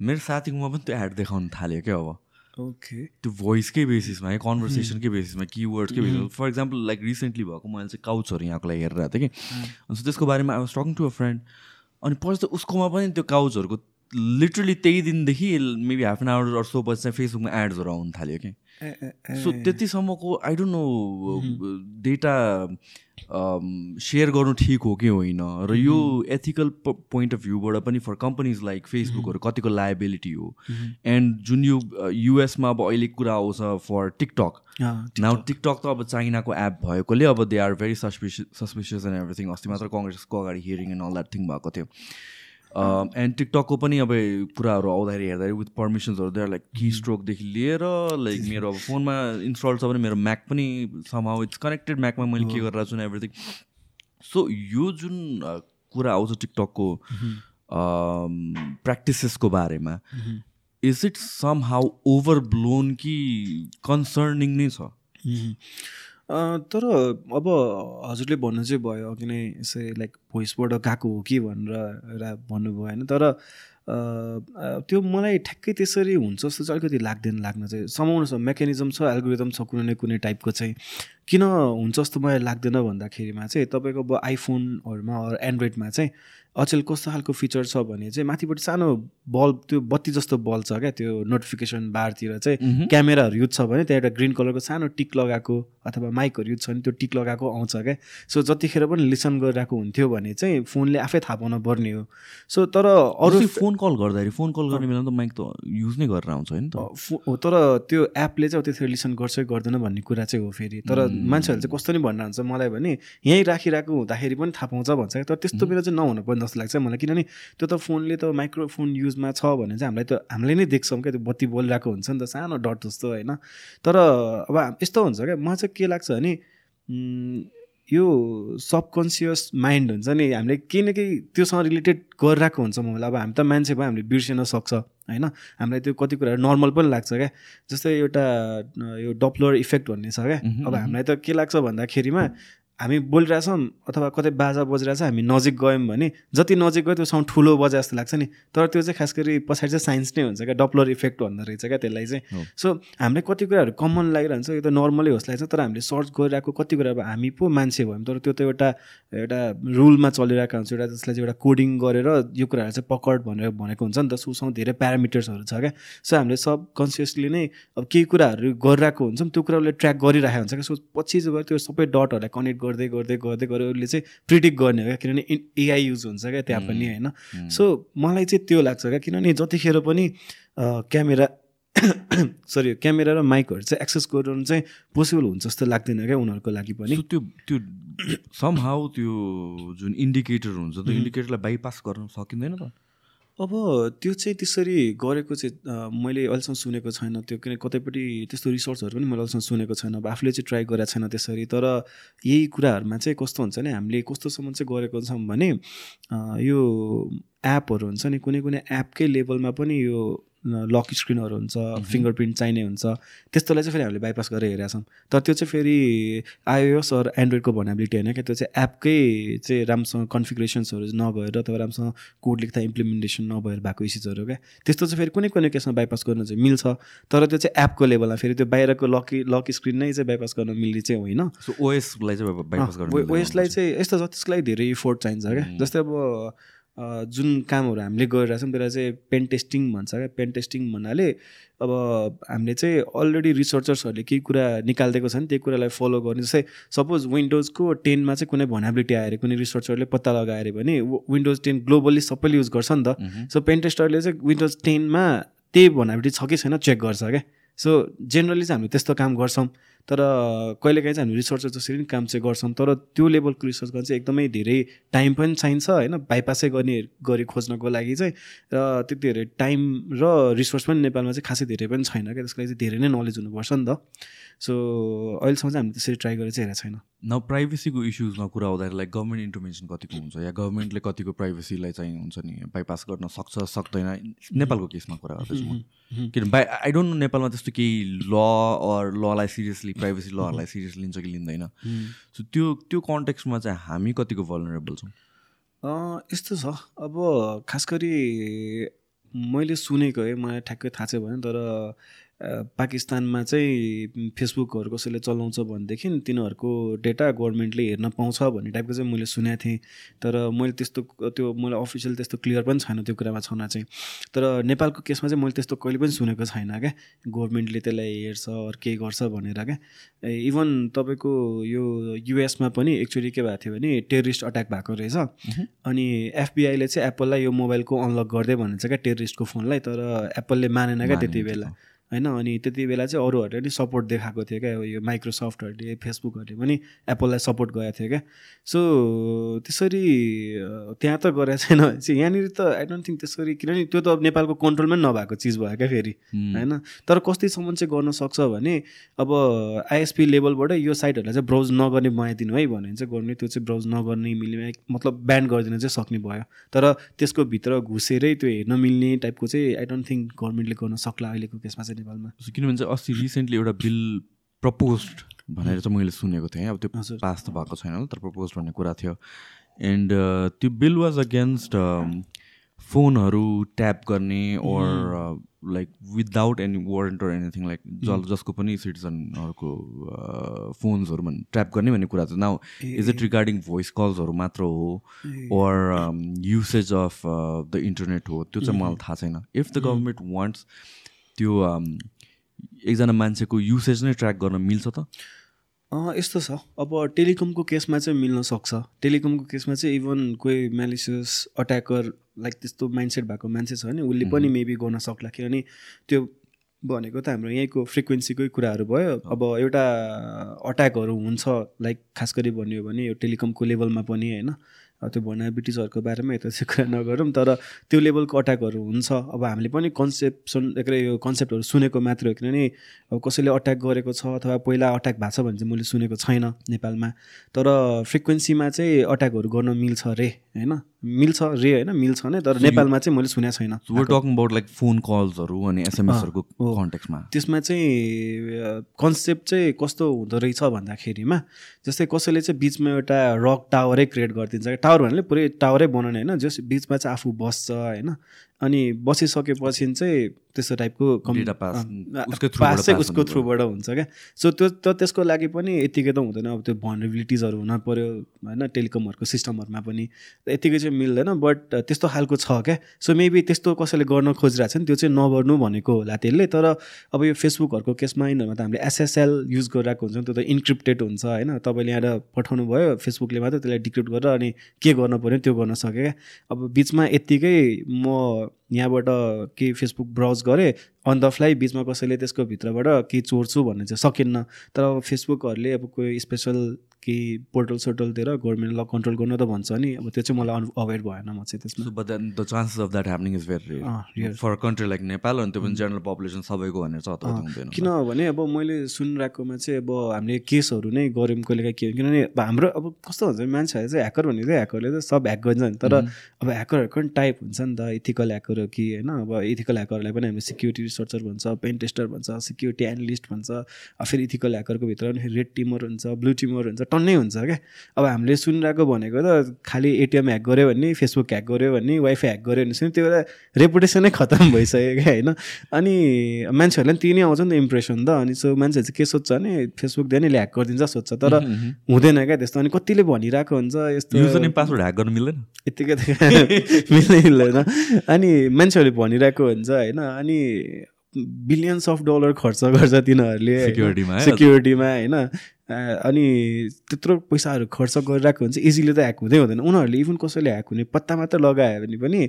मेरो साथीकोमा पनि त्यो एड देखाउनु थाल्यो क्या अब। ओके त्यो भोइसकै बेसिसमा है कन्भर्सेसनकै बेसिसमा किवर्डकै बेसिसमा फर इक्जाम्पल लाइक रिसेन्टली भएको मैले चाहिँ काउचहरू यहाँको लागि हेरिरहेको थिएँ कि। अनि त्यसको बारेमा I was talking to a friend अनि पछि त उसकोमा पनि त्यो काउचहरूको लिटरली त्यही दिनदेखि maybe half an hour or so पछि चाहिँ फेसबुकमा एड्सहरू आउनु थाल्यो कि। So त्यतिसम्मको I don't know data share गर्नु ठिक हो कि होइन? र यो एथिकल पोइन्ट अफ भ्यूबाट पनि फर कम्पनीज लाइक फेसबुकहरू कतिको लाइबिलिटी हो। एन्ड जुन यो युएसमा अब अहिले कुरा आउँछ फर टिकटक नाउ टिकटक त अब चाइनाको एप भएकोले अब they are very suspicious suspicious and everything अस्ति मात्र कङ्ग्रेसको अगाडि hearing and all that thing भएको थियो। एन्ड टिकटकको पनि अब कुराहरू आउँदाखेरि हेर्दाखेरि विथ पर्मिसन्सहरू देयर लाइक की स्ट्रोकदेखि लिएर लाइक मेरो अब फोनमा इन्स्टल छ भने मेरो म्याक पनि समाउ इट्स कनेक्टेड म्याकमा मैले के गरेर छु एभ्रिथिङ सो यो जुन कुरा आउँछ टिकटकको प्र्याक्टिसेसको बारेमा is it somehow overblown कि कन्सर्निङ नै छ? तर अब हजुरले भन्नु चाहिँ भयो अघि नै यसै लाइक भोइसबाट गएको हो कि भनेर एउटा भन्नुभयो होइन। तर त्यो मलाई ठ्याक्कै त्यसरी हुन्छ जस्तो चाहिँ अलिकति लाग्दैन लाग्न चाहिँ। समाउनु छ मेकानिजम छ एल्गोरिदम छ कुनै न कुनै टाइपको चाहिँ। किन हुन्छ जस्तो मलाई लाग्दैन भन्दाखेरिमा चाहिँ तपाईँको अब आइफोनहरूमा एन्ड्रोइडमा चाहिँ अचेल कस्तो खालको फिचर छ भने चाहिँ माथिबाट सानो बल्ब त्यो बत्ती जस्तो बल्ब छ क्या त्यो नोटिफिकेसन बारतिर चाहिँ क्यामेराहरू युज छ भने त्यहाँ एउटा ग्रिन कलरको सानो टिक लगाएको अथवा माइकहरू युज छ भने त्यो टिक लगाएको आउँछ क्या। सो जतिखेर पनि लिसन गरिरहेको हुन्थ्यो भने चाहिँ फोनले आफै थाहा पाउन पर्ने हो। सो तर अरू फोन कल गर्दाखेरि फोन कल गर्ने बेला त माइक त युज नै गरेर आउँछ होइन त। तर त्यो एपले चाहिँ त्यतिखेर लिसन गर्छ गर्दैन भन्ने कुरा चाहिँ हो फेरि। तर मान्छेहरूले चाहिँ कस्तो नि भन्न हुन्छ मलाई भने यहीँ राखिरहेको हुँदाखेरि पनि थाहा पाउँछ भन्छ। क्या तर त्यस्तो बेला चाहिँ नहुनु पर्ने जस्तो लाग्छ मलाई। किनभने त्यो त फोनले त माइक्रोफोन युजमा छ भने चाहिँ हामीलाई त हामीले नै देख्छौँ क्या त्यो बत्ती बोलिरहेको हुन्छ नि त सानो डट जस्तो होइन। तर अब यस्तो हुन्छ क्या मलाई चाहिँ के लाग्छ भने यो सबकन्सियस माइन्ड हुन्छ नि हामीले केही न केही त्योसँग रिलेटेड गरिरहेको हुन्छ मलाई अब हामी त मान्छे भयो हामीले बिर्सिन सक्छ होइन? हामीलाई त्यो कति कुराहरू नर्मल पनि लाग्छ क्या। जस्तै एउटा यो डप्लर इफेक्ट भन्ने छ क्या। अब हामीलाई त के लाग्छ भन्दाखेरिमा हामी बोलिरहेछौँ अथवा कतै बाजा बजिरहेछ हामी नजिक गयौँ भने जति नजिक गयो त्यो साउन्ड ठुलो बजे जस्तो लाग्छ नि। तर त्यो चाहिँ खास गरी पछाडि चाहिँ साइन्स नै हुन्छ क्या डप्लर इफेक्ट भन्दो रहेछ क्या त्यसलाई चाहिँ। सो हामीले कति कुराहरू कमन लागिरहन्छ यो त नर्मलै होस् लाग्छ तर हामीले सर्च गरिरहेको कति कुरा अब हामी पो मान्छे भयौँ। तर त्यो त एउटा एउटा रुलमा चलिरहेको हुन्छ एउटा त्यसलाई चाहिँ एउटा कोडिङ गरेर यो कुराहरू चाहिँ पकड भनेर भनेको हुन्छ नि त। सुसँग धेरै प्यारामिटर्सहरू छ क्या। सो हामीले सब कन्सियसली नै अब केही कुराहरू गरिरहेको हुन्छौँ त्यो कुराहरूले ट्र्याक गरिरहेको हुन्छ क्या। सो पछि चाहिँ त्यो सबै डटहरूलाई कनेक्ट गर्दै गर्दै गर्दै गर्दै उसले चाहिँ प्रिडिक्ट गर्ने हो क्या? किनभने एआई युज हुन्छ क्या त्यहाँ पनि होइन। सो मलाई चाहिँ त्यो लाग्छ क्या? किनभने जतिखेर पनि क्यामेरा सरी क्यामेरा र माइकहरू चाहिँ एक्सेस गराउनु चाहिँ पोसिबल हुन्छ जस्तो लाग्दैन क्या उनीहरूको लागि पनि। त्यो त्यो सम हाउ त्यो जुन इन्डिकेटर हुन्छ त्यो इन्डिकेटरलाई बाइपास गर्न सकिँदैन त? अब त्यो चाहिँ त्यसरी गरेको चाहिँ मैले अहिलेसम्म सुनेको छैन त्यो किन कतैपट्टि त्यस्तो रिसर्चहरू पनि मैले अहिलेसम्म सुनेको छैन। अब आफूले चाहिँ ट्राई गरेको छैन त्यसरी। तर यही कुराहरूमा चाहिँ कस्तो हुन्छ भने हामीले कस्तोसम्म चाहिँ गरेको छौँ भने यो एपहरू हुन्छ नि कुनै कुनै एपकै लेभलमा पनि यो लक स्क्रिनहरू हुन्छ फिङ्गर प्रिन्ट चाहिने हुन्छ त्यस्तोलाई चाहिँ फेरि हामीले बाइपास गरेर हेरेका छौँ। तर त्यो चाहिँ फेरि आइओएस अरू एन्ड्रोइडको भन्याबिलिटी होइन क्या त्यो चाहिँ एपकै चाहिँ राम्रोसँग कन्फिग्रेसन्सहरू नभएर अथवा राम्रोसँग कोड लेख्दा इम्प्लिमेन्टेसन नभएर भएको इस्युजहरू क्या। त्यस्तो चाहिँ फेरि कुनै कुनै केसमा बाइपास गर्न चाहिँ मिल्छ तर त्यो चाहिँ एपको लेभलमा फेरि त्यो बाहिरको लकी लक स्क्रिन नै चाहिँ बाइपास गर्न मिल्ने चाहिँ होइन। ओएसलाई चाहिँ ओएसलाई चाहिँ यस्तो छ त्यसको लागि धेरै इफोर्ट चाहिन्छ क्या। जस्तै अब जुन कामहरू हामीले गरिरहेछौँ त्यसलाई चाहिँ पेन टेस्टिङ भन्छ क्या। पेन टेस्टिङ भन्नाले अब हामीले चाहिँ अलरेडी रिसर्चर्सहरूले केही कुरा निकालिदिएको छ नि त्यही कुरालाई फलो गर्ने। जस्तै सपोज विन्डोजको टेनमा चाहिँ कुनै भनाबिलिटी आएर कुनै रिसर्चरले पत्ता लगाएर भने विन्डोज टेन ग्लोबल्ली सबैले युज गर्छ नि त। सो पेन टेस्टरले चाहिँ विन्डोज टेनमा त्यही भनाबिलिटी छ कि छैन चेक गर्छ क्या। सो जेनरली चाहिँ हामीले त्यस्तो काम गर्छौँ। तर कहिलेकाहीँ चाहिँ हामी रिसर्चर जसरी पनि काम चाहिँ गर्छौँ तर त्यो लेभलको रिसर्च गर्न चाहिँ एकदमै धेरै टाइम पनि चाहिन्छ होइन? बाइपासै गर्ने गरी खोज्नको लागि चाहिँ र त्यति धेरै टाइम र रिसोर्स पनि नेपालमा चाहिँ खासै धेरै पनि छैन क्या? त्यसको लागि चाहिँ धेरै नै नलेज हुनुपर्छ नि त। सो अहिलेसम्म चाहिँ हामी त्यसरी ट्राई गरेर चाहिँ हेरेको छैन। न प्राइभेसीको इस्युजमा कुरा आउँदाखेरि लाइक गभर्मेन्ट इन्टरभेन्सन कतिको हुन्छ? या गभर्मेन्टले कतिको प्राइभेसीलाई चाहिँ हुन्छ नि बाइपास गर्न सक्छ सक्दैन? नेपालको केसमा कुरा गर्दैछु म। किन बाई आई डोन्ट नो नेपालमा त्यस्तो केही ल अर ललाई सिरियसली प्राइभेसी लहरूलाई सिरियसली लिन्छ कि लिँदैन। सो त्यो त्यो कन्टेक्स्टमा चाहिँ हामी कतिको भलरेबल छौँ? यस्तो छ। अब खास गरी मैले सुनेको है मलाई ठ्याक्कै थाहा चाहिँ भएन तर पाकिस्तानमा चाहिँ फेसबुकहरू कसैले चलाउँछ भनेदेखि तिनीहरूको डेटा गभर्मेन्टले हेर्न पाउँछ भन्ने टाइपको चाहिँ मैले सुनेको थिएँ। तर मैले त्यस्तो त्यो मलाई अफिसियल त्यस्तो क्लियर पनि छैन त्यो कुरामा छन चाहिँ। तर नेपालको केसमा चाहिँ मैले त्यस्तो कहिले पनि सुनेको छैन क्या। गभर्मेन्टले त्यसलाई हेर्छ अरू केही गर्छ भनेर क्या। इभन तपाईँको यो युएसमा पनि एक्चुली के भएको थियो भने टेरिस्ट अट्याक भएको रहेछ। अनि एफबिआईले चाहिँ एप्पललाई यो मोबाइलको अनलक गर्दै छ क्या टेरिस्टको फोनलाई। तर एप्पलले मानेन क्या त्यति बेला। होइन? अनि त्यति बेला चाहिँ अरूहरूले पनि सपोर्ट देखाएको थियो क्या यो माइक्रोसफ्टहरूले फेसबुकहरूले पनि एप्पललाई सपोर्ट गरेको थियो क्या। सो त्यसरी त्यहाँ त गरेको छैन चाहिँ यहाँनिर त आई डोन्ट थिङ्क त्यसरी किनभने त्यो त नेपालको कन्ट्रोलमै नभएको चिज भयो क्या फेरि होइन? तर कतिसम्म चाहिँ गर्न सक्छ भने अब आइएसपी लेभलबाट यो साइटहरूलाई चाहिँ ब्राउज नगर्ने बनाइदिनु है भन्यो भने चाहिँ गर्ने त्यो चाहिँ ब्राउज नगर्ने मिल्ने मतलब ब्यान गरिदिन चाहिँ सक्ने भयो। तर त्यसको भित्र घुसेरै त्यो हेर्न मिल्ने टाइपको चाहिँ आई डोन्ट थिङ्क गभर्मेन्टले गर्न सक्ला अहिलेको केसमा चाहिँ। नेपालमा। किनभने चाहिँ अस्ति रिसेन्टली एउटा बिल प्रपोज भनेर चाहिँ मैले सुनेको थिएँ। अब त्यो पास त भएको छैन तर प्रपोज भन्ने कुरा थियो। एन्ड त्यो बिल वाज अगेन्स्ट फोनहरू ट्याप गर्ने or like without any warrant or anything like जल जसको पनि सिटिजनहरूको फोन्सहरू भन् ट्र्याप गर्ने भन्ने कुरा चाहिँ now is it regarding voice कल्सहरू मात्र हो or usage of the internet हो? त्यो चाहिँ मलाई थाहा छैन। इफ द गभर्मेन्ट वान्ट्स त्यो एकजना मान्छेको युसेज नै ट्र्याक गर्न मिल्छ त? यस्तो छ। अब टेलिकमको केसमा चाहिँ मिल्न सक्छ। टेलिकमको केसमा चाहिँ इभन कोही मेलिसियस अट्याकर लाइक त्यस्तो माइन्डसेट भएको मान्छे छ भने उसले पनि मेबी गर्न सक्ला। किनभने त्यो भनेको त हाम्रो यहीँको फ्रिक्वेन्सीकै कुराहरू भयो। अब एउटा अट्याकहरू हुन्छ लाइक खास गरी भन्यो भने यो टेलिकमको लेभलमा पनि होइन? त्यो भर्नाबिटिजहरूको बारेमा यता चाहिँ कुरा नगरौँ तर त्यो लेभलको अट्याकहरू हुन्छ। अब हामीले पनि कन्सेप्सन के यो कन्सेप्टहरू सुनेको मात्र हो किनभने अब कसैले अट्याक गरेको छ अथवा पहिला अट्याक भएको छ भने चाहिँ मैले सुनेको छैन नेपालमा। तर फ्रिक्वेन्सीमा चाहिँ अट्याकहरू गर्न मिल्छ अरे होइन? मिल्छ रे होइन मिल्छ नै तर नेपालमा चाहिँ मैले सुनेको छैन। टकिङ अबाउट लाइक फोन कल्सहरू अनि एसएमएसहरूको कन्ट्याक्समा त्यसमा चाहिँ कन्सेप्ट चाहिँ कस्तो हुँदो रहेछ भन्दाखेरिमा जस्तै कसैले चाहिँ बिचमा एउटा रक टावरै क्रिएट गरिदिन्छ। टावर भन्नाले पुरै टावरै बनाउने होइन? जस बिचमा चाहिँ आफू बस्छ होइन? अनि बसिसकेपछि चाहिँ त्यस्तो टाइपको पास चाहिँ उसको थ्रुबाट हुन्छ क्या। सो त्यो त त्यसको लागि पनि यतिकै त हुँदैन। अब त्यो भनरेबिलिटिजहरू हुन पऱ्यो होइन टेलिकमहरूको सिस्टमहरूमा पनि। यतिकै चाहिँ मिल्दैन बट त्यस्तो खालको छ क्या। सो मेबी त्यस्तो कसैले गर्न खोजिरहेको छ नि त्यो चाहिँ नगर्नु भनेको होला त्यसले। तर अब यो फेसबुकहरूको केसमा यिनीहरूमा त हामीले एसएसएल युज गरिरहेको हुन्छ त्यो त इन्क्रिप्टेड हुन्छ होइन। तपाईँले यहाँ पठाउनु भयो फेसबुकले मात्रै त्यसलाई डिक्रिप्ट गरेर अनि के गर्नु पऱ्यो त्यो गर्न सक्यो क्या। अब बिचमा यत्तिकै म यहाँबाट केही फेसबुक ब्राउज गरेँ अन द फ्लाइ बिचमा कसैले त्यसको भित्रबाट केही चोर्छु भन्ने चाहिँ सकिन्न। तर अब फेसबुकहरूले अब कोही स्पेसल केही पोर्टल सोर्टलतिर गभर्मेन्ट ल कन्ट्रोल गर्नु त भन्छ नि। अब त्यो चाहिँ मलाई अवेर भएन म चाहिँ त्यसमा। But then the chances of that happening is very for country like Nepal अनि त्यो पनि जेनरल पपुलेसन सबैको भनेर चाहिँ हुँदैन किनभने अब मैले सुनिरहेकोमा चाहिँ अब हामीले केसहरू नै गऱ्यौँ कहिले के किनभने हाम्रो अब कस्तो हुन्छ मान्छेहरू चाहिँ ह्याकर भनेको चाहिँ ह्याकरले त सब ह्याक गरिन्छ नि। तर अब ह्याकरहरूको पनि टाइप हुन्छ नि त इथिकल ह्याकर हो कि होइन? अब इथिकल ह्याकरलाई पनि हामीले सिक्युरिटी रिसर्चर भन्छ पेन टेस्टर भन्छ सिक्युरिटी एनालिस्ट भन्छ फेरि इथिकल ह्याकरको भित्र पनि रेड टिमर हुन्छ ब्लु टिमर हुन्छ टन्नै हुन्छ क्या। अब हामीले सुनिरहेको भनेको त खालि एटिएम ह्याक गऱ्यो भने फेसबुक ह्याक गऱ्यो भने वाइफाई ह्याक गऱ्यो भने सुन्यो त्यो बेला रेपुटेसनै खतम भइसक्यो क्या होइन? अनि मान्छेहरूलाई पनि त्यही नै आउँछ नि त इम्प्रेसन त। अनि सो मान्छेहरू चाहिँ के सोध्छ भने फेसबुक धेरै ह्याक गरिदिन्छ सोध्छ। तर हुँदैन क्या त्यस्तो। अनि कतिले भनिरहेको हुन्छ यस्तो पासवर्ड ह्याक गर्नु मिल्दैन। यत्तिकै मिल्दै मिल्दैन। अनि मान्छेहरूले भनिरहेको हुन्छ होइन? अनि बिलियन्स अफ डलर खर्च गर्छ तिनीहरूले सिक्युरिटीमा सिक्युरिटीमा होइन? अनि त्यत्रो पैसाहरू खर्च गरिरहेको हुन्छ इजिली त ह्याक हुँदै हुँदैन। उनीहरूले इभन कसैले ह्याक हुने पत्ता मात्र लगायो भने पनि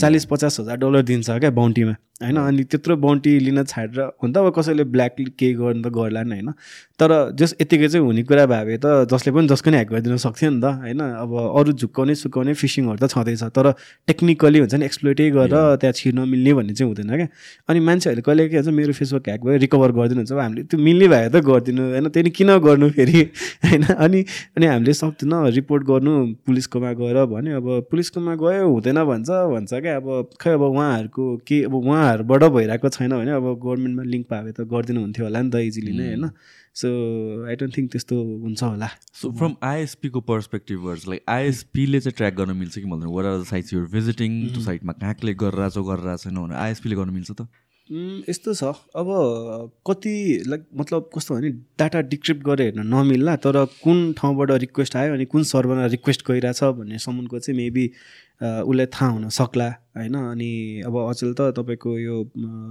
चालिस पचास हजार डलर दिन्छ क्या बााउन्टीमा होइन अनि त्यत्रो बााउन्टी लिन छाडेर हुन त अब कसैले ब्ल्याक केही गर्नु त गर्ला नि होइन। तर जस यतिकै चाहिँ हुने कुरा भए त जसले पनि जसको नै ह्याक गरिदिन सक्थ्यो नि त होइन। अब अरू झुक्काउने सुकाउने फिसिङहरू त छँदैछ तर टेक्निकली हुन्छ नि एक्सप्लोइटै गरेर त्यहाँ छिर्न मिल्ने भन्ने चाहिँ हुँदैन क्या। अनि मान्छेहरूले कहिले के भन्छ मेरो फेसबुक ह्याक भयो रिकभर गरिदिनु हुन्छ। हामीले त्यो मिल्ने भए त गरिदिनु होइन। त्यहाँदेखि किन गर्नु फेरि होइन। अनि अनि हामीले सक्दैन रिपोर्ट गर्नु पुलिसकोमा गएर भन्यो अब पुलिसकोमा गयो हुँदैन भन्छ भन्छ क्या। अब खै अब उहाँहरूको के अब उहाँहरूबाट भइरहेको छैन भने अब गभर्मेन्टमा लिङ्क पाए त गरिदिनु हुन्थ्यो होला नि त इजिली नै होइन। सो आई डोन्ट थिङ्क त्यस्तो हुन्छ होला। सो फ्रम आइएसपीको पर्सपेक्टिभर्स लाइक आइएसपीले चाहिँ ट्र्याक गर्न मिल्छ कि भन्दैन where are the sites you're visiting त्यो साइटमा कहाँ क्लिक गरेर छ गरेर छैन भने आइएसपीले गर्न मिल्छ त? यस्तो छ। अब कति लाइक मतलब कस्तो भने डाटा डिक्रिप्ट गरेर हेर्न नमिल्ला तर कुन ठाउँबाट रिक्वेस्ट आयो अनि कुन सर्भरमा रिक्वेस्ट गइरहेछ भन्ने सम्मको चाहिँ मेबी उसलाई थाहा हुन सक्ला होइन? अनि अब अचेल त तपाईँको यो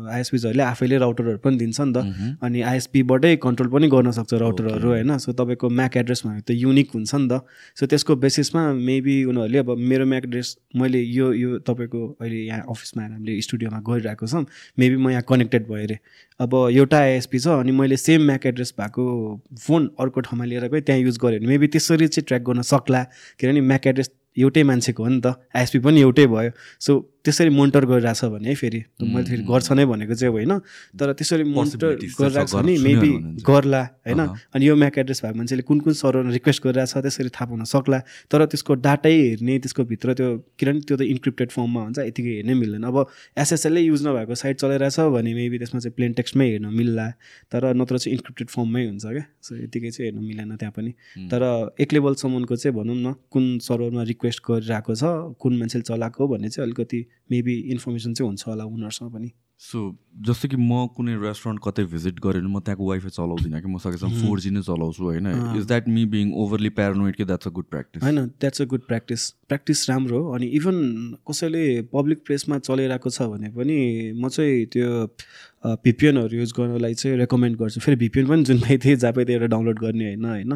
आइएसपीजहरूले आफैले राउटरहरू पनि दिन्छ नि त। अनि आइएसपीबाटै कन्ट्रोल पनि गर्न सक्छ राउटरहरू होइन? सो तपाईँको म्याक एड्रेस भनेको त युनिक हुन्छ नि त। सो त्यसको बेसिसमा मेबी उनीहरूले अब मेरो म्याक एड्रेस मैले यो यो तपाईँको अहिले यहाँ अफिसमा आएर हामीले स्टुडियोमा गरिरहेको छौँ। मेबी म यहाँ कनेक्टेड भएँ अरे। अब एउटा आइएसपी छ अनि मैले सेम म्याक एड्रेस भएको फोन अर्को ठाउँमा लिएर गएँ त्यहाँ युज गरेँ। भने मेबी त्यसरी चाहिँ ट्र्याक गर्न सक्ला। किनभने म्याक एड्रेस एउटै मान्छेको हो नि त। आइएसपी पनि एउटै भयो। सो त्यसरी मोनिटर गरिरहेछ भने है फेरि मैले फेरि गर्छ नै भनेको चाहिँ होइन। तर त्यसरी मोनिटर गरिरहेको छ भने मेबी गर्ला होइन। अनि यो म्याक एड्रेस भएको मान्छेले कुन कुन सर्भरमा रिक्वेस्ट गरिरहेछ त्यसरी थाहा हुन सक्ला। तर त्यसको डाटै हेर्ने त्यसको भित्र त्यो किनभने त्यो त इन्क्रिप्टेड फर्ममा हुन्छ यतिकै हेर्नै मिल्दैन। अब एसएसएलले युज नभएको साइट चलाइरहेछ भने मेबी त्यसमा चाहिँ प्लेन टेक्स्टमै हेर्न मिल्ला। तर नत्र चाहिँ इन्क्रिप्टेड फर्ममै हुन्छ क्या। सो यतिकै चाहिँ हेर्न मिलेन त्यहाँ पनि। तर एक लेभलसम्मको चाहिँ भनौँ न कुन सर्भरमा रिक्वेस्ट गरिरहेको छ कुन मान्छेले चलाएको भन्ने चाहिँ अलिकति मेबी इन्फर्मेसन चाहिँ हुन्छ होला उनीहरूसँग पनि। सो जस्तो कि म कुनै रेस्टुरेन्ट कतै भिजिट गरेँ भने म त्यहाँको वाइफाई चलाउँदिनँ कि म सकेसम्म फोर जी नै चलाउँछु होइन? Is that me being overly paranoid कि द्याट्स अ गुड प्र्याक्टिस होइन that's a good practice practice राम्रो हो अनि इभन कसैले पब्लिक प्लेसमा चलाइरहेको छ भने पनि म चाहिँ त्यो भिपिएनहरू युज गर्नलाई चाहिँ रेकमेन्ड गर्छु। फेरि भिपिएन पनि जुन पाइ थिएँ जहाँ एउटा डाउनलोड गर्ने होइन होइन?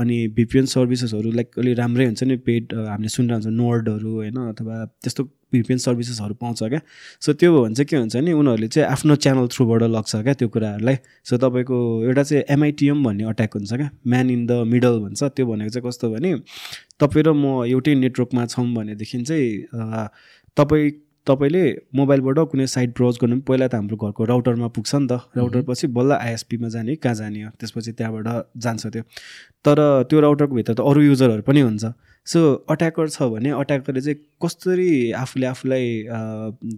अनि भिपिएन सर्भिसेसहरू लाइक अलिक राम्रै हुन्छ नि पेड हामीले सुनिरहेको हुन्छ नोर्डहरू होइन? अथवा त्यस्तो भिपिएन सर्भिसेसहरू पाउँछ क्या? सो त्यो हो भने चाहिँ के हुन्छ नि उनीहरूले चाहिँ आफ्नो च्यानल थ्रुबाट लग्छ क्या त्यो कुराहरूलाई। सो तपाईँको एउटा चाहिँ एमआइटिएम भन्ने अट्याक हुन्छ क्या? म्यान इन द मिडल भन्छ। त्यो भनेको चाहिँ कस्तो भने तपाईँ र म एउटै नेटवर्कमा छौँ भनेदेखि चाहिँ तपाईँ तपाईँले मोबाइलबाट कुनै साइट ब्राउज गर्नु पनि पहिला त हाम्रो घरको राउटरमा पुग्छ नि त। राउटर पछि बल्ल आइएसपीमा जाने कहाँ जाने हो? त्यसपछि त्यहाँबाट जान्छ त्यो। तर त्यो राउटरको भित्र त अरू युजरहरू पनि हुन्छ। सो अट्याकर छ भने अट्याकरले चाहिँ कसरी आफूले आफूलाई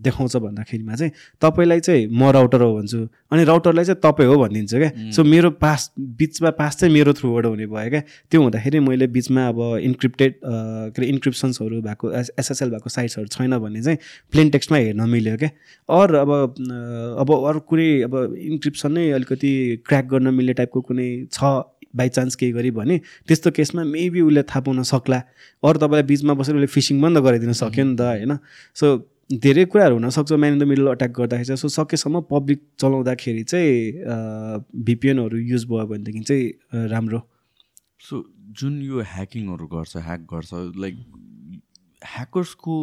देखाउँछ भन्दाखेरिमा चाहिँ तपाईँलाई चाहिँ म राउटर हो भन्छु अनि राउटरलाई चाहिँ तपाईँ हो भनिदिन्छु क्या। सो मेरो पास बिचमा पास चाहिँ मेरो थ्रुबाट हुने भयो क्या। त्यो हुँदाखेरि मैले बिचमा अब इन्क्रिप्टेड के अरे इन्क्रिप्सन्सहरू भएको एसएसएल भएको साइट्सहरू छैन भने चाहिँ प्लेन टेक्स्टमा हेर्न मिल्यो क्या। अरू अब अब अरू कुनै अब इन्क्रिप्सन नै अलिकति क्र्याक गर्न मिल्ने टाइपको कुनै छ बाइचान्स केही गरी भने त्यस्तो केसमा मेबी उसले थाहा पाउन सक्ला। अरू तपाईँलाई बिचमा बसेर उसले फिसिङ बन्द गराइदिन सक्यो नि त होइन? सो धेरै कुराहरू हुनसक्छ man in the middle attack गर्दाखेरि चाहिँ। सो सकेसम्म पब्लिक चलाउँदाखेरि चाहिँ भिपिएनहरू युज भयो भनेदेखि चाहिँ राम्रो। सो जुन यो ह्याकिङहरू गर्छ ह्याक गर्छ लाइक ह्याकर्सको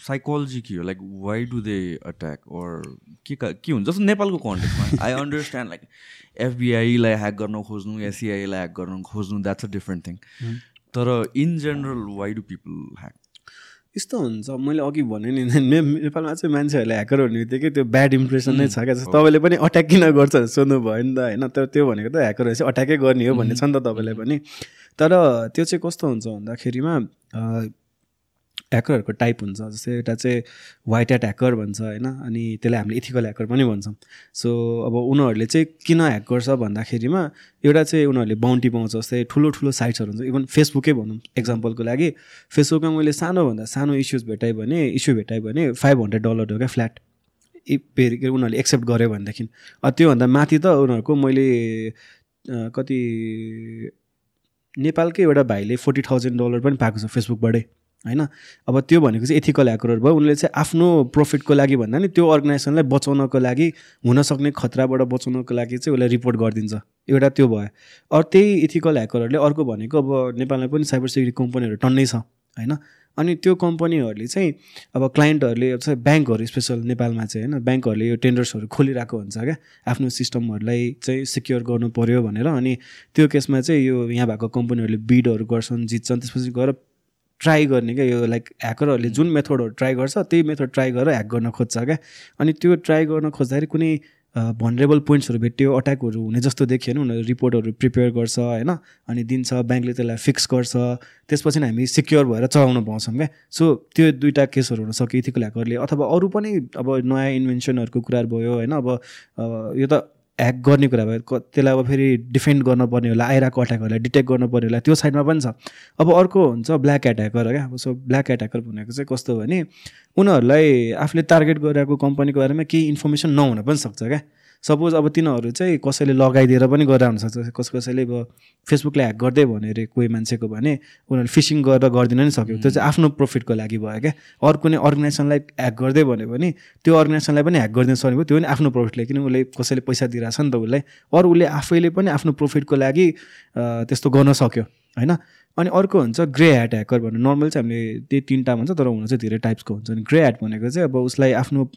साइकोलोजी के हो like why do they attack or के के हुन्छ? जस्तो नेपालको कन्टेक्समा आई अन्डरस्ट्यान्ड लाइक एफबिआईलाई ह्याक गर्न खोज्नु या सिआईलाई ह्याक गर्न खोज्नु द्याट्स अ डिफ्रेन्ट थिङ तर in general why do people hack यस्तो हुन्छ। मैले अघि भने नि नेपालमा चाहिँ मान्छेहरूले ह्याकर हुने बित्तिकै त्यो ब्याड इम्प्रेसन नै छ क्या। जस्तो तपाईँले पनि अट्याक किन गर्छ सोध्नु भयो नि त होइन? तर त्यो भनेको त ह्याकरहरू चाहिँ अट्याकै गर्ने हो भन्ने छ नि त तपाईँलाई पनि। तर त्यो चाहिँ कस्तो हुन्छ भन्दाखेरिमा ह्याकरहरूको टाइप हुन्छ जस्तै एउटा चाहिँ वाइट एट ह्याकर भन्छ होइन अनि त्यसलाई हामीले इथिकल ह्याकर पनि भन्छौँ। सो अब उनीहरूले चाहिँ किन ह्याक गर्छ भन्दाखेरिमा एउटा चाहिँ उनीहरूले बााउन्टी पाउँछ जस्तै ठुलो ठुलो साइट्सहरू हुन्छ। इभन फेसबुकै भनौँ एक्जाम्पलको लागि। फेसबुकमा मैले सानोभन्दा सानो इस्युज भेटाएँ भने इस्यु भेटाएँ भने फाइभ हन्ड्रेड डलर हो क्या फ्ल्याट फेरि उनीहरूले एक्सेप्ट गर्यो भनेदेखि। त्योभन्दा माथि त उनीहरूको मैले कति नेपालकै एउटा भाइले फोर्टी थाउजन्ड डलर पनि पाएको छ फेसबुकबाटै होइन? अब त्यो भनेको चाहिँ एथिकल ह्याकरहरू भयो। उनले चाहिँ आफ्नो प्रफिटको लागि भन्दा नि त्यो अर्गनाइजेसनलाई बचाउनको लागि हुनसक्ने खतराबाट बचाउनको लागि चाहिँ उसलाई रिपोर्ट गरिदिन्छ। एउटा त्यो भयो। अरू त्यही इथिकल ह्याकरहरूले अर्को भनेको अब नेपालमा पनि साइबर सेक्युरिटी कम्पनीहरू टन्नै छ होइन? अनि त्यो कम्पनीहरूले चाहिँ अब क्लाइन्टहरूले ब्याङ्कहरू स्पेसल नेपालमा चाहिँ होइन? ब्याङ्कहरूले यो टेन्डर्सहरू खोलिरहेको हुन्छ क्या। आफ्नो सिस्टमहरूलाई चाहिँ सिक्योर गर्नु पऱ्यो भनेर। अनि त्यो केसमा चाहिँ यो यहाँ भएको कम्पनीहरूले बिडहरू गर्छन् जित्छन् त्यसपछि गएर ट्राई गर्ने क्या? यो लाइक ह्याकरहरूले जुन मेथडहरू ट्राई गर्छ त्यही मेथड ट्राई गरेर ह्याक गर्न खोज्छ क्या? अनि त्यो ट्राई गर्न खोज्दाखेरि कुनै भनरेबल पोइन्ट्सहरू भेट्यो अट्याकहरू हुने जस्तो देखियो भने उनीहरू रिपोर्टहरू प्रिपेयर गर्छ होइन? अनि दिन्छ ब्याङ्कले त्यसलाई फिक्स गर्छ। त्यसपछि हामी सिक्योर भएर चलाउन पाउँछौँ क्या? सो त्यो दुइटा केसहरू हुनसक्यो इथिकल ह्याकरले अथवा अरू पनि अब नयाँ इन्भेन्सनहरूको कुराहरू भयो होइन? अब यो त ह्याक गर्ने कुरा भयो त्यसलाई अब फेरि डिफेन्ड गर्नुपर्ने होला आइरहेको अट्याकहरूलाई डिटेक्ट गर्नुपर्ने होला त्यो साइडमा पनि छ। अब अर्को हुन्छ ब्ल्याक एट्याकर क्या? अब सो ब्ल्याक एट्याकर भनेको चाहिँ कस्तो भने उनीहरूलाई आफूले टार्गेट गरिरहेको कम्पनीको बारेमा केही इन्फर्मेसन नहुन पनि सक्छ क्या? सपोज अब तिनीहरू चाहिँ कसैले लगाइदिएर पनि गरेर हुनसक्छ। कस कसैले अब फेसबुकले ह्याक गर्दै भन्यो अरे कोही मान्छेको भने उनीहरूले फिसिङ गरेर गरिदिन नि सक्यो। त्यो चाहिँ आफ्नो प्रफिटको लागि भयो क्या। अरू कुनै अर्गनाइजेसनलाई ह्याक गर्दै भन्यो भने त्यो अर्गनाइजेसनलाई पनि ह्याक गरिदिन सक्ने भयो त्यो पनि आफ्नो प्रफिटले किन उसले कसैले पैसा दिइरहेछ नि त उसलाई। अरू उसले आफैले पनि आफ्नो प्रफिटको लागि त्यस्तो गर्न सक्यो होइन? अनि अर्को हुन्छ ग्रे ह्याट ह्याकर भन्नु। नर्मल चाहिँ हामीले त्यही तिनवटा भन्छ तर हुन चाहिँ धेरै टाइप्सको हुन्छ। अनि ग्रे ह्याट भनेको चाहिँ अब उसलाई आफ्नो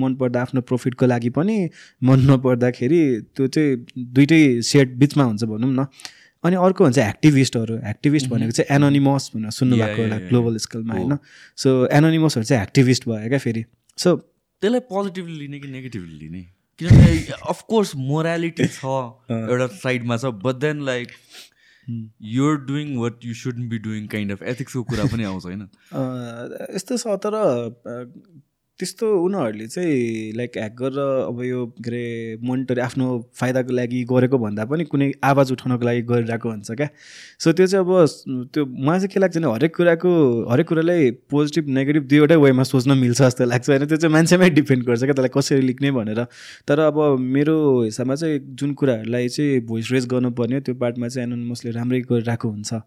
मन पर्दा आफ्नो प्रफिटको लागि पनि मन नपर्दाखेरि त्यो चाहिँ दुइटै सेट बिचमा हुन्छ भनौँ न। अनि अर्को हुन्छ एक्टिभिस्टहरू। एक्टिभिस्ट भनेको चाहिँ एनोनिमस भनेर सुन्नुभएको होला ग्लोबल स्केलमा होइन। सो एनोनिमसहरू चाहिँ एक्टिभिस्ट भयो क्या फेरि। सो त्यसलाई पोजिटिभली लिने कि नेगेटिभली लिने? किनभने अफकोर्स मोरालिटी छ एउटा साइडमा छ but then like you're doing what you should be doing kind of एथिक्सको कुरा पनि आउँछ होइन? यस्तो छ तर त्यस्तो उनीहरूले चाहिँ लाइक ह्याक गरेर अब यो के अरे मोनिटर आफ्नो फाइदाको लागि गरेको भन्दा पनि कुनै आवाज उठाउनको लागि गरिरहेको हुन्छ क्या। सो त्यो चाहिँ अब त्यो मलाई चाहिँ के लाग्छ भने हरेक कुराको हरेक कुरालाई पोजिटिभ नेगेटिभ दुईवटै वेमा सोच्न मिल्छ जस्तो लाग्छ होइन। त्यो चाहिँ मान्छेमै डिपेन्ड गर्छ क्या त्यसलाई कसरी लेख्ने भनेर। तर अब मेरो हिसाबमा चाहिँ जुन कुराहरूलाई चाहिँ भोइस रेज गर्नुपर्ने त्यो पार्टमा चाहिँ एनोनिमसले राम्रै गरिरहेको हुन्छ।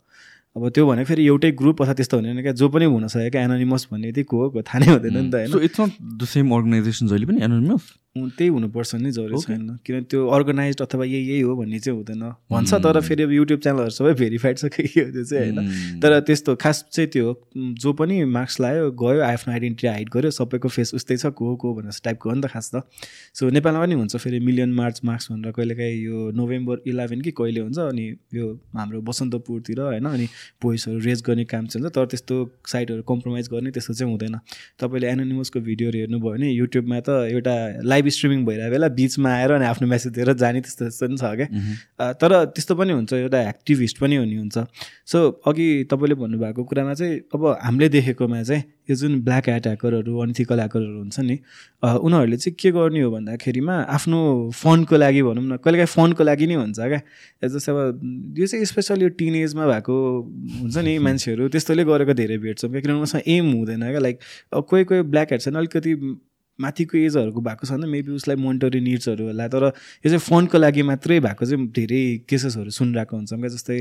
अब त्यो भने फेरि एउटै ग्रुप अथवा त्यस्तो हुँदैन क्या जो पनि हुनसक्यो क्या एनोनिमस भन्ने यति को हो थाहा नै हुँदैन नि त होइन? So it's not the same organization जहिले पनि एनोनिमस त्यही हुनुपर्छ नि जरुरी छैन। किनभने त्यो अर्गनाइज अथवा यही यही हो भन्ने चाहिँ हुँदैन। भन्छ तर फेरि अब युट्युब च्यानलहरू सबै भेरिफाइड छ के के हो त्यो चाहिँ होइन। तर त्यस्तो खास चाहिँ त्यो हो जो पनि मार्क्स लायो गयो आफ्नो आइडेन्टिटी हाइड गर्यो सबैको फेस उस्तै छ को को भनेर टाइपको हो नि त खास त। सो नेपालमा पनि हुन्छ फेरि मिलियन मार्च मार्क्स भनेर कहिलेकाहीँ यो नोभेम्बर इलेभेन कि कहिले हुन्छ अनि यो हाम्रो बसन्तपुरतिर होइन अनि भोइसहरू रेज गर्ने काम चाहिँ हुन्छ तर त्यस्तो साइटहरू कम्प्रोमाइज गर्ने त्यस्तो चाहिँ हुँदैन। तपाईँले एनोनिमसको भिडियोहरू हेर्नुभयो भने युट्युबमा त एउटा लाइभ स्ट्रिमिङ भइरहेको बेला बिचमा आएर अनि आफ्नो मेसेज दिएर जाने त्यस्तो त्यस्तो पनि छ क्या। तर त्यस्तो पनि हुन्छ एउटा एक्टिभिस्ट पनि हुने हुन्छ। सो अघि तपाईँले भन्नुभएको कुरामा चाहिँ अब हामीले देखेकोमा चाहिँ यो जुन ब्ल्याक ह्याट ह्याकरहरू अनथिकल ह्याकरहरू हुन्छ नि उनीहरूले चाहिँ के गर्ने हो भन्दाखेरिमा आफ्नो फनको लागि भनौँ न कहिलेकाहीँ फनको लागि नै हुन्छ क्या। जस्तै अब यो चाहिँ स्पेसली यो टिन एजमा भएको हुन्छ नि मान्छेहरू त्यस्तोले गरेको धेरै भेट्छौँ क्या। किनभने उसँग एम हुँदैन क्या। लाइक कोही कोही ब्ल्याक ह्याट छैन अलिकति माथिको एजहरूको भएको छ भने मेबी उसलाई मोनिटरी निड्सहरू होला तर यो चाहिँ फोनको लागि मात्रै भएको चाहिँ धेरै केसेसहरू सुनिरहेको हुन्छौँ। क्या जस्तै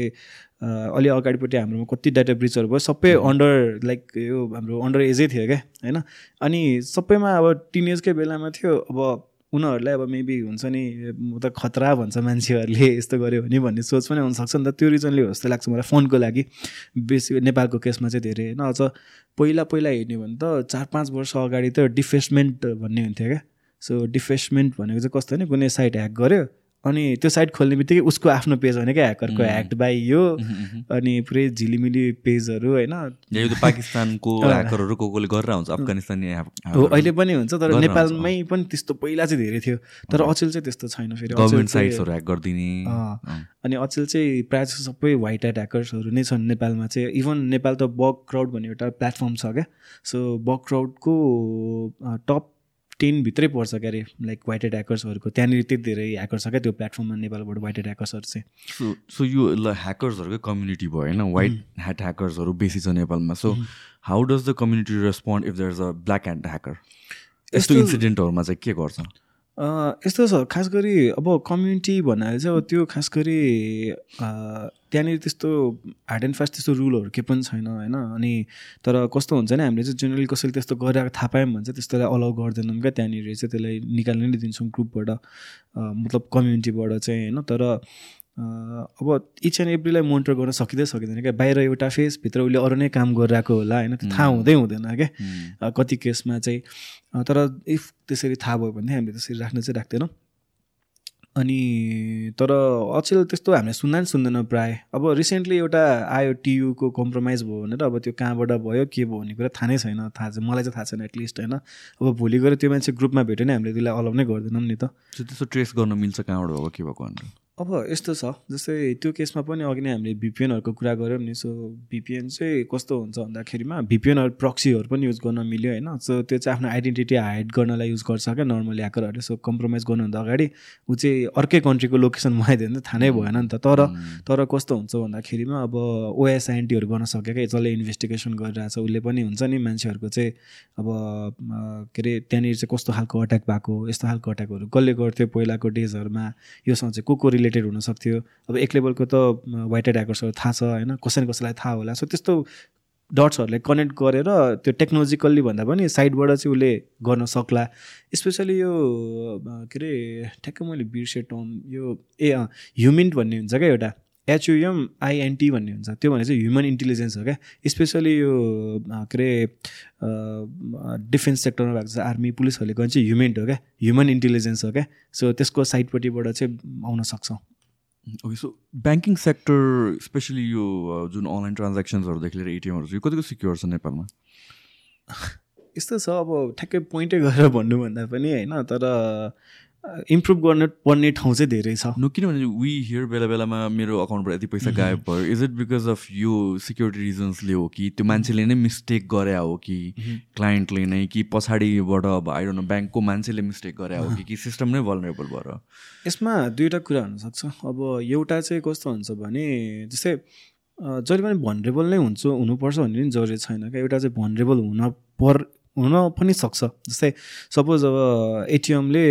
अलि अगाडिपट्टि हाम्रोमा कति डाटा ब्रिचहरू भयो सबै अन्डर लाइक यो हाम्रो अन्डर एजै थियो क्या होइन? अनि सबैमा अब टिनेजकै बेलामा थियो अब उनीहरूलाई अब मेबी हुन्छ नि म त खतरा भन्छ मान्छेहरूले यस्तो गऱ्यो भने भन्ने सोच पनि हुनसक्छ नि त त्यो रिजनले हो जस्तो लाग्छ मलाई फोनको लागि। बेसी नेपालको केसमा चाहिँ धेरै होइन अझ पहिला पहिला हेर्ने भने त चार पाँच वर्ष अगाडि त डिफेसमेन्ट भन्ने हुन्थ्यो क्या। सो डिफेसमेन्ट भनेको चाहिँ कस्तो भने कुनै साइट ह्याक गर्यो अनि त्यो साइट खोल्ने बित्तिकै उसको आफ्नो पेज भने क्या ह्याकरको ह्याक्ड बाई यो। अनि पुरै झिलिमिली पेजहरू होइन। पाकिस्तानको ह्याकरहरू को कोले गरेर हुन्छ अफगानिस्तानी हो अहिले पनि हुन्छ तर नेपालमै पनि त्यस्तो पहिला चाहिँ धेरै थियो। तर अचेल चाहिँ त्यस्तो छैन फेरि। साइट्सहरू ह्याक गरिदिने। अनि अचेल चाहिँ प्रायः जस्तो सबै वाइट ह्याट ह्याकर्सहरू नै छन् नेपालमा चाहिँ। इभन नेपाल त बग क्राउड भन्ने एउटा प्लेटफर्म छ क्या। सो बग क्राउडको टप टेनभित्रै पर्छ क्या अरे लाइक वाइट ह्याट ह्याकर्सहरूको त्यहाँनिर त्यति धेरै ह्याकर छ क्या त्यो प्लेटफर्ममा नेपालबाट वाइट ह्याट ह्याकर्सहरू चाहिँ। सो सो यो ल ह्याकर्सहरूकै कम्युनिटी भयो होइन? वाइट ह्याट ह्याकर्सहरू बेसी छ नेपालमा। So how does the community respond if there is a black hat hacker यस्तो इन्सिडेन्टहरूमा चाहिँ के गर्छ? यस्तो छ खास गरी अब कम्युनिटी भन्नाले चाहिँ अब त्यो खास गरी त्यहाँनिर त्यस्तो हार्ड एन्ड फास्ट त्यस्तो रुलहरू केही पनि छैन होइन? अनि तर कस्तो हुन्छ नि हामीले चाहिँ जेनरली कसैले त्यस्तो गरिरहेको थाहा पायौँ भने चाहिँ त्यस्तोलाई अलाउ गर्दैनौँ क्या त्यहाँनिर चाहिँ त्यसलाई निकाल्नै नै दिन्छौँ ग्रुपबाट मतलब कम्युनिटीबाट चाहिँ होइन? तर अब इच एन्ड एभ्रीलाई मोनिटर गर्न सकिँदै सकिँदैन क्या? बाहिर एउटा फेस भित्र उसले अरू नै काम गरिरहेको होला होइन? त्यो थाहा हुँदै हुँदैन क्या? कति केसमा चाहिँ तर इफ त्यसरी थाहा भयो भने हामीले त्यसरी राख्न चाहिँ राख्दैनौँ। अनि तर अचेल त्यस्तो हामीले सुन्दा नि सुन्दैनौँ प्रायः। अब रिसेन्टली एउटा आयो टियुको कम्प्रोमाइज भयो भनेर अब त्यो कहाँबाट भयो के भयो भन्ने कुरा थाहा नै छैन। थाहा चाहिँ मलाई चाहिँ थाहा छैन एटलिस्ट होइन? अब भोलि गएर त्यो मान्छे ग्रुपमा भेट्यो भने हामीले त्यसलाई अलाउ नै गर्दैनौँ नि त। त्यस्तो ट्रेस गर्न मिल्छ कहाँबाट भएको के भएको भनेर? अब यस्तो छ जस्तै त्यो केसमा पनि अघि नै हामीले भिपिएनहरूको कुरा गऱ्यौँ नि सो भिपिएन चाहिँ कस्तो हुन्छ भन्दाखेरिमा भिपिएनहरू प्रक्सीहरू पनि युज गर्न मिल्यो होइन सो त्यो चाहिँ आफ्नो आइडेन्टिटी हाइड गर्नलाई युज गर्छ क्या नर्मली ह्याकरहरूले सो कम्प्रोमाइज गर्नुभन्दा अगाडि ऊ चाहिँ अर्कै कन्ट्रीको लोकेसन बनाइदियो भने त थाहा नै भएन नि त। तर तर कस्तो हुन्छ भन्दाखेरिमा अब ओएसआइएनटीहरू गर्न सक्यो क्या जसले इन्भेस्टिगेसन गरिरहेछ उसले पनि हुन्छ नि मान्छेहरूको चाहिँ अब के अरे त्यहाँनिर चाहिँ कस्तो खालको अट्याक भएको यस्तो खालको अट्याकहरू कसले गर्थ्यो पहिलाको डेजहरूमा योसँग चाहिँ को को रिलेटेड हुनसक्थ्यो। अब एक लेभलको त वाइट ह्याकर्सहरू थाहा छ होइन? कसै न कसैलाई थाहा होला। सो त्यस्तो डट्सहरूले कनेक्ट गरेर त्यो टेक्नोलोजिकल्ली भन्दा पनि साइडबाट चाहिँ उसले गर्न सक्ला। स्पेसली यो के अरे ठ्याक्कै मैले बिर्सेँ टर्म यो ए ह्युमिन्ट भन्ने हुन्छ क्या एउटा? एचयुएम आइएनटी भन्ने हुन्छ। त्यो भने चाहिँ ह्युमन इन्टेलिजेन्स हो क्या। स्पेसली यो के अरे डिफेन्स सेक्टरमा भएको छ आर्मी पुलिसहरूले गर्ने चाहिँ ह्युमेन्ट हो क्या। ह्युमन इन्टेलिजेन्स हो क्या। सो त्यसको साइडपट्टिबाट चाहिँ आउन सक्छ। Okay so banking sector specially यो जुन अनलाइन ट्रान्ज्याक्सन्सहरूदेखि लिएर एटिएमहरू चाहिँ कतिको सिक्योर छ नेपालमा? यस्तो छ अब ठ्याक्कै पोइन्टै गरेर भन्नुभन्दा पनि होइन तर इम्प्रुभ गर्न पर्ने ठाउँ चाहिँ धेरै छ। नो किनभने वी हियर बेला बेलामा मेरो अकाउन्टबाट यति पैसा गायब भयो। इज इट बिकज अफ यो सिक्युरिटी रिजन्सले हो कि त्यो मान्छेले नै मिस्टेक गरे हो कि क्लाइन्टले नै कि पछाडिबाट अब आइडोन ब्याङ्कको मान्छेले मिस्टेक गरे हो कि कि सिस्टम नै भलरेबल भएर यसमा दुईवटा कुरा हुनसक्छ। अब एउटा चाहिँ कस्तो हुन्छ भने जस्तै जहिले पनि भनरेबल नै हुन्छ हुनुपर्छ भन्ने पनि जरुरी छैन क्या। एउटा चाहिँ भनरेबल हुन पर हुन पनि सक्छ। जस्तै सपोज अब एटिएमले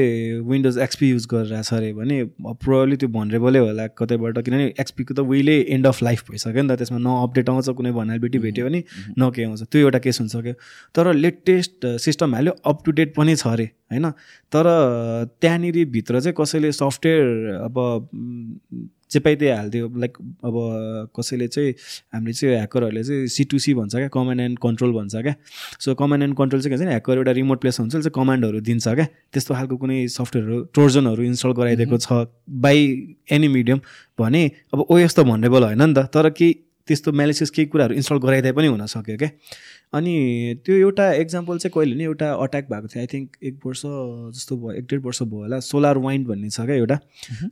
विन्डोज एक्सपी युज गरिरहेछ अरे भने प्रोबली त्यो भनरेबलै होला कतैबाट किनभने एक्सपीको त उहिले एन्ड अफ लाइफ भइसक्यो नि त त्यसमा न अपडेट आउँछ कुनै भन्याबिलिटी भेट्यो भने न के आउँछ। त्यो एउटा केस हुनसक्यो। तर लेटेस्ट सिस्टम हाल्यो अप टु डेट पनि छ अरे होइन? तर त्यहाँनिर भित्र चाहिँ कसैले सफ्टवेयर अब जे पाइ त्यही हालिदियो लाइक अब कसैले चाहिँ हामीले चाहिँ ह्याकरहरूले चाहिँ सिटुसी भन्छ क्या कमान्ड एन्ड कन्ट्रोल भन्छ क्या। सो कमान्ड एन्ड कन्ट्रोल चाहिँ के भन्छ ह्याकर एउटा रिमोट प्लेस हुन्छ चाहिँ कमान्डहरू दिन्छ क्या। त्यस्तो खालको कुनै सफ्टवेयरहरू ट्रोजनहरू इन्स्टल गराइदिएको छ बाई एनी मिडियम भने अब ओएस त भन्नेबल होइन नि त। तर केही त्यस्तो म्यालिसियस केही कुराहरू इन्स्टल गराइदिए पनि हुनसक्यो क्या। अनि त्यो एउटा इक्जाम्पल चाहिँ कहिले नि एउटा अट्याक भएको थियो. आई थिङ्क एक वर्ष जस्तो भयो एक डेढ वर्ष भयो होला। सोलर वाइन्ड भन्ने छ क्या एउटा।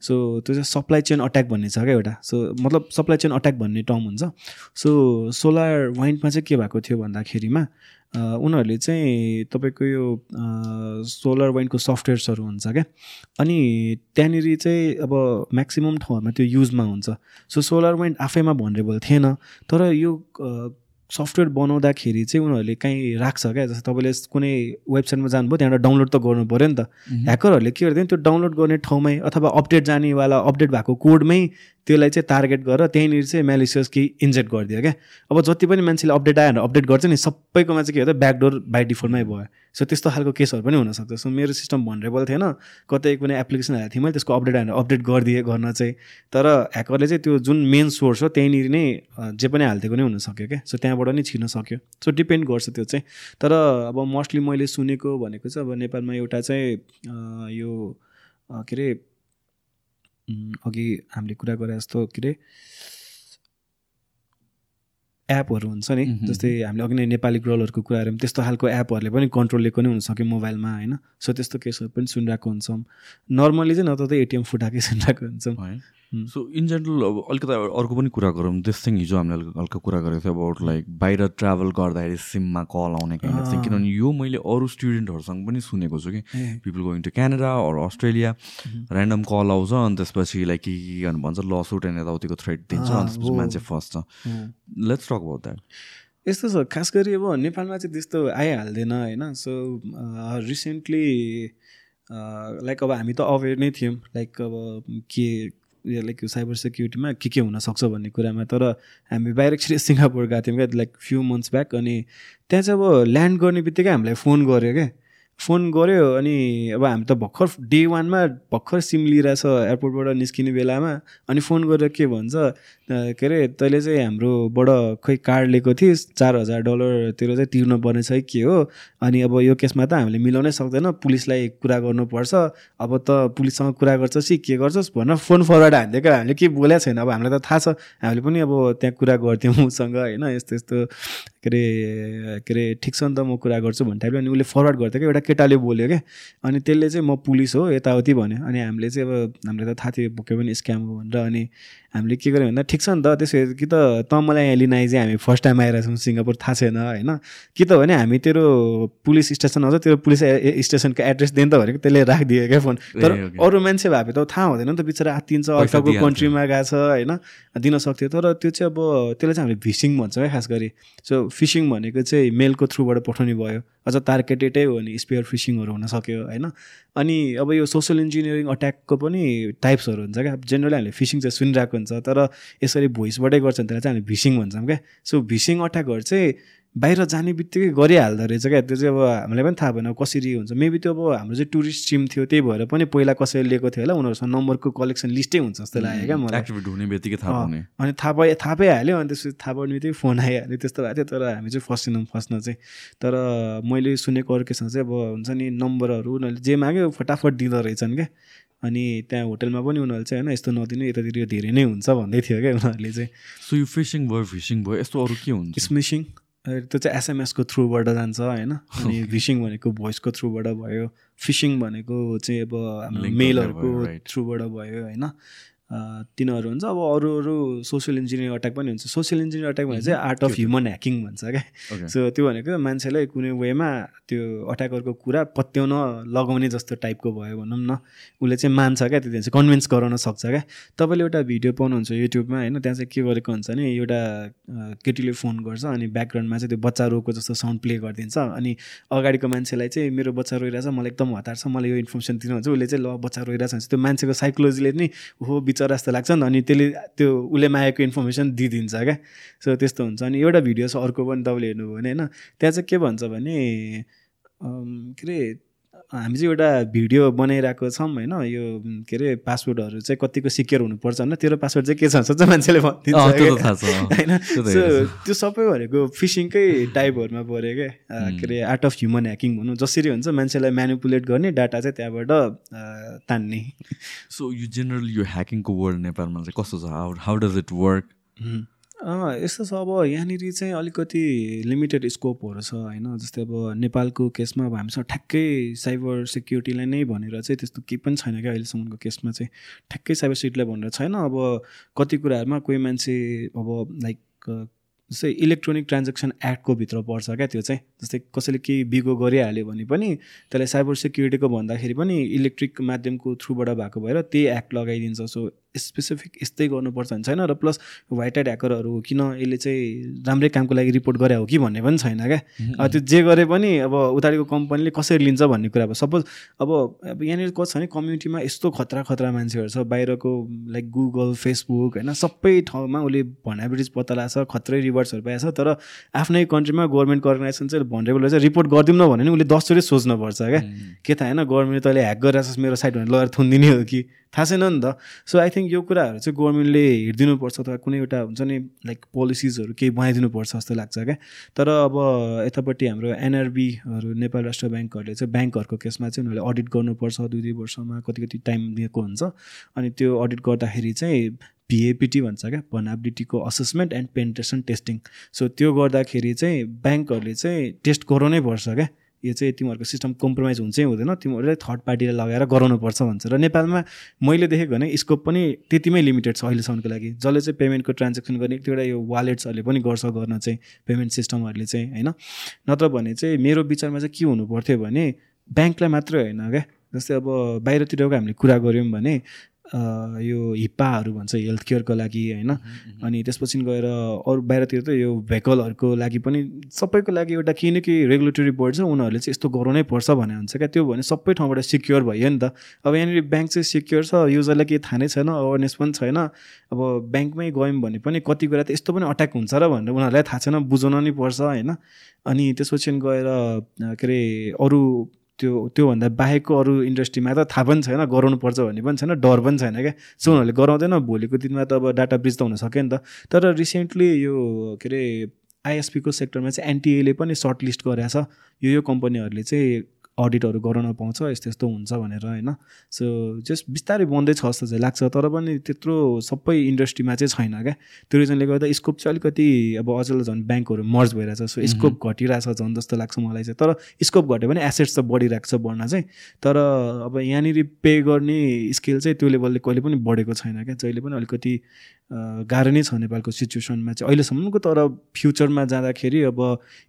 सो त्यो चाहिँ सप्लाई चेन अट्याक भन्ने छ क्या एउटा। सो मतलब सप्लाई चेन अट्याक भन्ने टर्म हुन्छ। सो सोलर वाइन्डमा चाहिँ के भएको थियो भन्दाखेरिमा उनीहरूले चाहिँ तपाईँको यो सोलर वाइन्डको सफ्टवेयर्सहरू हुन्छ क्या। अनि त्यहाँनिर चाहिँ अब म्याक्सिमम् ठाउँहरूमा त्यो युजमा हुन्छ। सो सोलर वाइन्ड आफैमा भनरेबल थिएन। तर यो सफ्टवेयर बनाउँदाखेरि चाहिँ उनीहरूले काहीँ राख्छ क्या? जस्तो तपाईँले कुनै वेबसाइटमा जानुभयो त्यहाँबाट डाउनलोड त गर्नु पऱ्यो नि त। ह्याकरहरूले के गर्दैन त्यो डाउनलोड गर्ने ठाउँमै अथवा अपडेट जानेवाला अपडेट भएको कोडमै त्यसलाई चाहिँ टार्गेट गरेर त्यहीँनिर चाहिँ म्यालिसियस कि इन्जेक्ट गरिदियो क्या अब जति पनि मान्छेले अपडेट आयो अपडेट गर्छ नि सबैकोमा चाहिँ के भयो ब्याकडोर बाई डिफल्टमै भयो। सो त्यस्तो खालको केसहरू पनि हुनसक्छ। सो मेरो सिस्टम भनरेबल थिएन। कतै कुनै एप्लिकेसन हालेको थिएँ मैले त्यसको अपडेट आएर अपडेट गरिदिएँ गर्न चाहिँ। तर ह्याकरले चाहिँ त्यो जुन मेन सोर्स हो त्यहीँनिर नै जे पनि हालिदिएको नै हुनसक्यो क्या सो त्यहाँबाट नै छिर्न सक्यो। सो डिपेन्ड गर्छ त्यो चाहिँ। तर अब मोस्टली मैले सुनेको भनेको चाहिँ अब नेपालमा एउटा चाहिँ यो के अरे अघि हामीले कुरा गरे जस्तो के अरे एपहरू हुन्छ नि जस्तै हामीले अघि नै नेपाली ग्रलहरूको कुराहरू पनि त्यस्तो खालको एपहरूले पनि कन्ट्रोल लिएको नै हुनसक्यो मोबाइलमा होइन सो त्यस्तो केसहरू पनि सुनिरहेको हुन्छौँ नर्मली चाहिँ नत्र त एटिएम फुटाएकै सुनिरहेको हुन्छौँ सो इन जेनरल अब अलिकति अर्को पनि कुरा गरौँ दिस थिङ हिजो हामीले हल्का कुरा गरेको थियो अबाउट लाइक बाहिर ट्राभल गर्दाखेरि सिममा कल आउने काइन्ड थिङ किनभने यो मैले अरू स्टुडेन्टहरूसँग पनि सुनेको छु कि people going to Canada or Australia random call आउँछ अनि त्यसपछि लाइक के के गर्नु भन्छ लसुट एन्ड यताउतिको थ्रेड दिन्छ अनि त्यसपछि मान्छे फस्छ लेट्स टक अबाउट द्याट यस्तो छ खास गरी अब नेपालमा चाहिँ त्यस्तो आइहाल्दैन होइन? सो रिसेन्टली लाइक अब हामी त अवेर नै थियौँ लाइक अब के लाइक साइबर सेक्युरिटीमा के के हुनसक्छ भन्ने कुरामा। तर हामी बाहिर एकचोटि सिङ्गापुर गएको थियौँ क्या लाइक फ्यु मन्थ्स ब्याक अनि त्यहाँ चाहिँ अब ल्यान्ड गर्ने बित्तिकै हामीलाई फोन गऱ्यो क्या। फोन गऱ्यो अनि अब हामी त भर्खर डे वानमा भर्खर सिम लिइरहेछ एयरपोर्टबाट निस्किने बेलामा। अनि फोन गरेर के भन्छ के अरे तैँले चाहिँ हाम्रोबाट खोइ कार्ड लिएको थिइस् चार हजार डलरतिर चाहिँ तिर्नु पर्ने छ के हो? अनि अब यो केसमा त हामीले मिलाउनै सक्दैन पुलिसलाई कुरा गर्नुपर्छ। अब त पुलिससँग कुरा गर्छस् कि के गर्छस् भनेर फोन फरवर्ड हानिदिएको हामीले के बोलेको छैन। अब हामीलाई त थाहा छ हामीले पनि अब त्यहाँ कुरा गर्थ्यौँ उसँग होइन? यस्तो यस्तो के अरे के अरे ठिक छ नि त म कुरा गर्छु भन्ने टाइपले। अनि उसले फरवर्ड गर्थ्यो क्या एउटा केटाले बोल्यो क्या। अनि त्यसले चाहिँ म पुलिस हो यताउति भन्यो। अनि हामीले चाहिँ अब हामीलाई त थाहा थियो बोक्यो पनि स्क्याम हो भनेर। अनि हामीले के गर्यो भन्दा ठिक छ नि त त्यसो कि त त मलाई यहाँ लिन आइज हामी फर्स्ट टाइम आइरहेछौँ सिङ्गापुर थाहा छैन होइन? कि त भने हामी तेरो पुलिस स्टेसन आउँछ तेरो पुलिस स्टेसनको एड्रेस दिनु त भनेको त्यसले राखिदियो क्या फोन। तर अरू मान्छे भए त थाहा हुँदैन नि त बिचरा आत्तिन्छ अर्काको कन्ट्रीमा गएको छ होइन? दिन सक्थ्यो। तर त्यो चाहिँ अब त्यसलाई चाहिँ हामीले भिसिङ भन्छौँ क्या खास गरी। सो फिसिङ भनेको चाहिँ मेलको थ्रुबाट पठाउने भयो। अझ टार्गेटेडै हो भने स्पेयर फिसिङहरू हुनसक्यो होइन? अनि अब यो सोसियल इन्जिनियरिङ अट्याकको पनि टाइप्सहरू हुन्छ क्या। जेनरली हामीले फिसिङ चाहिँ सुनिरहेको हुन्छ तर यसरी भोइसबाटै गर्छ भने त्यसलाई चाहिँ हामीले भिसिङ भन्छौँ क्या। सो भिसिङ अट्याकहरू चाहिँ बाहिर जाने बित्तिकै गरिहाल्दो रहेछ क्या? त्यो चाहिँ अब हामीलाई पनि थाहा भएन कसरी हुन्छ। मेबी त्यो अब हाम्रो चाहिँ टुरिस्ट टिम थियो त्यही भएर पनि पहिला कसैले लिएको थियो होला। उनीहरूसँग नम्बरको कलेक्सन लिस्टै हुन्छ जस्तो लाग्यो क्या मलाई। हुने बित्तिकै थाहा पाउने। अनि थाहा पाइ थाहा पाइहाल्यो अनि त्यसपछि थाहा पाउने बित्तिकै फोन आइहाल्यो। त्यस्तो भएको थियो तर हामी चाहिँ फस्टिनौँ फस्न चाहिँ। तर मैले सुनेको अर्केसँग चाहिँ अब हुन्छ नि नम्बरहरू उनीहरूले जे माग्यो फटाफट दिँदो रहेछन् क्या। अनि त्यहाँ होटलमा पनि उनीहरूले चाहिँ होइन यस्तो नदिनु यतातिर यो धेरै नै हुन्छ भन्दै थियो क्या उनीहरूले चाहिँ। सो यो फिसिङ भयो फिसिङ भयो यस्तो अरू के हुन्छ? स्मिसिङ त्यो चाहिँ एसएमएसको थ्रुबाट जान्छ होइन? अनि भिसिङ भनेको भोइसको थ्रुबाट भयो फिसिङ भनेको चाहिँ अब हाम्रो मेलहरूको थ्रुबाट भयो होइन? तिनीहरू हुन्छ। अब अरू अरू सोसियल इन्जिनियरिङ अट्याक पनि हुन्छ। सोसियल इन्जिनियरिङ अट्याक भनेको चाहिँ आर्ट अफ ह्युमन ह्याकिङ भन्छ क्या. सो त्यो भनेको मान्छेलाई कुनै वेमा त्यो अट्याकरको कुरा पत्याउन लगाउने जस्तो टाइपको भयो भनौँ न। उसले चाहिँ मान्छ क्या त्यति चाहिँ कन्भिन्स गराउन सक्छ क्या। तपाईँले एउटा भिडियो पाउनुहुन्छ युट्युबमा होइन त्यहाँ चाहिँ के गरेको हुन्छ भने एउटा केटीले फोन गर्छ अनि ब्याकग्राउन्डमा चाहिँ त्यो बच्चा रोएको जस्तो साउन्ड प्ले गरिदिन्छ। अनि अगाडिको मान्छेलाई चाहिँ मेरो बच्चा रोइरहेछ मलाई एकदम हतार छ मलाई यो इन्फर्मेसन दिनुहुन्छ। उसले चाहिँ ल बच्चा रोइरहेछ। भने त्यो मान्छेको साइकोलोजीले नि हो बिचरा जस्तो लाग्छ नि अनि त्यसले त्यो उसले मागेको इन्फर्मेसन दिइदिन्छ क्या। सो त्यस्तो हुन्छ। अनि एउटा भिडियो छ अर्को पनि तपाईँले हेर्नुभयो भने होइन। त्यहाँ चाहिँ के भन्छ भने के अरे हामी चाहिँ एउटा भिडियो बनाइरहेको छौँ होइन यो के अरे पासवर्डहरू चाहिँ कतिको सिक्योर हुनुपर्छ होइन तेरो पासवर्ड चाहिँ के छ चाहिँ मान्छेले भनिदिन्छ। होइन त्यो सबै भनेको फिसिङकै टाइपहरूमा पऱ्यो क्या। के अरे आर्ट अफ ह्युमन ह्याकिङ भनौँ जसरी हुन्छ मान्छेलाई म्यानिपुलेट गर्ने डाटा चाहिँ त्यहाँबाट तान्ने। सो यो जेनरली यो ह्याकिङको वर्ल्ड नेपालमा चाहिँ कस्तो छ? हाउ डज इट वर्क यस्तो छ अब यहाँनिर चाहिँ अलिकति लिमिटेड स्कोपहरू छ होइन? जस्तै अब नेपालको केसमा अब हामीसँग ठ्याक्कै साइबर सेक्युरिटीलाई नै भनेर चाहिँ त्यस्तो केही पनि छैन क्या अहिलेसम्मको केसमा चाहिँ। ठ्याक्कै साइबर सेक्युरिटीलाई भनेर छैन। अब कति कुराहरूमा कोही मान्छे अब लाइक जस्तै इलेक्ट्रोनिक ट्रान्जेक्सन एक्टको भित्र पर्छ क्या त्यो चाहिँ। जस्तै कसैले केही बिगो गरिहाल्यो भने पनि त्यसलाई साइबर सेक्युरिटीको भन्दाखेरि पनि इलेक्ट्रिक माध्यमको थ्रुबाट भएको भएर त्यही एक्ट लगाइदिन्छ। सो स्पेसिफिक यस्तै गर्नुपर्छ भने छैन र प्लस वाइट एड ह्याकरहरू किन यसले चाहिँ राम्रै कामको लागि रिपोर्ट गरे हो कि भन्ने पनि छैन क्या? अब त्यो जे गरे पनि अब उतारिको कम्पनीले कसरी लिन्छ भन्ने कुरा अब सपोज अब अब यहाँनिर कस्तो छ भने कम्युनिटीमा यस्तो खतरा खतरा मान्छेहरू छ बाहिरको लाइक गुगल फेसबुक होइन सबै ठाउँमा उसले भनाबिटिज पत्ता लाग्छ खत्रै रिवार्ड्सहरू पाएछ तर आफ्नै कन्ट्रीमा गभर्मेन्ट अर्गनाइजेसन चाहिँ भनरेबल चाहिँ रिपोर्ट गरिदिउँ न भने नि उसले दसचोटि सोच्नुपर्छ क्या? के थाहा होइन गभर्मेन्टले तैँले ह्याक गरिरहेछ मेरो साइड भनेर लगेर थुनिदिने हो कि? थाहा छैन नि त। सो आई थिङ्क यो कुराहरू चाहिँ गभर्मेन्टले हेरिदिनुपर्छ अथवा कुनै एउटा हुन्छ नि लाइक पोलिसिजहरू केही बनाइदिनुपर्छ जस्तो लाग्छ क्या। तर अब यतापट्टि हाम्रो एनआरबीहरू नेपाल राष्ट्र ब्याङ्कहरूले चाहिँ ब्याङ्कहरूको केसमा चाहिँ उनीहरूले अडिट गर्नुपर्छ दुई दुई वर्षमा कति कति टाइम दिएको हुन्छ। अनि त्यो अडिट गर्दाखेरि चाहिँ पिएपिटी भन्छ क्या भनाबिलिटीको assessment and penetration testing so त्यो गर्दाखेरि चाहिँ ब्याङ्कहरूले चाहिँ टेस्ट गराउनै पर्छ क्या। यो चाहिँ तिमीहरूको सिस्टम कम्प्रोमाइज हुन्छै हुँदैन। तिमीहरूले थर्ड पार्टीलाई लगाएर गराउनुपर्छ भन्छ र नेपालमा मैले देखेको भने स्कोप पनि त्यतिमै लिमिटेड छ अहिलेसम्मको लागि। जसले चाहिँ पेमेन्टको ट्रान्जेक्सन गर्ने एक दुईवटा यो वालेट्सहरूले पनि गर्छ गर्न चाहिँ पेमेन्ट सिस्टमहरूले चाहिँ होइन? नत्र भने चाहिँ मेरो विचारमा चाहिँ के हुनु पर्थ्यो भने ब्याङ्कलाई मात्रै होइन क्या? जस्तै अब बाहिरतिरको हामीले कुरा गऱ्यौँ भने यो हिप्पाहरू भन्छ हेल्थ केयरको लागि होइन? अनि त्यसपछि गएर अरू बाहिरतिर त यो भेहिकलहरूको लागि पनि सबैको लागि एउटा केही न केही रेगुलेटरी बोर्ड छ उनीहरूले चाहिँ यस्तो गराउनै पर्छ भने हुन्छ क्या? त्यो भने सबै ठाउँबाट सिक्योर भयो नि त। अब यहाँनिर ब्याङ्क चाहिँ सिक्योर छ युजरलाई केही थाहा नै छैन अवेरनेस पनि छैन। अब ब्याङ्कमै गयौँ भने पनि कति कुरा त यस्तो पनि अट्याक हुन्छ र भनेर उनीहरूलाई थाहा छैन बुझाउन नि पर्छ होइन? अनि त्यसपछि गएर के अरे अरू त्यो त्योभन्दा बाहेकको अरू इन्डस्ट्रीमा त थाहा पनि छैन गराउनु पर्छ भन्ने पनि छैन डर पनि छैन क्या। सो उनीहरूले गराउँदैन भोलिको दिनमा त अब डाटा ब्रिज त हुन सक्यो नि त। तर रिसेन्टली यो के अरे आइएसपीको सेक्टरमा चाहिँ एनटिएले पनि सर्ट लिस्ट गरेको यो यो कम्पनीहरूले चाहिँ अडिटहरू गराउन पाउँछ यस्तो यस्तो हुन्छ भनेर होइन? सो जस्ट बिस्तारै बन्दैछ जस्तो चाहिँ लाग्छ तर पनि त्यत्रो सबै इन्डस्ट्रीमा चाहिँ छैन क्या। त्यो रिजनले गर्दा स्कोप चाहिँ अलिकति अब अझ झन् ब्याङ्कहरू मर्ज भइरहेछ सो स्कोप घटिरहेछ झन् जस्तो लाग्छ मलाई चाहिँ। तर स्कोप घट्यो भने एसेट्स त बढिरहेको छ बढ्न चाहिँ। तर अब यहाँनिर पे गर्ने स्किल चाहिँ त्यो लेभलले कहिले पनि बढेको छैन क्या। जहिले पनि अलिकति गाह्रो नै छ नेपालको सिचुएसनमा चाहिँ। अहिलेसम्मको तर फ्युचरमा जाँदाखेरि अब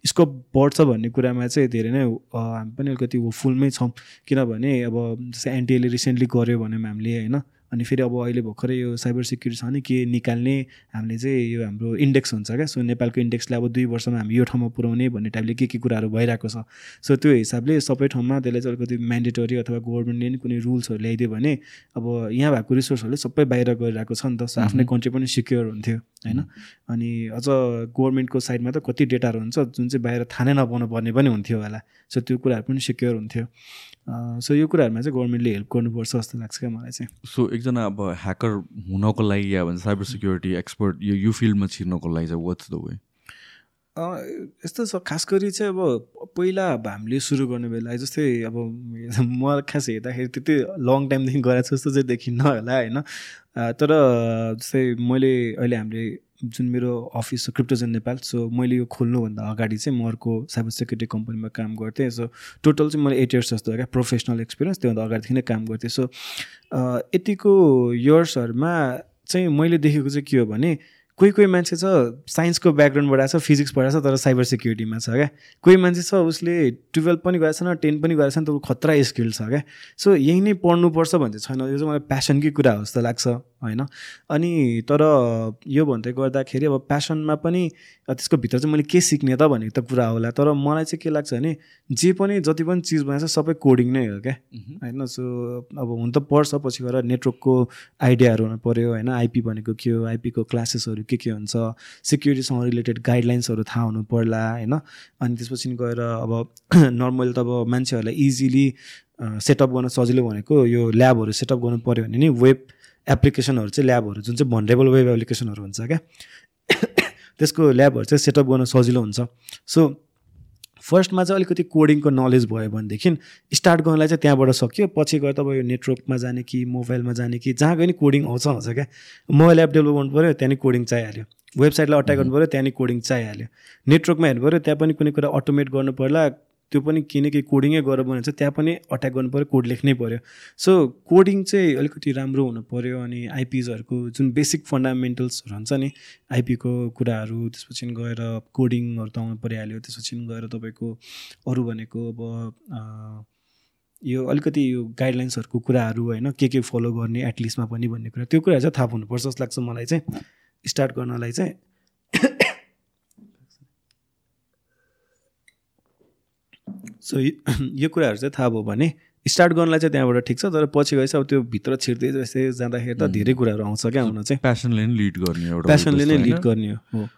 स्कोप बढ्छ भन्ने कुरामा चाहिँ धेरै नै हामी पनि अलिकति होपफुलमै छौँ। किनभने अब जस्तै एनटिएले रिसेन्टली गऱ्यो भन्यौँ हामीले होइन? अनि फेरि अब अहिले भर्खरै यो साइबर सेक्युरिटी छ नि के निकाल्ने हामीले चाहिँ यो हाम्रो इन्डेक्स हुन्छ क्या। सो नेपालको इन्डेक्सलाई अब दुई वर्षमा हामी यो ठाउँमा पुऱ्याउने भन्ने टाइपले के के कुराहरू भइरहेको छ। सो त्यो हिसाबले सबै ठाउँमा त्यसलाई चाहिँ अलिकति म्यान्डेटरी अथवा गभर्मेन्टले नि कुनै रुल्सहरू ल्याइदियो भने अब यहाँ भएको रिसोर्सहरूले सबै बाहिर गइरहेको छ नि त। सो आफ्नै कन्ट्री पनि सिक्योर हुन्थ्यो होइन? अनि अझ गभर्मेन्टको साइडमा त कति डेटाहरू हुन्छ जुन चाहिँ बाहिर थाहा नै नपाउनु पर्ने पनि हुन्थ्यो होला। सो त्यो कुराहरू पनि सिक्योर हुन्थ्यो। सो यो कुराहरूमा चाहिँ गभर्मेन्टले हेल्प गर्नुपर्छ जस्तो लाग्छ क्या मलाई चाहिँ। सो एकजना अब ह्याकर हुनको लागि या भन्छ साइबर सिक्युरिटी एक्सपर्ट यो यो फिल्डमा छिर्नको लागि चाहिँ वाट्स द वे यस्तो छ खास गरी चाहिँ अब पहिला अब हामीले सुरु गर्ने बेला जस्तै अब म खास हेर्दाखेरि त्यति लङ टाइमदेखि गराएको जस्तो चाहिँ देखिन्न होला होइन। तर जस्तै मैले अहिले हामीले जुन मेरो अफिस छ क्रिप्टोजन नेपाल सो मैले यो खोल्नुभन्दा अगाडि चाहिँ म अर्को साइबर सेक्युरिटी कम्पनीमा काम गर्थेँ। सो टोटल चाहिँ मैले एट इयर्स जस्तो क्या प्रोफेसनल एक्सपिरियन्स त्योभन्दा अगाडिदेखि नै काम गर्थेँ। सो यतिको इयर्सहरूमा चाहिँ मैले देखेको चाहिँ के हो भने कोही कोही मान्छे छ साइन्सको ब्याकग्राउन्डबाट आएको छ फिजिक्स पढाएको छ तर साइबर सेक्युरिटीमा छ क्या? कोही मान्छे छ उसले टुवेल्भ पनि गरेको छैन टेन पनि गरेको छैन तर खतरा स्किल छ क्या? सो यही नै पढ्नुपर्छ भन्ने छैन। यो चाहिँ मलाई प्यासनकै कुरा हो जस्तो लाग्छ होइन? अनि तर यो भन्दै गर्दाखेरि अब प्यासनमा पनि त्यसको भित्र चाहिँ मैले के सिक्ने त भनेको त कुरा होला। तर मलाई चाहिँ के लाग्छ भने जे पनि जति पनि चिज बनाएको छ सबै कोडिङ नै हो क्या? होइन? सो अब हुन त पढ्छ पछि गएर नेटवर्कको आइडियाहरू हुनु पऱ्यो होइन? आइपी भनेको के हो? आइपीको क्लासेसहरू के के हुन्छ सेक्युरिटीसँग रिलेटेड गाइडलाइन्सहरू थाहा हुनु पर्ला होइन? अनि त्यसपछि गएर अब नर्मल त अब मान्छेहरूलाई इजिली सेटअप गर्न सजिलो भनेको यो ल्याबहरू सेटअप गर्नु पऱ्यो भने नि वेब एप्लिकेसनहरू चाहिँ ल्याबहरू जुन चाहिँ भनरेबल वेब एप्लिकेसनहरू हुन्छ क्या। त्यसको ल्याबहरू चाहिँ सेटअप गर्न सजिलो हुन्छ। सो फर्स्टमा चाहिँ अलिकति कोडिङको नलेज भयो भनेदेखि स्टार्ट गर्नलाई चाहिँ त्यहाँबाट सक्यो। पछि गएर तपाईँ यो नेटवर्कमा जाने कि मोबाइलमा जाने कि जहाँ गयो नि कोडिङ आउँछ आउँछ क्या। मोबाइल एप डेभलप गर्नु पऱ्यो त्यहाँ नि कोडिङ चाहिहाल्यो। वेबसाइटलाई अट्याक गर्नु पऱ्यो त्यहाँ नि कोडिङ चाहिहाल्यो। नेटवर्कमा हेर्नु पऱ्यो त्यहाँ पनि कुनै कुरा अटोमेट गर्नु पर्ला। त्यो पनि किनकि कोडिङै गरेर बनाउँछ त्यहाँ पनि अट्याक गर्नु पऱ्यो कोड लेख्नै पऱ्यो। सो कोडिङ चाहिँ अलिकति राम्रो हुनु पऱ्यो अनि आइपिजहरूको जुन बेसिक फन्डामेन्टल्सहरू हुन्छ नि आइपीको कुराहरू त्यसपछि गएर कोडिङहरू त आउनु परिहाल्यो त्यसपछि गएर तपाईँको अरू भनेको अब यो अलिकति यो गाइडलाइन्सहरूको कुराहरू होइन के के फलो गर्ने एटलिस्टमा पनि भन्ने कुरा त्यो कुराहरू चाहिँ थाहा हुनुपर्छ जस्तो लाग्छ मलाई चाहिँ। स्टार्ट गर्नलाई चाहिँ सो यो कुराहरू चाहिँ थाहा भयो भने स्टार्ट गर्नलाई चाहिँ त्यहाँबाट ठिक छ तर पछि गएपछि अब त्यो भित्र छिर्दै जस्तै जाँदाखेरि त धेरै कुराहरू आउँछ क्या हुन चाहिँ। प्यासनले नै लिड गर्ने एउटा प्यासनले नै लिड गर्ने हो।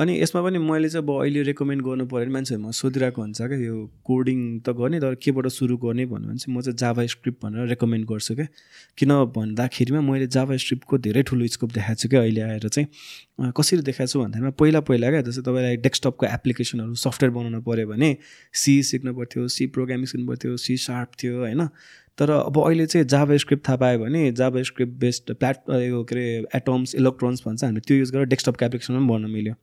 अनि यसमा पनि मैले चाहिँ अब अहिले रेकमेन्ड गर्नु पऱ्यो भने मान्छेहरूमा सोधिरहेको हुन्छ क्या यो कोडिङ त गर्ने तर केबाट सुरु गर्ने भन्यो भने चाहिँ म चाहिँ जाभा स्क्रिप्ट भनेर रेकमेन्ड गर्छु क्या। किन भन्दाखेरिमा मैले जाभा स्क्रिप्टको धेरै ठुलो स्कोप देखाएको छु क्या अहिले आएर चाहिँ। कसरी देखाएको छु भन्दामा पहिला पहिला क्या जस्तै तपाईँलाई डेस्कटपको एप्लिकेसनहरू सफ्टवेयर बनाउनु पऱ्यो भने सी सिक्नु पर्थ्यो सी प्रोग्रामिङ सिक्नु पर्थ्यो सी सार्प थियो होइन। तर अब अहिले चाहिँ जाभा स्क्रिप्ट थाहा पायो भने जाभा स्क्रिप्ट बेस्ड प्लेट यो के अरे एटम्स इलेक्ट्रोन्स भन्छ हामी त्यो युज गरेर डेस्कटपको एप्लिकेसन पनि बनाउन मिल्यो।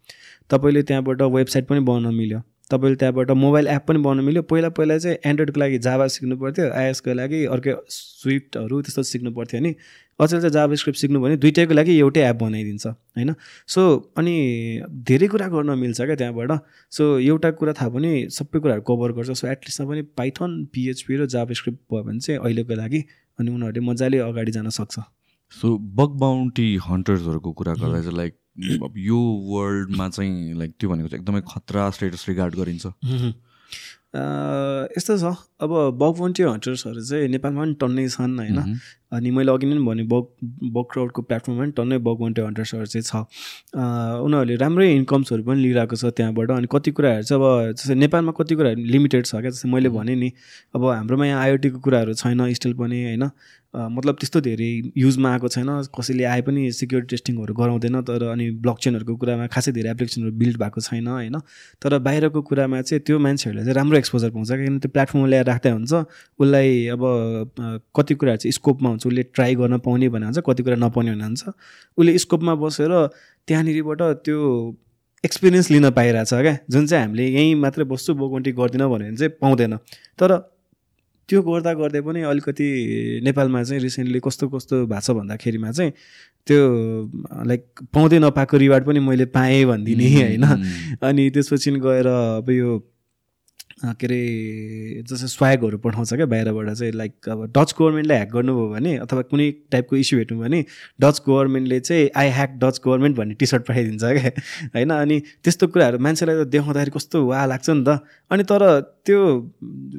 तपाईँले त्यहाँबाट वेबसाइट पनि बनाउन मिल्यो। तपाईँले त्यहाँबाट मोबाइल एप पनि बनाउनु मिल्यो। पहिला पहिला चाहिँ एन्ड्रोइडको लागि जाभा सिक्नु पर्थ्यो आइएसको लागि अर्कै स्विफ्टहरू त्यस्तो सिक्नु पर्थ्यो नि। अचेल चाहिँ जाभा स्क्रिप्ट सिक्नु भने दुइटैको लागि एउटै एप बनाइदिन्छ होइन? सो अनि धेरै कुरा गर्न मिल्छ क्या त्यहाँबाट। सो एउटा कुरा थाहा पनि सबै कुराहरू कभर गर्छ। सो एटलिस्टमा पनि पाइथन पिएचपी र जाभा स्क्रिप्ट भयो भने चाहिँ अहिलेको लागि अनि उनीहरूले मजाले अगाडि जान सक्छ। सो बग बााउन्टी हन्टर्सहरूको कुरा गर्दा चाहिँ लाइक यो वर्ल्डमा चाहिँ लाइक त्यो भनेको चाहिँ एकदमै खतरा स्टेटस रिगार्ड गरिन्छ। यस्तो छ। अब बग हन्टर्सहरू चाहिँ नेपालमा पनि टन्नै छन् होइन? अनि मैले अघि नै भने बग बग क्राउडको प्लेटफर्ममा पनि टन्नै बग वान्टे हन्टर्सहरू चाहिँ छ। उनीहरूले राम्रै इन्कम्सहरू पनि लिइरहेको छ त्यहाँबाट। अनि कति कुराहरू चाहिँ अब जस्तै नेपालमा कति कुराहरू लिमिटेड छ क्या? जस्तै मैले भने नि अब हाम्रोमा यहाँ आइओटीको कुराहरू छैन स्टिल पनि होइन? मतलब त्यस्तो धेरै युजमा आएको छैन। कसैले आए पनि सिक्युरिटी टेस्टिङहरू गराउँदैन तर अनि ब्लक चेनहरूको कुरामा खासै धेरै एप्लिकेसनहरू बिल्ड भएको छैन होइन। तर बाहिरको कुरामा चाहिँ त्यो मान्छेहरूले चाहिँ राम्रो एक्सपोजर पाउँछ किनभने त्यो प्लेटफर्ममा ल्याएर राख्दै हुन्छ। उसलाई अब कति कुराहरू चाहिँ स्कोपमा हुन्छ उसले ट्राई गर्न पाउने भने हुन्छ कति कुरा नपाउने भने हुन्छ। उसले स्कोपमा बसेर त्यहाँनिरबाट त्यो एक्सपिरियन्स लिन पाइरहेछ क्या? जुन चाहिँ हामीले यहीँ मात्रै बस्छु बोगन्टी गर्दिनँ भन्यो भने चाहिँ पाउँदैन। तर त्यो गर्दा गर्दै पनि अलिकति नेपालमा चाहिँ रिसेन्टली कस्तो कस्तो भएको छ भन्दाखेरिमा चाहिँ त्यो लाइक पाउँदै नपाएको रिवार्ड पनि मैले पाएँ भनिदिने होइन? अनि त्यसपछि गएर अब यो के अरे जस्तै स्वागहरू पठाउँछ क्या बाहिरबाट चाहिँ लाइक अब डच गभर्मेन्टलाई ह्याक गर्नुभयो भने अथवा कुनै टाइपको इस्यु हेर्नु भने डच गभर्मेन्टले चाहिँ आई ह्याक डच गभर्मेन्ट भन्ने टी सर्ट पठाइदिन्छ क्या होइन? अनि त्यस्तो कुराहरू मान्छेलाई त देखाउँदाखेरि कस्तो वा लाग्छ नि त। अनि तर त्यो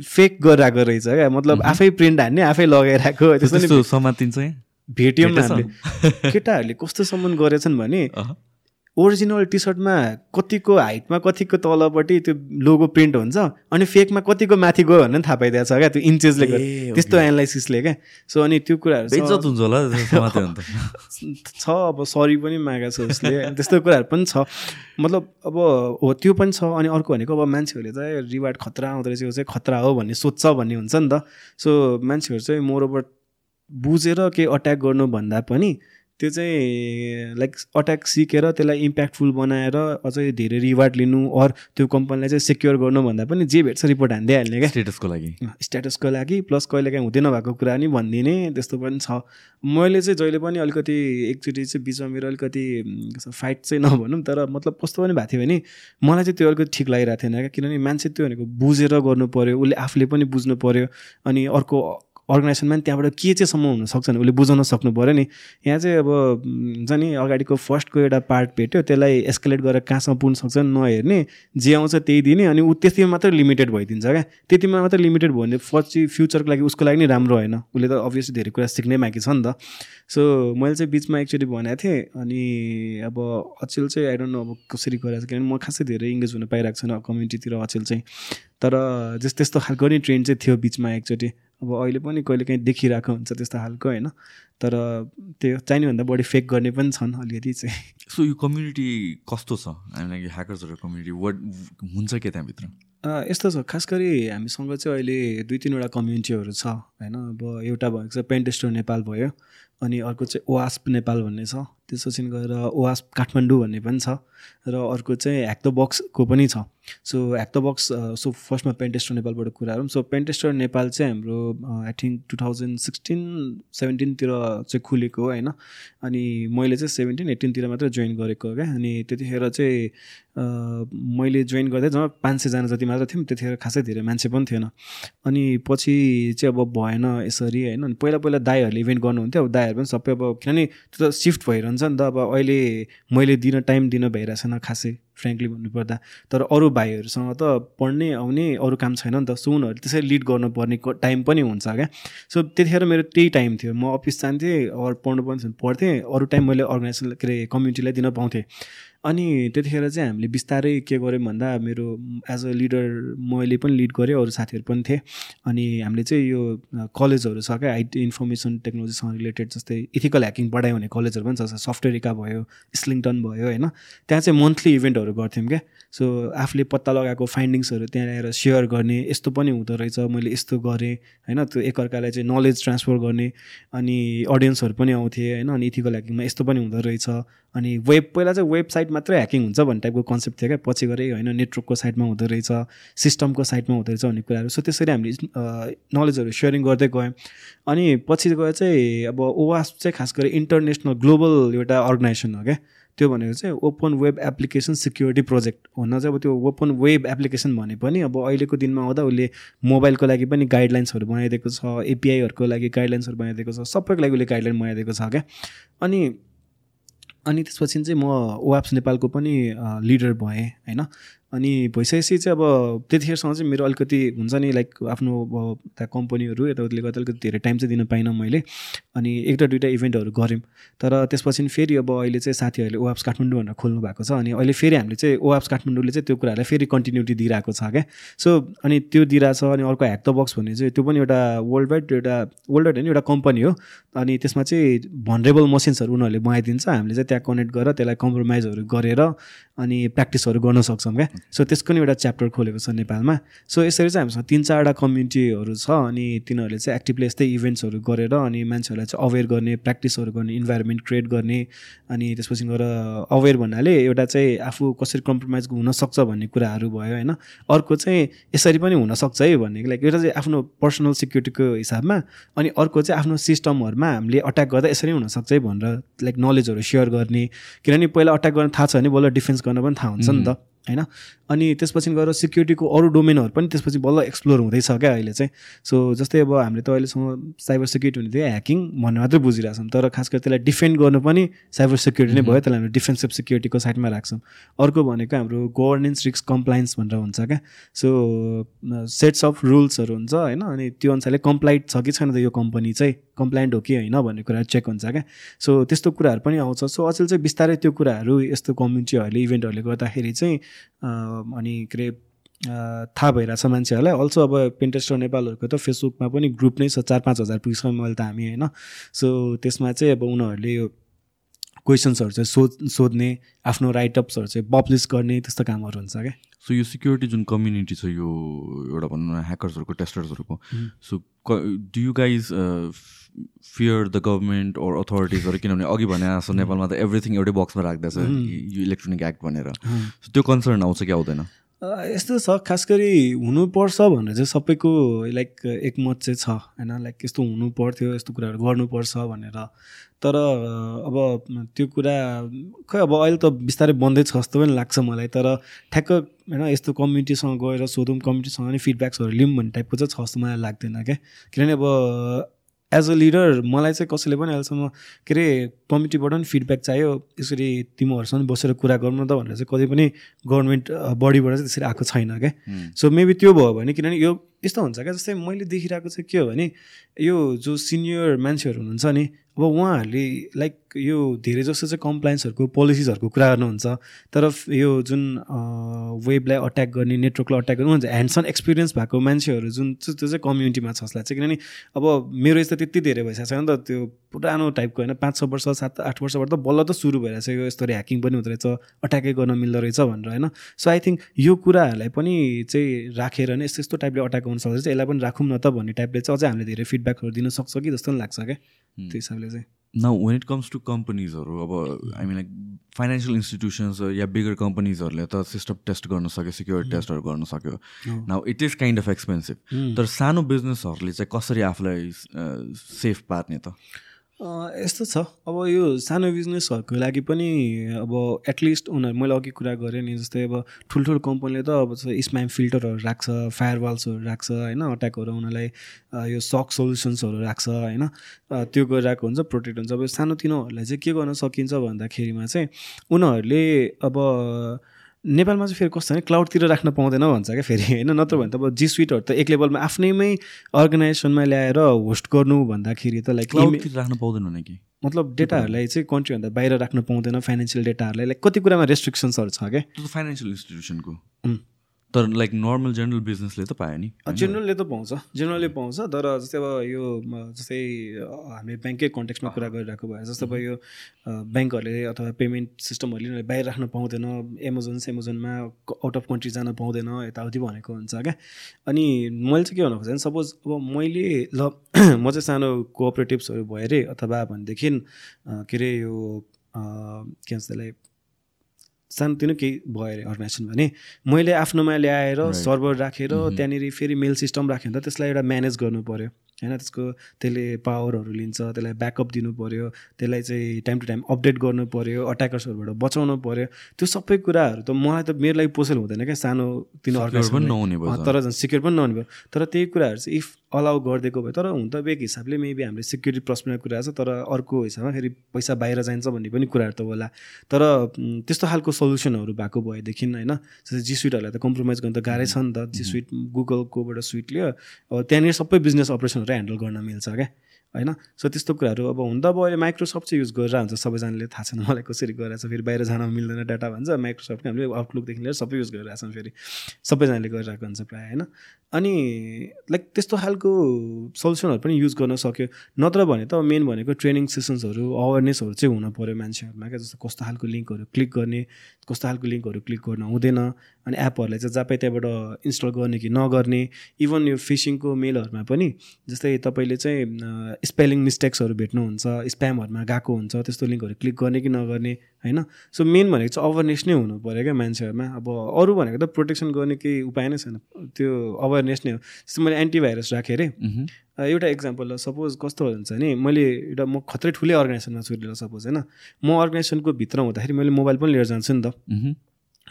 फेक गरिरहेको रहेछ क्या मतलब आफै प्रिन्ट हान्ने आफै लगाइरहेको त्यस्तो समातिन्छ भेट्यौँ केटाहरूले कस्तोसम्म गरेछन् भने ओरिजिनल टी सर्टमा कतिको हाइटमा कतिको तलपट्टि त्यो लोगो प्रिन्ट हुन्छ अनि फेकमा कतिको माथि गयो भनेर थाहा पाइदिएको छ क्या त्यो इन्चेसले त्यस्तो एनालाइसिसले क्या। सो अनि त्यो कुराहरू हुन्छ होला छ अब सरी पनि मागेको छ उसले। त्यस्तो कुराहरू पनि छ। मतलब अब हो त्यो पनि छ। अनि अर्को भनेको अब मान्छेहरूले चाहिँ रिवार्ड खतरा आउँदो रहेछ। चाहिँ खतरा हो भन्ने सोध्छ भन्ने हुन्छ नि त। सो मान्छेहरू चाहिँ मोरोबर बुझेर केही अट्याक गर्नुभन्दा पनि त्यो चाहिँ लाइक अट्याक सिकेर त्यसलाई इम्प्याक्टफुल बनाएर अझै धेरै रिवार्ड लिनु अर त्यो कम्पनीलाई चाहिँ सेक्योर गर्नु भन्दा पनि जे भेट्छ रिपोर्ट हान्दै हाल्ने क्या। स्टेटसको लागि। स्ट्याटसको लागि प्लस कहिले काहीँ हुँदै नभएको कुरा नि भनिदिने त्यस्तो पनि छ। मैले चाहिँ जहिले पनि अलिकति एकचोटि चाहिँ बिचमा मेरो अलिकति फाइट चाहिँ नभनौँ तर मतलब कस्तो पनि भएको थियो भने मलाई चाहिँ त्यो अलिकति ठिक लागिरहेको थिएन क्या। किनभने मान्छे त्यो भनेको बुझेर गर्नु पऱ्यो उसले आफूले पनि बुझ्नु पऱ्यो अनि अर्को अर्गनाइजेसनमा पनि त्यहाँबाट के चाहिँ सम्म हुनसक्छ भने उसले बुझाउन सक्नु पऱ्यो नि। यहाँ चाहिँ अब हुन्छ नि अगाडिको फर्स्टको एउटा पार्ट भेट्यो त्यसलाई एस्केलेट गरेर कहाँसम्म पुग्न सक्छ नहेर्ने जे आउँछ त्यही दिने अनि ऊ त्यतिमा मात्रै लिमिटेड भइदिन्छ क्या। त्यतिमा मात्रै लिमिटेड भयो भने पछि फ्युचरको लागि उसको लागि नि राम्रो होइन। उसले त अभियसली धेरै कुरा सिक्नै बाँकी छ नि त। सो मैले चाहिँ बिचमा एकचोटि भनेको थिएँ अनि अब अचेल चाहिँ आइडोन्ट नो अब कसरी गरिरहेको छ किनभने म खासै धेरै इङ्गेज हुन पाइरहेको छैन कम्युनिटीतिर अचेल चाहिँ। तर जस त्यस्तो खालको नि ट्रेन्ड चाहिँ थियो बिचमा एकचोटि। अब अहिले पनि कहिले काहीँ देखिरहेको हुन्छ त्यस्तो खालको होइन? तर त्यो चाहिने भन्दा बढी फेक गर्ने पनि छन् अलिकति चाहिँ। सो यो कम्युनिटी कस्तो छ? हामीलाई ह्याकर्सहरू कम्युनिटी वर्ड हुन्छ के त्यहाँभित्र? यस्तो छ। खास गरी हामीसँग चाहिँ अहिले दुई तिनवटा कम्युनिटीहरू छ होइन? अब एउटा भएको छ पेन्टेस्टर नेपाल भयो अनि अर्को चाहिँ ओआस्प नेपाल भन्ने छ। त्यसपछि गएर ओआस्प काठमाडौँ भन्ने पनि छ र अर्को चाहिँ ह्याक द बक्सको पनि छ। So hack the box so फर्स्टमा पेन्टेस्टर नेपालबाट कुरा गरौँ सो पेन्टेस्टर नेपाल चाहिँ हाम्रो I think two thousand sixteen सेभेन्टिनतिर चाहिँ खुलेको होइन अनि मैले चाहिँ सेभेन्टिन एट्टिनतिर मात्रै जोइन गरेको क्या अनि त्यतिखेर चाहिँ मैले जोइन गर्दै जम्मा पाँच सयजना जति मात्र थियौँ त्यतिखेर खासै धेरै मान्छे पनि थिएन अनि पछि चाहिँ अब भएन यसरी होइन अनि पहिला पहिला दाईहरूले इभेन्ट गर्नुहुन्थ्यो अब दाईहरू पनि सबै अब किनभने त्यो त सिफ्ट भइरहन्छ नि त अब अहिले मैले दिन टाइम दिन भइरहेको छैन खासै। फ्रेङ्कली भन्नुपर्दा तर अरू भाइहरूसँग त पढ्ने आउने अरू काम छैन नि त सो उनीहरू त्यसरी लिड गर्नुपर्ने टाइम पनि हुन्छ क्या? सो त्यतिखेर मेरो त्यही टाइम थियो। म अफिस जान्थेँ अरू पढ्नु पनि पढ्थेँ अरू टाइम मैले अर्गनाइजेसन के अरे कम्युनिटीलाई दिन पाउँथेँ। अनि त्यतिखेर चाहिँ हामीले बिस्तारै के गऱ्यौँ भन्दा मेरो एज अ लिडर मैले पनि लिड गरेँ अरू साथीहरू पनि थिएँ। अनि हामीले चाहिँ यो कलेजहरू छ क्या आइटी इन्फर्मेसन टेक्नोलोजीसँग रिलेटेड जस्तै इथिकल ह्याकिङ पढायो भने कलेजहरू पनि छ सफ्टवेयरिका भयो स्लिङटन भयो होइन। त्यहाँ चाहिँ मन्थली इभेन्टहरू गर्थ्यौँ क्या। सो आफूले पत्ता लगाएको फाइन्डिङ्सहरू त्यहाँ ल्याएर सेयर गर्ने यस्तो पनि हुँदो रहेछ मैले यस्तो गरेँ होइन। त्यो एकअर्कालाई चाहिँ नलेज ट्रान्सफर गर्ने अनि अडियन्सहरू पनि आउँथे होइन। अनि इथिकल ह्याकिङमा यस्तो पनि हुँदो रहेछ। अनि वेब पहिला चाहिँ वेबसाइट मात्रै ह्याकिङ हुन्छ भन्ने टाइपको कन्सेप्ट थियो क्या। पछि गएर होइन नेटवर्कको साइडमा हुँदो रहेछ सिस्टमको साइडमा हुँदो रहेछ भन्ने कुराहरू। सो त्यसरी हामीले नलेजहरू सेयरिङ गर्दै गयौँ। अनि पछि गएर चाहिँ अब ओवास चाहिँ खास गरी इन्टरनेसनल ग्लोबल एउटा अर्गनाइजेसन हो क्या। त्यो भनेको चाहिँ open web application security project हुन चाहिँ अब त्यो ओपन वेब एप्लिकेसन भने पनि अब अहिलेको दिनमा आउँदा उसले मोबाइलको लागि पनि गाइडलाइन्सहरू बनाइदिएको छ एपिआईहरूको लागि गाइडलाइन्सहरू बनाइदिएको छ सबैको लागि उसले गाइडलाइन बनाइदिएको छ क्या। अनि अनि त्यसपछि चाहिँ म ओएप्स नेपालको पनि लिडर भएँ होइन। अनि भइसकेपछि चाहिँ अब त्यतिखेरसम्म चाहिँ मेरो अलिकति हुन्छ नि लाइक आफ्नो अब त्यहाँ कम्पनीहरू यताउतिले गर्दा अलिकति धेरै टाइम चाहिँ दिन पाइनँ मैले। अनि एउटा दुइटा इभेन्टहरू गऱ्यौँ। तर त्यसपछि फेरि अब अहिले चाहिँ साथीहरूले ओएप्स काठमाडौँ भनेर खोल्नु भएको छ। अनि अहिले फेरि हामीले चाहिँ ओएप्स काठमाडौँले चाहिँ त्यो कुराहरूलाई फेरि कन्टिन्युटी दिइरहेको छ क्या। सो अनि त्यो दिइरहेको छ अनि अर्को ह्याक द बक्स भन्ने चाहिँ त्यो पनि एउटा वर्ल्ड वाइड एउटा वर्ल्ड वाइड होइन एउटा कम्पनी हो। अनि त्यसमा चाहिँ भनरेबल मसिन्सहरू उनीहरूले बनाइदिन्छ। हामीले चाहिँ त्यहाँ कनेक्ट गरेर त्यसलाई कम्प्रोमाइजहरू गरेर अनि प्र्याक्टिसहरू गर्न सक्छौँ क्या। सो त्यसको नि एउटा च्याप्टर खोलेको छ नेपालमा। सो यसरी चाहिँ हामीसँग तिन चारवटा कम्युनिटीहरू छ अनि तिनीहरूले चाहिँ एक्टिभली यस्तै इभेन्ट्सहरू गरेर अनि मान्छेहरूलाई चाहिँ अवेर गर्ने प्र्याक्टिसहरू गर्ने इन्भाइरोमेन्ट क्रिएट गर्ने अनि त्यसपछि गएर अवेर भन्नाले एउटा चाहिँ आफू कसरी कम्प्रोमाइज हुनसक्छ भन्ने कुराहरू भयो होइन। अर्को चाहिँ यसरी पनि हुनसक्छ है भन्ने। लाइक एउटा चाहिँ आफ्नो पर्सनल सिक्युरिटीको हिसाबमा अनि अर्को चाहिँ आफ्नो सिस्टमहरूमा हामीले अट्याक गर्दा यसरी हुनसक्छ है भनेर लाइक नलेजहरू सेयर गर्ने। किनभने पहिला अट्याक गर्न थाहा छ भने बल्ल डिफेन्स गर्न पनि थाहा हुन्छ नि त होइन? अनि त्यसपछि गएर सिक्युरिटीको अरू डोमेनहरू पनि त्यसपछि बल्ल एक्सप्लोर हुँदैछ क्या अहिले चाहिँ। सो जस्तै अब हामीले त अहिलेसम्म साइबर सिक्युरिटी हुने थियो ह्याकिङ भन्ने मात्रै बुझिरहेछौँ तर खास गरी त्यसलाई डिफेन्ड गर्नु पनि साइबर सिक्युरिटी नै भयो त्यसलाई हामीले डिफेन्सिभ सिक्युरिटीको साइडमा राख्छौँ। अर्को भनेको हाम्रो गभर्नेन्स रिक्स कम्प्लाइन्स भनेर हुन्छ क्या। सो सेट्स अफ रुल्सहरू हुन्छ होइन? अनि त्यो अनुसारले कम्प्लाइट छ कि छैन त यो कम्पनी चाहिँ। कम्प्लाइन्ट हो कि होइन भन्ने कुरा चेक हुन्छ क्या? सो त्यस्तो कुराहरू पनि आउँछ। सो अचेल चाहिँ बिस्तारै त्यो कुराहरू यस्तो कम्युनिटीहरूले इभेन्टहरूले गर्दाखेरि चाहिँ अनि के अरे थाहा भइरहेछ मान्छेहरूलाई। अल्सो अब पेन्टेस्टर नेपालहरूको त फेसबुकमा पनि ग्रुप नै छ चार पाँच हजार पुगिसक्यो मैले त हामी होइन। सो त्यसमा चाहिँ अब उनीहरूले यो क्वेसन्सहरू चाहिँ सोध सोध्ने आफ्नो राइटअप्सहरू चाहिँ पब्लिस गर्ने त्यस्तो कामहरू हुन्छ क्या। सो यो सिक्युरिटी जुन कम्युनिटी छ यो एउटा भनौँ न ह्याकर्सहरूको टेस्टर्सहरूको so do you guys fear the government or अथोरिटिजहरू किनभने अघि भने जस्तो नेपालमा त एभ्रिथिङ एउटै बक्समा राख्दैछ यो इलेक्ट्रोनिक एक्ट भनेर। त्यो कन्सर्न आउँछ कि आउँदैन? यस्तो छ खास गरी हुनुपर्छ भनेर चाहिँ सबैको लाइक एकमत चाहिँ छ होइन? लाइक यस्तो हुनु पर्थ्यो यस्तो कुराहरू गर्नुपर्छ भनेर। तर अब त्यो कुरा खै अब अहिले त बिस्तारै बन्दैछ जस्तो पनि लाग्छ मलाई। तर ठ्याक्क होइन यस्तो कम्युनिटीसँग गएर सोधौँ कम्युनिटीसँग नि फिडब्याक्सहरू लिउँ भन्ने टाइपको चाहिँ छ जस्तो मलाई लाग्दैन क्या किनभने अब एज अ लिडर मलाई चाहिँ कसैले पनि अहिलेसम्म के अरे कमिटीबाट पनि फिडब्याक चाहियो। यसरी तिमीहरूसँग बसेर कुरा गर्नु त भनेर चाहिँ कतै पनि गभर्मेन्ट बडीबाट चाहिँ त्यसरी आएको छैन क्या। सो मेबी त्यो भयो भने किनभने यो यस्तो हुन्छ क्या जस्तै मैले देखिरहेको चाहिँ के हो भने यो जो सिनियर मान्छेहरू हुनुहुन्छ नि अब उहाँहरूले लाइक यो धेरै जस्तो चाहिँ कम्प्लायन्सहरूको पोलिसिजहरूको कुरा गर्नुहुन्छ तर यो जुन वेबलाई अट्याक गर्ने नेटवर्कलाई अट्याक गर्ने ह्यान्डसन एक्सपिरियन्स भएको मान्छेहरू जुन चाहिँ त्यो चाहिँ कम्युनिटीमा छ जसलाई चाहिँ। किनभने अब मेरो यस्तो त्यति धेरै भइसकेको छ नि त त्यो पुरानो टाइपको होइन पाँच छ वर्ष सात आठ वर्षबाट त बल्ल त सुरु भइरहेछ यो यस्तो ह्याकिङ पनि हुँदो रहेछ अट्याकै गर्न मिल्दो रहेछ भनेर होइन। सो आई थिङ्क यो कुराहरूलाई पनि चाहिँ राखेर नै यस्तो यस्तो टाइपले अट्याक गर्नु सक्छ यसलाई पनि राखौँ न त भन्ने टाइपले चाहिँ अझै हामीले धेरै फिडब्याकहरू दिन सक्छ कि जस्तो पनि लाग्छ क्या। त्यो हिसाबले चाहिँ। न वेन इट कम्स टु कम्पनीजहरू अब I mean like financial institutions yeah bigger कम्पनीजहरूले त सिस्टम टेस्ट गर्न सक्यो सिक्योरिटी टेस्टहरू गर्न सक्यो now it is kind of expensive तर सानो बिजनेसहरूले चाहिँ कसरी आफूलाई सेफ पार्ने त? यस्तो छ। अब यो सानो बिजनेसहरूको लागि पनि अब एटलिस्ट उनीहरू मैले अघि कुरा गरेँ नि जस्तै अब ठुल्ठुलो कम्पनीले त अब स्प्याम फिल्टरहरू राख्छ फायरवाल्सहरू राख्छ होइन? अट्याकहरू उनीहरूलाई यो सक सोल्युसन्सहरू राख्छ होइन? त्यो गरिरहेको हुन्छ प्रोटेक्ट हुन्छ। अब सानोतिनोहरूलाई चाहिँ के गर्न सकिन्छ भन्दाखेरिमा चाहिँ उनीहरूले अब नेपालमा चाहिँ फेरि कस्तो भने क्लाउडतिर राख्न पाउँदैन भन्छ क्या फेरि। होइन नत्र भने त अब जी स्विटहरू त एक लेभलमा आफ्नैमै अर्गनाइजेसनमा ल्याएर होस्ट गर्नु भन्दाखेरि त लाइक क्लाउडतिर राख्न पाउँदैन कि? मतलब डेटाहरूलाई चाहिँ कन्ट्रीभन्दा बाहिर राख्न पाउँदैन फाइनेन्सियल डेटाहरूलाई लाइक कति कुरामा रेस्ट्रिक्सन्सहरू छ क्या? फाइनेन्सियल इन्स्टिट्युसनको. तर लाइक नर्मल जेनरल बिजनेसले त पायो नि। जेनरलले त पाउँछ। जेनरलले पाउँछ तर जस्तै अब यो जस्तै हामी ब्याङ्ककै कन्टेक्समा कुरा गरिरहेको भए जस्तो अब यो ब्याङ्कहरूले अथवा पेमेन्ट सिस्टमहरूले यिनीहरूले बाहिर राख्न पाउँदैन एमाजोन सेमाजोनमा आउट अफ कन्ट्री जान पाउँदैन यताउति भनेको हुन्छ क्या? अनि मैले चाहिँ के भन्नु खोजेँ सपोज अब मैले ल म चाहिँ सानो कोअपरेटिभ्सहरू भयो अरे अथवा भनेदेखि के अरे यो के भन्छ त्यसलाई सानोतिनो केही भयो अरे अर्गनाइजेसन भने मैले आफ्नोमा ल्याएर. सर्भर राखेर त्यहाँनिर फेरि मेल सिस्टम राख्यो भने त त्यसलाई एउटा म्यानेज गर्नु पऱ्यो होइन त्यसको त्यसले पावरहरू लिन्छ त्यसलाई ब्याकअप दिनु पऱ्यो त्यसलाई चाहिँ टाइम टु टाइम अपडेट गर्नु पऱ्यो अट्याकर्सहरूबाट बचाउनु पऱ्यो। त्यो सबै कुराहरू त मलाई त मेरो लागि पोसेबल हुँदैन क्या सानो तिनो पनि नहुने भयो तर झन् सिक्योर पनि नहुने भयो। तर त्यही कुराहरू चाहिँ इफ अलाउ गरिदिएको भए तर हुन त एक हिसाबले मेबी हामीले सिक्युरिटी प्रश्नको कुरा छ तर अर्को हिसाबमा फेरि पैसा बाहिर जान्छ भन्ने पनि कुराहरू त होला। तर त्यस्तो खालको सल्युसनहरू भएको भएदेखि होइन जस्तै जी सुइटहरूलाई त कम्प्रोमाइज गर्नु त गाह्रै छ नि त। जी सुइट गुगलकोबाट सुइट लियो। अब त्यहाँनिर सबै बिजनेस अपरेसनहरू ह्यान्डल गर्न मिल्छ क्या? होइन? सो त्यस्तो कुराहरू अब हुन त अब अहिले माइक्रोसफ्ट चाहिँ युज गरेर हुन्छ सबैजनाले थाहा छैन मलाई कसरी गरिरहेको छ फेरि बाहिर जान मिल्दैन डाटा भन्छ। माइक्रोसफ्टको हामीले आउटलुकदेखि लिएर सबै युज गरिरहेको छौँ फेरि। सबैजनाले गरिरहेको हुन्छ प्रायः होइन? अनि लाइक त्यस्तो खालको सल्युसनहरू पनि युज गर्न सक्यो। नत्र भने त मेन भनेको ट्रेनिङ सेसन्सहरू अवेरनेसहरू चाहिँ हुनु पऱ्यो मान्छेहरूमा क्या। जस्तो कस्तो खालको लिङ्कहरू क्लिक गर्ने कस्तो खालको लिङ्कहरू क्लिक गर्न हुँदैन। अनि एपहरूलाई चाहिँ जहाँ पाइ त्यहाँबाट इन्स्टल गर्ने कि नगर्ने इभन यो फिसिङको मेलहरूमा पनि जस्तै तपाईँले चाहिँ स्पेलिङ मिस्टेक्सहरू भेट्नुहुन्छ स्प्यामहरूमा गएको हुन्छ त्यस्तो लिङ्कहरू क्लिक गर्ने कि नगर्ने होइन? सो मेन भनेको चाहिँ अवेरनेस नै हुनु पऱ्यो क्या मान्छेहरूमा। अब अरू भनेको त प्रोटेक्सन गर्ने केही उपाय नै छैन। त्यो अवेरनेस नै हो। जस्तो मैले एन्टिभाइरस राखेँ अरे। एउटा इक्जाम्पल सपोज कस्तो हुन्छ भने मैले एउटा म खत्रै ठुलै अर्गनाइजेसनमा छु सपोज होइन? म अर्गनाइजेसनको भित्र हुँदाखेरि मैले मोबाइल पनि लिएर जान्छु नि त.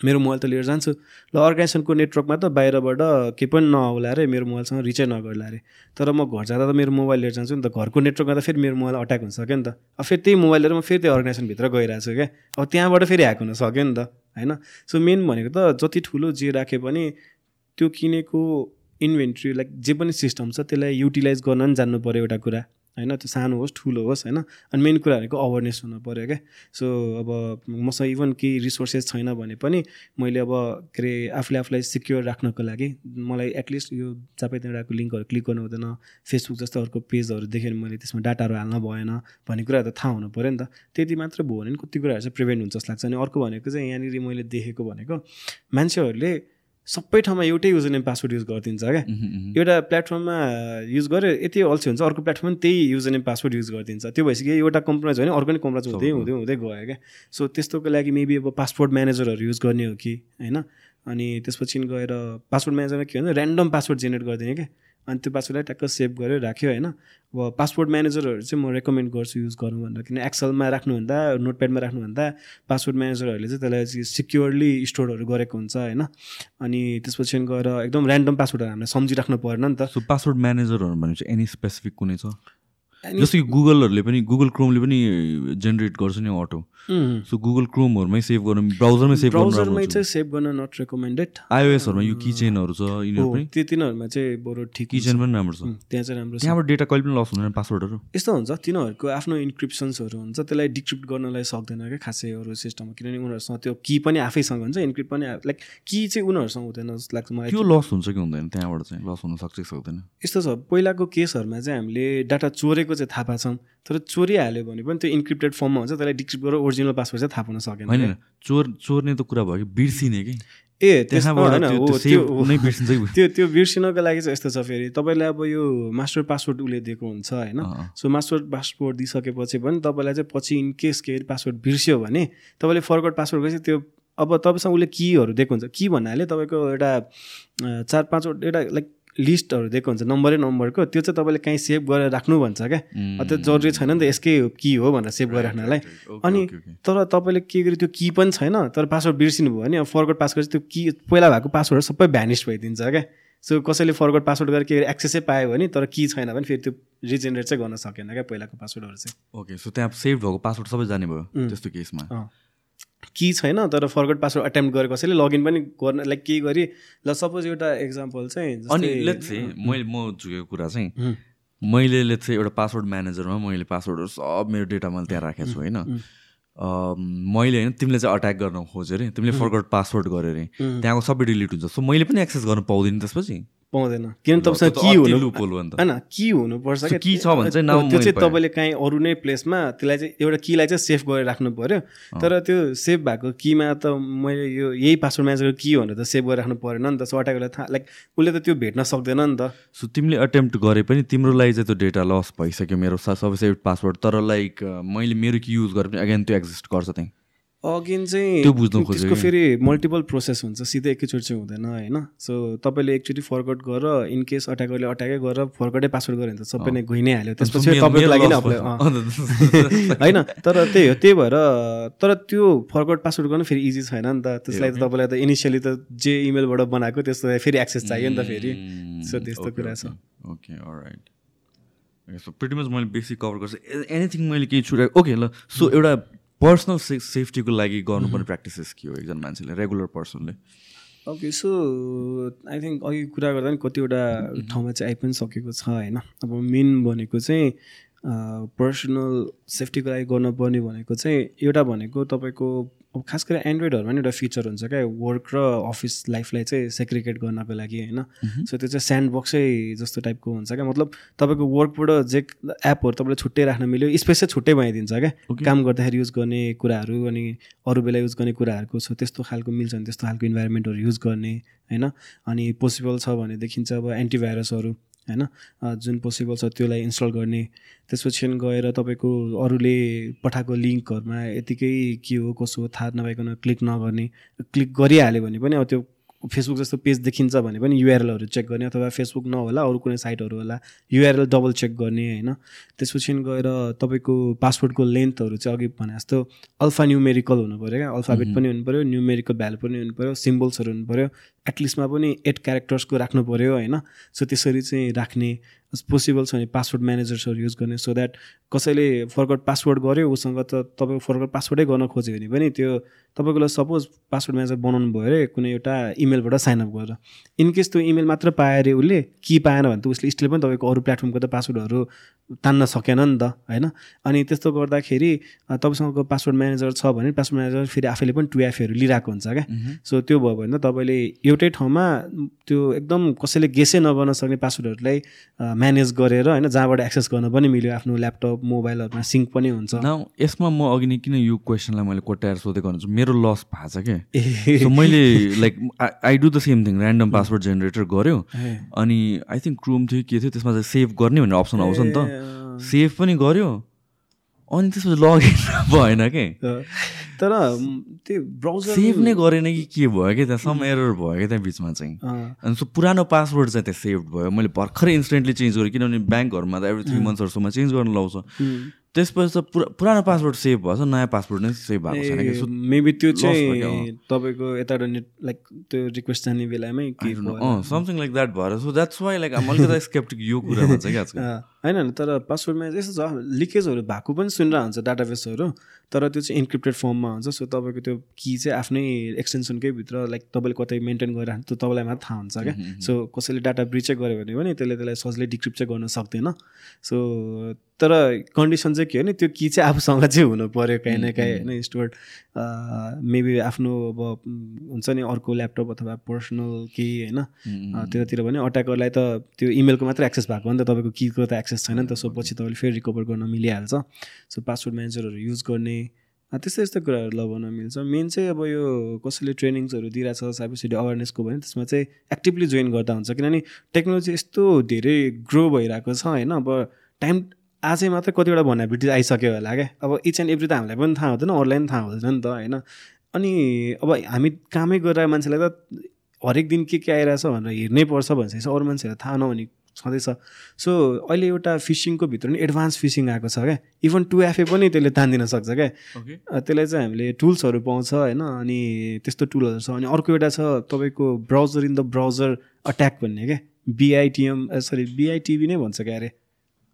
मेरो मोबाइल त लिएर जान्छु। ल अर्गनाइजेसनको नेटवर्कमा त बाहिरबाट केही पनि नआउला अरे मेरो मोबाइलसँग रिचै नगर्ला अरे तर म घर जाँदा त मेरो मोबाइल लिएर जान्छु नि त। घरको नेटवर्कमा त फेरि मेरो मोबाइल अट्याक हुन सक्यो नि त। अब फेरि त्यही मोबाइल लिएर म फेरि त्यो अर्गनाइजेसनभित्र गइरहेको छु क्या। अब त्यहाँबाट फेरि ह्याक हुन सक्यो नि त होइन? सो मेन भनेको त जति ठुलो जे राखे पनि त्यो किनेको इन्भेन्ट्री लाइक जे पनि सिस्टम छ त्यसलाई युटिलाइज गर्न जान्नु पऱ्यो एउटा कुरा। होइन त्यो सानो होस् ठुलो होस् होइन? अनि मेन कुरा भनेको अवेरनेस हुनु पऱ्यो क्या? सो अब मसँग इभन केही रिसोर्सेस छैन भने पनि मैले अब के अरे आफूले आफूलाई सिक्योर राख्नको लागि मलाई एटलिस्ट यो चापै लिङ्कहरू क्लिक गर्नु हुँदैन फेसबुक जस्तो अर्को पेजहरू देखेँ भने मैले त्यसमा डाटाहरू हाल्न भएन भन्ने कुराहरू त थाहा हुनु पऱ्यो नि त। त्यति मात्र भयो भने कति कुराहरू चाहिँ प्रिभेन्ट हुन्छ जस्तो लाग्छ। अनि अर्को भनेको चाहिँ यहाँनिर मैले देखेको भनेको मान्छेहरूले सबै ठाउँमा एउटै युजर नेम पासवर्ड युज गरिदिन्छ क्या। एउटा प्लेटफर्ममा युज गर्यो यति अल्छी हुन्छ अर्को प्लेटफर्म त्यही युजर नेम पासवर्ड युज गरिदिन्छ। त्यो भइसक्यो एउटा कम्प्रोमाइज होइन अर्को नै कम्प्रोमाइज हुँदै हुँदै हुँदै गयो क्या। सो त्यस्तोको लागि मेबी अब पासपोर्ट म्यानेजरहरू युज गर्ने हो कि होइन? अनि त्यसपछि गएर पासवर्ड म्यानेजरमा के भन्छ ऱ्यान्डम पासवर्ड जेनेरेट गरिदिने क्या। अनि त्यो पासवर्डलाई टक्क सेभ गरेर राख्यो होइन? अब पासपोर्ट म्यानेजरहरू चाहिँ म रेकमेन्ड गर्छु युज गर्नु भनेर किन एक्सलमा राख्नुभन्दा नोटप्याडमा राख्नुभन्दा पासवर्ड म्यानेजरहरूले चाहिँ त्यसलाई चाहिँ सिक्योरली स्टोरहरू गरेको हुन्छ होइन? अनि त्यसपछि गएर एकदम ऱ्यान्डम पासवर्डहरू हामीले सम्झिराख्नु परेन नि त। सो पासवर्ड म्यानेजरहरू भनेपछि एनी स्पेसिफिक कुनै छ? जस्तो कि गुगलहरूले पनि गुगल क्रोमले पनि जेनेरेट गर्छ नि अटो सो गुगल क्रोमहरूमै सेभ गर्नु ब्राउजरमै सेभ ब्राउजरमै चाहिँ सेभ गर्न नट रेकमेन्डेड आइओएसहरूमा यो किचेनहरू छ यिनीहरू पनि त्यो तिनीहरूमा चाहिँ बरु ठिक किचेन पनि राम्रो छ। उम्, त्यहाँ चाहिँ राम्रो त्यहाँबाट डेटा कहिले पनि लस हुँदैन पासवर्डहरू यस्तो हुन्छ तिनीहरूको आफ्नो इन्क्रिप्सन्सहरू हुन्छ त्यसलाई डिक्रिप्ट गर्नलाई सक्दैन क्या खासै अरू सिस्टममा किनभने उनीहरूसँग त्यो की पनि आफैसँग हुन्छ इन्क्रिप्ट पनि लाइक की चाहिँ उनीहरूसँग हुँदैन जस्तो लाग्छ मलाई। त्यो लस हुन्छ कि हुँदैन त्यहाँबाट चाहिँ? लस हुन सक्छ कि सक्दैन? यस्तो छ पहिलाको केसहरूमा चाहिँ हामीले डाटा चोरेको चाहिँ थाहा पाएको छौँ तर चोरिहाल्यो भने पनि त्यो इन्क्रिप्टेड फर्ममा हुन्छ त्यसलाई डिक्रिप्ट गरेर ओरिजिनल पासवर्ड चाहिँ थाहा पाउन सकेन होइन चोर चोर्ने त कुरा भयो कि बिर्सिने कि? ए त्यसमा त्यो- त्यो बिर्सिनको लागि चाहिँ यस्तो छ फेरि। तपाईँलाई अब यो मास्टर पासवर्ड उसले दिएको हुन्छ होइन। सो मास्टर पासवर्ड दिइसकेपछि पनि तपाईँलाई चाहिँ पछि इन केस के पासवर्ड बिर्स्यो भने तपाईँले फरवर्ड पासवर्ड गरेपछि त्यो अब तपाईँसँग उसले किहरू दिएको हुन्छ। कि भन्नाले तपाईँको एउटा चार पाँचवटा एउटा लाइक लिस्टहरू दिएको हुन्छ नम्बरै नम्बरको त्यो चाहिँ तपाईँले काहीँ सेभ गरेर राख्नु भन्छ क्या। त्यो जरुरी छैन नि त यसकै कि हो भनेर सेभ गरेर राख्नलाई अनि। तर तपाईँले के गर्यो त्यो की पनि छैन तर पासवर्ड बिर्सिनु भयो भने अब फरवर्ड पास गरेपछि त्यो की पहिला भएको पासवर्ड सबै भ्यानिस भइदिन्छ क्या। सो कसैले फरवर्ड पासवर्ड गरेर के एक्सेसै पायो भने तर की छैन भने फेरि त्यो रिजेनेरेट चाहिँ गर्न सकेन क्या पहिलाको पासवर्डहरू चाहिँ। ओके सो त्यहाँ सेभ भएको पासवर्ड सबै जाने भयो त्यस्तो केसमा। की छैन तर फरवर्ड पासवर्ड एटेम्प गरेर कसैले लगइन पनि गर्न लाइक के गरी ल सपोज एउटा एक्जाम्पल चाहिँ अनि मैले म झुकेको कुरा चाहिँ मैले लेट्स चाहिँ एउटा पासवर्ड म्यानेजरमा मैले पासवर्डहरू सब मेरो डेटा मैले त्यहाँ राखेको छु होइन? मैले होइन तिमीले चाहिँ अट्याक गर्न खोज्यो अरे तिमीले फरवर्ड पासवर्ड गर्यो अरे त्यहाँको सबै डिलिट हुन्छ। सो मैले पनि एक्सेस गर्न पाउँदिनँ त्यसपछि। पाउँदैन। किन त्यो तपाईँसँग की हुनु। होइन की हुनुपर्छ key छ भने चाहिँ त्यो चाहिँ। तपाईँले काहीँ अरू नै प्लेसमा त्यसलाई चाहिँ एउटा कीलाई चाहिँ सेभ गरेर राख्नु पऱ्यो तर त्यो सेभ भएको कीमा त मैले यो यही पासवर्ड म्यानेजरको की भनेर त सेभ गरेर राख्नु परेन नि त। सो अट्याकलाई थाहा लाइक उसले त त्यो भेट्न सक्दैन नि त। सो तिमीले अटेम्प्ट गरे पनि तिम्रो लागि चाहिँ त्यो डेटा लस भइसक्यो मेरो सबै सेभ पासवर्ड तर लाइक मैले मेरो कि युज गरे पनि अगेन त्यो एक्जिस्ट गर्छ त्यहीँ। अगेन चाहिँ त्यो बुझ्नु खोजेको त्यसको। फेरि मल्टिपल प्रोसेस हुन्छ सिधै एकैचोटि चाहिँ हुँदैन होइन? सो तपाईँले एकचोटि फरवर्ड गरेर इन केस अट्याकरले अट्याकै गरेर फरवर्डै पासवर्ड गऱ्यो भने त सबै नै गइ नै हाल्यो त्यसपछि तपाईँको लागि। होइन तर त्यही हो त्यही भएर तर त्यो फरवर्ड पासवर्ड गर्नु फेरि इजी छैन नि त। त्यसलाई त तपाईँलाई त इनिसियली त जे इमेलबाट बनाएको त्यस्तो फेरि एक्सेस चाहियो नि त फेरि। सो त्यस्तो कुरा छ। ओके राइट सो मैले बेसिक कभर गर्छु। एनिथिङ मैले केही छुट्याएको ओके ल सो एउटा पर्सनल से सेफ्टीको लागि गर्नुपर्ने प्र्याक्टिसेस के हो एकजना मान्छेले रेगुलर पर्सनले ओके सो आई थिङ्क अघि कुरा गर्दा पनि कतिवटा ठाउँमा चाहिँ आइ पनि सकेको छ होइन? अब मेन भनेको चाहिँ पर्सनल सेफ्टीको लागि गर्नुपर्ने भनेको चाहिँ एउटा भनेको तपाईँको अब खास गरी एन्ड्रोइडहरूमा नि एउटा फिचर हुन्छ क्या वर्क र अफिस लाइफलाई चाहिँ सेग्रिगेट गर्नको लागि होइन। सो त्यो चाहिँ स्यान्ड बक्सै जस्तो टाइपको हुन्छ क्या। मतलब तपाईँको वर्कबाट जे एपहरू तपाईँले छुट्टै राख्न मिल्यो स्पेस चाहिँ छुट्टै बनाइदिन्छ क्या। काम गर्दाखेरि युज गर्ने कुराहरू अनि अरू बेला युज गर्ने कुराहरूको छ त्यस्तो खालको मिल्छ भने त्यस्तो खालको इन्भाइरोमेन्टहरू युज गर्ने होइन। अनि पोसिबल छ भनेदेखि चाहिँ अब एन्टिभाइरसहरू होइन? जुन पोसिबल छ त्यसलाई इन्स्टल गर्ने। त्यसपछि गएर तपाईँको अरूले पठाएको लिङ्कहरूमा यतिकै के हो कसो हो थाहा नपाइकन क्लिक नगर्ने क्लिक गरिहाल्यो भने पनि अब त्यो फेसबुक जस्तो पेज देखिन्छ भने पनि युआरएलहरू चेक गर्ने अथवा फेसबुक नहोला अरू कुनै साइटहरू होला युआरएल डबल चेक गर्ने होइन? त्यसपछि गएर तपाईँको पासवर्डको लेन्थहरू चाहिँ अघि भने जस्तो अल्फा न्युमेरिकल हुनु पऱ्यो क्या। अल्फाबेट पनि हुनु पऱ्यो न्युमेरिकल भ्यालु पनि हुनु पऱ्यो सिम्बल्सहरू हुनु पऱ्यो। एटलिस्टमा पनि एट क्यारेक्टर्सको राख्नु पऱ्यो होइन? सो त्यसरी चाहिँ राख्ने पोसिबल छ भने पासवर्ड म्यानेजर्सहरू युज गर्ने सो द्याट कसैले फरवर्ड पासवर्ड गर्यो उसँग त तपाईँको फरवर्ड पासवर्डै गर्न खोज्यो भने पनि त्यो तपाईँको लागि सपोज पासवर्ड म्यानेजर बनाउनु भयो अरे कुनै एउटा इमेलबाट साइनअप गरेर। इनकेस त्यो इमेल मात्र पायो अरे उसले कि पाएन भने त उसले स्टिल पनि तपाईँको अरू प्लेटफर्मको त पासवर्डहरू तान्न सकेन नि त होइन? अनि त्यस्तो गर्दाखेरि तपाईँसँगको पासवर्ड म्यानेजर छ भने पासवर्ड म्यानेजर फेरि आफैले पनि टु एफहरू लिइरहेको हुन्छ क्या। सो त्यो भयो भने त तपाईँले एउटै ठाउँमा त्यो एकदम कसैले गेसै नगर्न सक्ने पासवर्डहरूलाई म्यानेज गरेर होइन जहाँबाट एक्सेस गर्न पनि मिल्यो आफ्नो ल्यापटप मोबाइलहरूमा सिङ्क पनि हुन्छ। यसमा म अघि नै किन यो क्वेसनलाई मैले कोट्याएर सोधेको भन्छु मेरो लस भएको छ क्या। मैले like I do the same thing random password generator गऱ्यो। अनि आई थिङ्क क्रोम थियो के थियो त्यसमा चाहिँ सेभ गर्ने भन्ने अप्सन आउँछ नि त। सेभ पनि गऱ्यो अनि त्यसपछि लगइन भएन के? तर त्यो ब्राउजर सेभ नै गरेन कि के भयो? क्या त्यहाँ सम एरर भयो क्या त्यहाँ बिचमा चाहिँ? अनि सो पुरानो पासवर्ड चाहिँ त्यहाँ सेभ भयो। मैले भर्खरै इन्स्टेन्टली चेन्ज गरेँ किनभने ब्याङ्कहरूमा त एभ्री थ्री मन्थ्सहरूसम्म चेन्ज गर्न लाउँछ। त्यसपछि त पुरा पुरानो पासवर्ड सेभ भएछ नयाँ पासवर्ड नै सेभ भएको छैन कि? मेबी त्यो चाहिँ तपाईँको यताबाट नेट लाइक त्यो रिक्वेस्ट जाने बेलामै के समथिङ लाइक द्याट भएर। सो द्याट्स वाइ लाइक अलिकति स्केप्टिक यो कुरामा चाहिँ क्या होइन होइन तर पासवर्डमा यस्तो छ लिकेजहरू भएको पनि सुनिरहेको हुन्छ डाटाबेसहरू तर त्यो चाहिँ इन्क्रिप्टेड फर्ममा हुन्छ सो तपाईँको त्यो की चाहिँ आफ्नै एक्सटेन्सनकै भित्र लाइक तपाईँले कतै मेन्टेन गरिराख्नु त्यो तपाईँलाई मात्र थाहा हुन्छ क्या। सो कसैले डाटा ब्रिचै गऱ्यो भने पनि त्यसले त्यसलाई सजिलै डिक्रिप्ट चाहिँ गर्न सक्दैन। सो तर कन्डिसन चाहिँ के हो नि त्यो की चाहिँ आफूसँग चाहिँ हुनु पऱ्यो काहीँ न काहीँ होइन स्टोर्ड मेबी आफ्नो अब हुन्छ नि अर्को ल्यापटप अथवा पर्सनल केही होइन। त्यतातिर भने अट्याकरलाई त त्यो इमेलको मात्रै एक्सेस भएको हो नि त तपाईँको कीको त एक्सेस छैन नि त सो पछि तपाईँले फेरि रिकभर गर्न मिलिहाल्छ। सो पासवर्ड म्यानेजरहरू युज गर्ने त्यस्तै यस्तै कुराहरू लगाउन मिल्छ। मेन चाहिँ अब यो कसैले ट्रेनिङ्सहरू दिइरहेछ साइबर सिटी अवेरनेसको भने त्यसमा चाहिँ एक्टिभली जोइन गर्दा हुन्छ। किनभने टेक्नोलोजी यस्तो धेरै ग्रो भइरहेको छ होइन? अब टाइम आजै मात्रै कतिवटा भन्याबिलिटी आइसक्यो होला क्या? अब इच एन्ड एभ्री त हामीलाई पनि थाहा हुँदैन अरूलाई पनि थाहा हुँदैन नि त होइन? अनि अब हामी कामै गरेर मान्छेलाई त हरेक दिन के के आइरहेछ भनेर हेर्नै पर्छ भनिसकेपछि अरू मान्छेहरूलाई थाहा नहुने छँदैछ। सो अहिले एउटा फिसिङको भित्र नि एडभान्स फिसिङ आएको छ क्या। इभन टु एफए पनि त्यसले तानिदिन सक्छ क्या। त्यसलाई चाहिँ हामीले टुल्सहरू पाउँछ होइन अनि त्यस्तो टुलहरू छ। अनि अर्को एउटा छ तपाईँको browser in the browser attack भन्ने क्या। बिआइटिएम सरी बिआइटिभी नै भन्छ क्या अरे।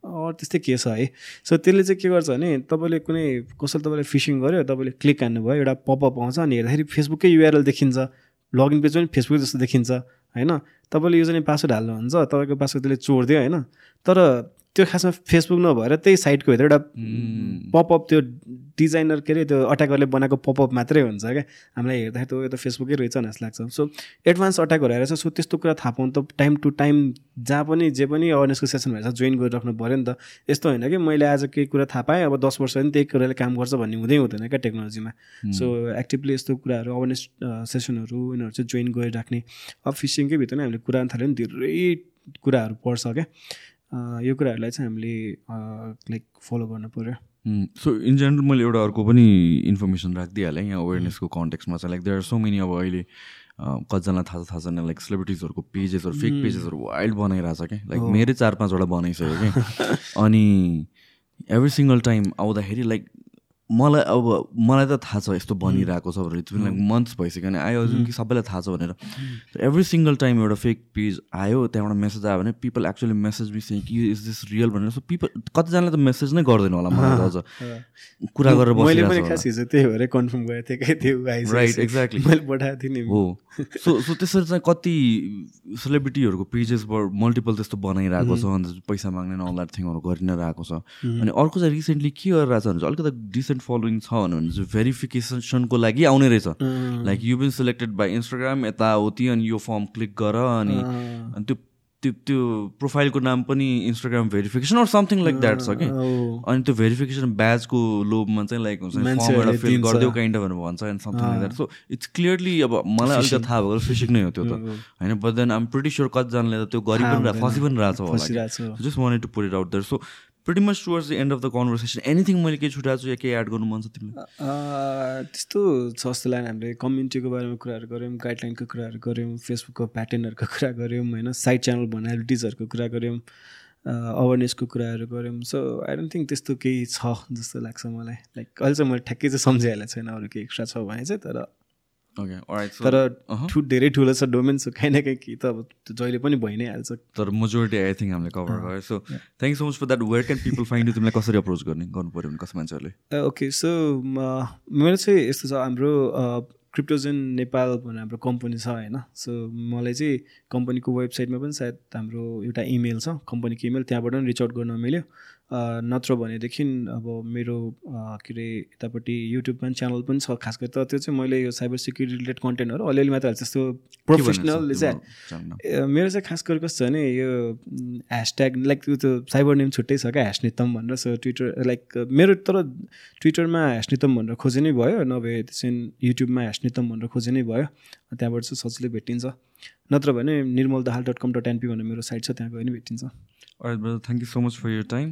त्यस्तै के छ है? सो त्यसले चाहिँ के गर्छ भने तपाईँले कुनै कसैले तपाईँले फिसिङ गर्यो तपाईँले क्लिक हान्नुभयो एउटा पपअप आउँछ अनि हेर्दाखेरि फेसबुककै युआरएल देखिन्छ। लगइन पेज पनि फेसबुक जस्तो देखिन्छ। होइन? तपाईँले युजर नेम पासवर्ड हाल्नुहुन्छ तपाईँको पासवर्ड त्यसले चोरिदियो होइन? तर त्यो खासमा फेसबुक नभएर त्यही साइटको भित्र एउटा पपअप त्यो डिजाइनर के अरे त्यो अट्याकरले बनाएको पपअप मात्रै हुन्छ क्या। हामीलाई हेर्दाखेरि त यो त फेसबुकै रहेछ जस्तो लाग्छ। सो एडभान्स अट्याकहरू आएर सो त्यस्तो कुरा थाहा पाउनु त टाइम टु टाइम जहाँ पनि जे पनि अवेरनेसको सेसन भएछ जोइन गरिराख्नु पऱ्यो नि त। यस्तो होइन कि मैले आज केही कुरा थाहा पाएँ अब दस वर्ष पनि त्यही कुराले काम गर्छ भन्ने हुँदै हुँदैन क्या टेक्नोलोजीमा सो एक्टिभली यस्तो कुराहरू अवेरनेस सेसनहरू यिनीहरू चाहिँ जोइन गरिराख्ने। अब फिसिङकै भित्र नै हामीले कुरा थाल्यो भने धेरै कुराहरू पर्छ क्या। यो कुराहरूलाई चाहिँ हामीले लाइक फलो गर्नु पऱ्यो सो इन जेनरल मैले एउटा अर्को पनि इन्फर्मेसन राखिदिइहालेँ। यहाँ अवेरनेसको कन्टेक्समा चाहिँ like there are so many अब अहिले अँ, कतिजना थाहा छ थाहा छैन लाइक सेलिब्रिटिजहरूको पेजेसहरू फेक पेजेसहरू वाइल्ड बनाइरहेछ क्या। लाइक मेरै चार पाँचवटा बनाइसक्यो कि अनि एभ्री सिङ्गल टाइम आउँदाखेरि लाइक मलाई अब मलाई त थाहा छ यस्तो बनिरहेको छ भनेर इट्स लाइक मन्थ्स भइसक्यो भने आयो जुन कि सबैलाई थाहा छ भनेर। एभ्री सिङ्गल टाइम एउटा फेक पेज आयो त्यहाँबाट मेसेज आयो भने पिपल एक्चुली मेसेज मी चाहिँ कि इज दिस रियल भनेर। सो पिपल कतिजनाले त मेसेज नै गर्दैन होला मलाई त अझ। कुरा गरेर बसिरहेको त्यही भएर कन्फर्म गरेको थिएँ exactly. मैले पठाएको थिएँ नि। हो। सो सो त्यसरी चाहिँ कति सेलिब्रिटीहरूको पेजेसबाट मल्टिपल त्यस्तो बनाइरहेको छ अन्त पैसा माग्ने द्याट थिङहरू गरि नै रहेको छ अनि अर्को चाहिँ रिसेन्टली के गरिरहेको छ भने चाहिँ अलिकति डिसेन्ट फलोइङ छ भने चाहिँ भेरिफिकेसनको लागि आउने रहेछ। Like you been selected by Instagram यताउति अनि यो फर्म क्लिक गर अनि त्यो त्यो त्यो प्रोफाइलको नाम पनि Instagram verification or something like that छ कि। अनि त्यो भेरिफिकेसन ब्याजको लोभमा चाहिँ लाइक हुन्छ फर्म एउटा फिल गरिदेऊ काइन्ड अफ भन्छ and something like that so it's clearly अब मलाई अलिकति थाहा भएको फिसिङ नै हो त्यो त। होइन but then I'm pretty sure कतिजनाले त त्यो गरि पनि फसी पनि रहेछ just wanted to put it out there so pretty much towards the end of the conversation anything मैले केही छुट्याएको छु या केही एड गर्नु मन छ तिमीलाई? त्यस्तो छ जस्तो लाग्यो हामीले कम्युनिटीको बारेमा कुराहरू गऱ्यौँ गाइडलाइनको कुराहरू गऱ्यौँ फेसबुकको प्याटर्नहरूको कुरा गऱ्यौँ होइन साइड च्यानल भनालिटिजहरूको कुरा गऱ्यौँ अवेरनेसको कुराहरू गऱ्यौँ। सो आई डोन्ट थिङ्क त्यस्तो केही छ जस्तो लाग्छ मलाई। लाइक अहिले चाहिँ मैले ठ्याक्कै चाहिँ सम्झिहालेको छैन अरू केही एक्स्ट्रा छ भने चाहिँ तर तर। ठु धेरै ठुलो छ डोमेन सो काहीँ न काहीँ केही त अब जहिले पनि भइ नै हाल्छ तर मेजोरिटी आई थिङ्क हामीले कभर गऱ्यो so thank so much for that where can people find you तिमीलाई कसरी अप्रोच गर्ने गर्नु पऱ्यो भने कसै मान्छेहरूले? ओके सो मेरो चाहिँ यस्तो छ हाम्रो क्रिप्टोजेन नेपाल भन्ने हाम्रो कम्पनी छ होइन? सो मलाई चाहिँ कम्पनीको वेबसाइटमा पनि सायद हाम्रो एउटा इमेल छ। कम्पनीको इमेल त्यहाँबाट पनि रिच आउट गर्न मिल्यो। नत्र भनेदेखि अब मेरो के अरे यतापट्टि युट्युबमा च्यानल पनि छ। खास गरी तर त्यो चाहिँ मैले यो साइबर सिक्युरिटी रिलेटेड कन्टेन्टहरू अलिअलि मात्र हाल्छ। जस्तो प्रोफेसनल चाहिँ मेरो चाहिँ खास गरी कस्तो छ भने यो ह्यासट्याग लाइक त्यो त साइबर नेम छुट्टै छ क्या ह्यासनितम भनेर। सो ट्विटर लाइक मेरो तर ट्विटरमा ह्यासनितम भनेर खोजे नै भयो। नभए त्यसै युट्युबमा ह्यासनितम भनेर खोजे नै भयो। त्यहाँबाट चाहिँ सजिलै भेटिन्छ। नत्र भने Nirmal Dahal dot com dot NP भन्ने मेरो साइट छ त्यहाँ गयो भने भेटिन्छ। Alright, brother. Thank you so much for your time.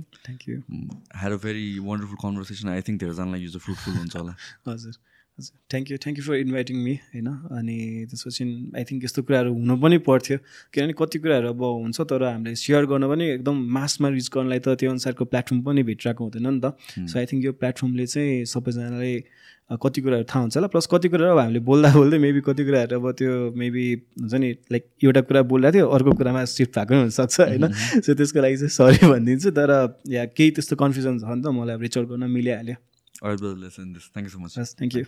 You Mm, Had a very wonderful conversation. I think धेरैजनालाई यो चाहिँ फ्रुटफुल हुन्छ होला हजुर thank you thank you for inviting me होइन? अनि त्यसपछि आई थिङ्क यस्तो कुराहरू हुनु पनि पर्थ्यो। किनभने कति कुराहरू अब हुन्छ तर हामीले सेयर गर्न पनि एकदम मासमा रिच गर्नलाई त त्यो अनुसारको प्लेटफर्म पनि भेटिरहेको हुँदैन नि त। सो आई थिङ्क यो प्लेटफर्मले चाहिँ सबैजनालाई कति कुराहरू थाहा हुन्छ होला। प्लस कति कुराहरू अब हामीले बोल्दा बोल्दै मेबी कति कुराहरू अब त्यो मेबी हुन्छ नि लाइक एउटा कुरा बोलिरहेको थियो अर्को कुरामा सिफ्ट भएको पनि हुनसक्छ होइन? सो त्यसको लागि चाहिँ सरी भनिदिन्छु तर या केही त्यस्तो कन्फ्युजन छ भने त मलाई अब रिच आउट गर्न मिलिहाल्यो। You so much. हस् थ्याङ्क यू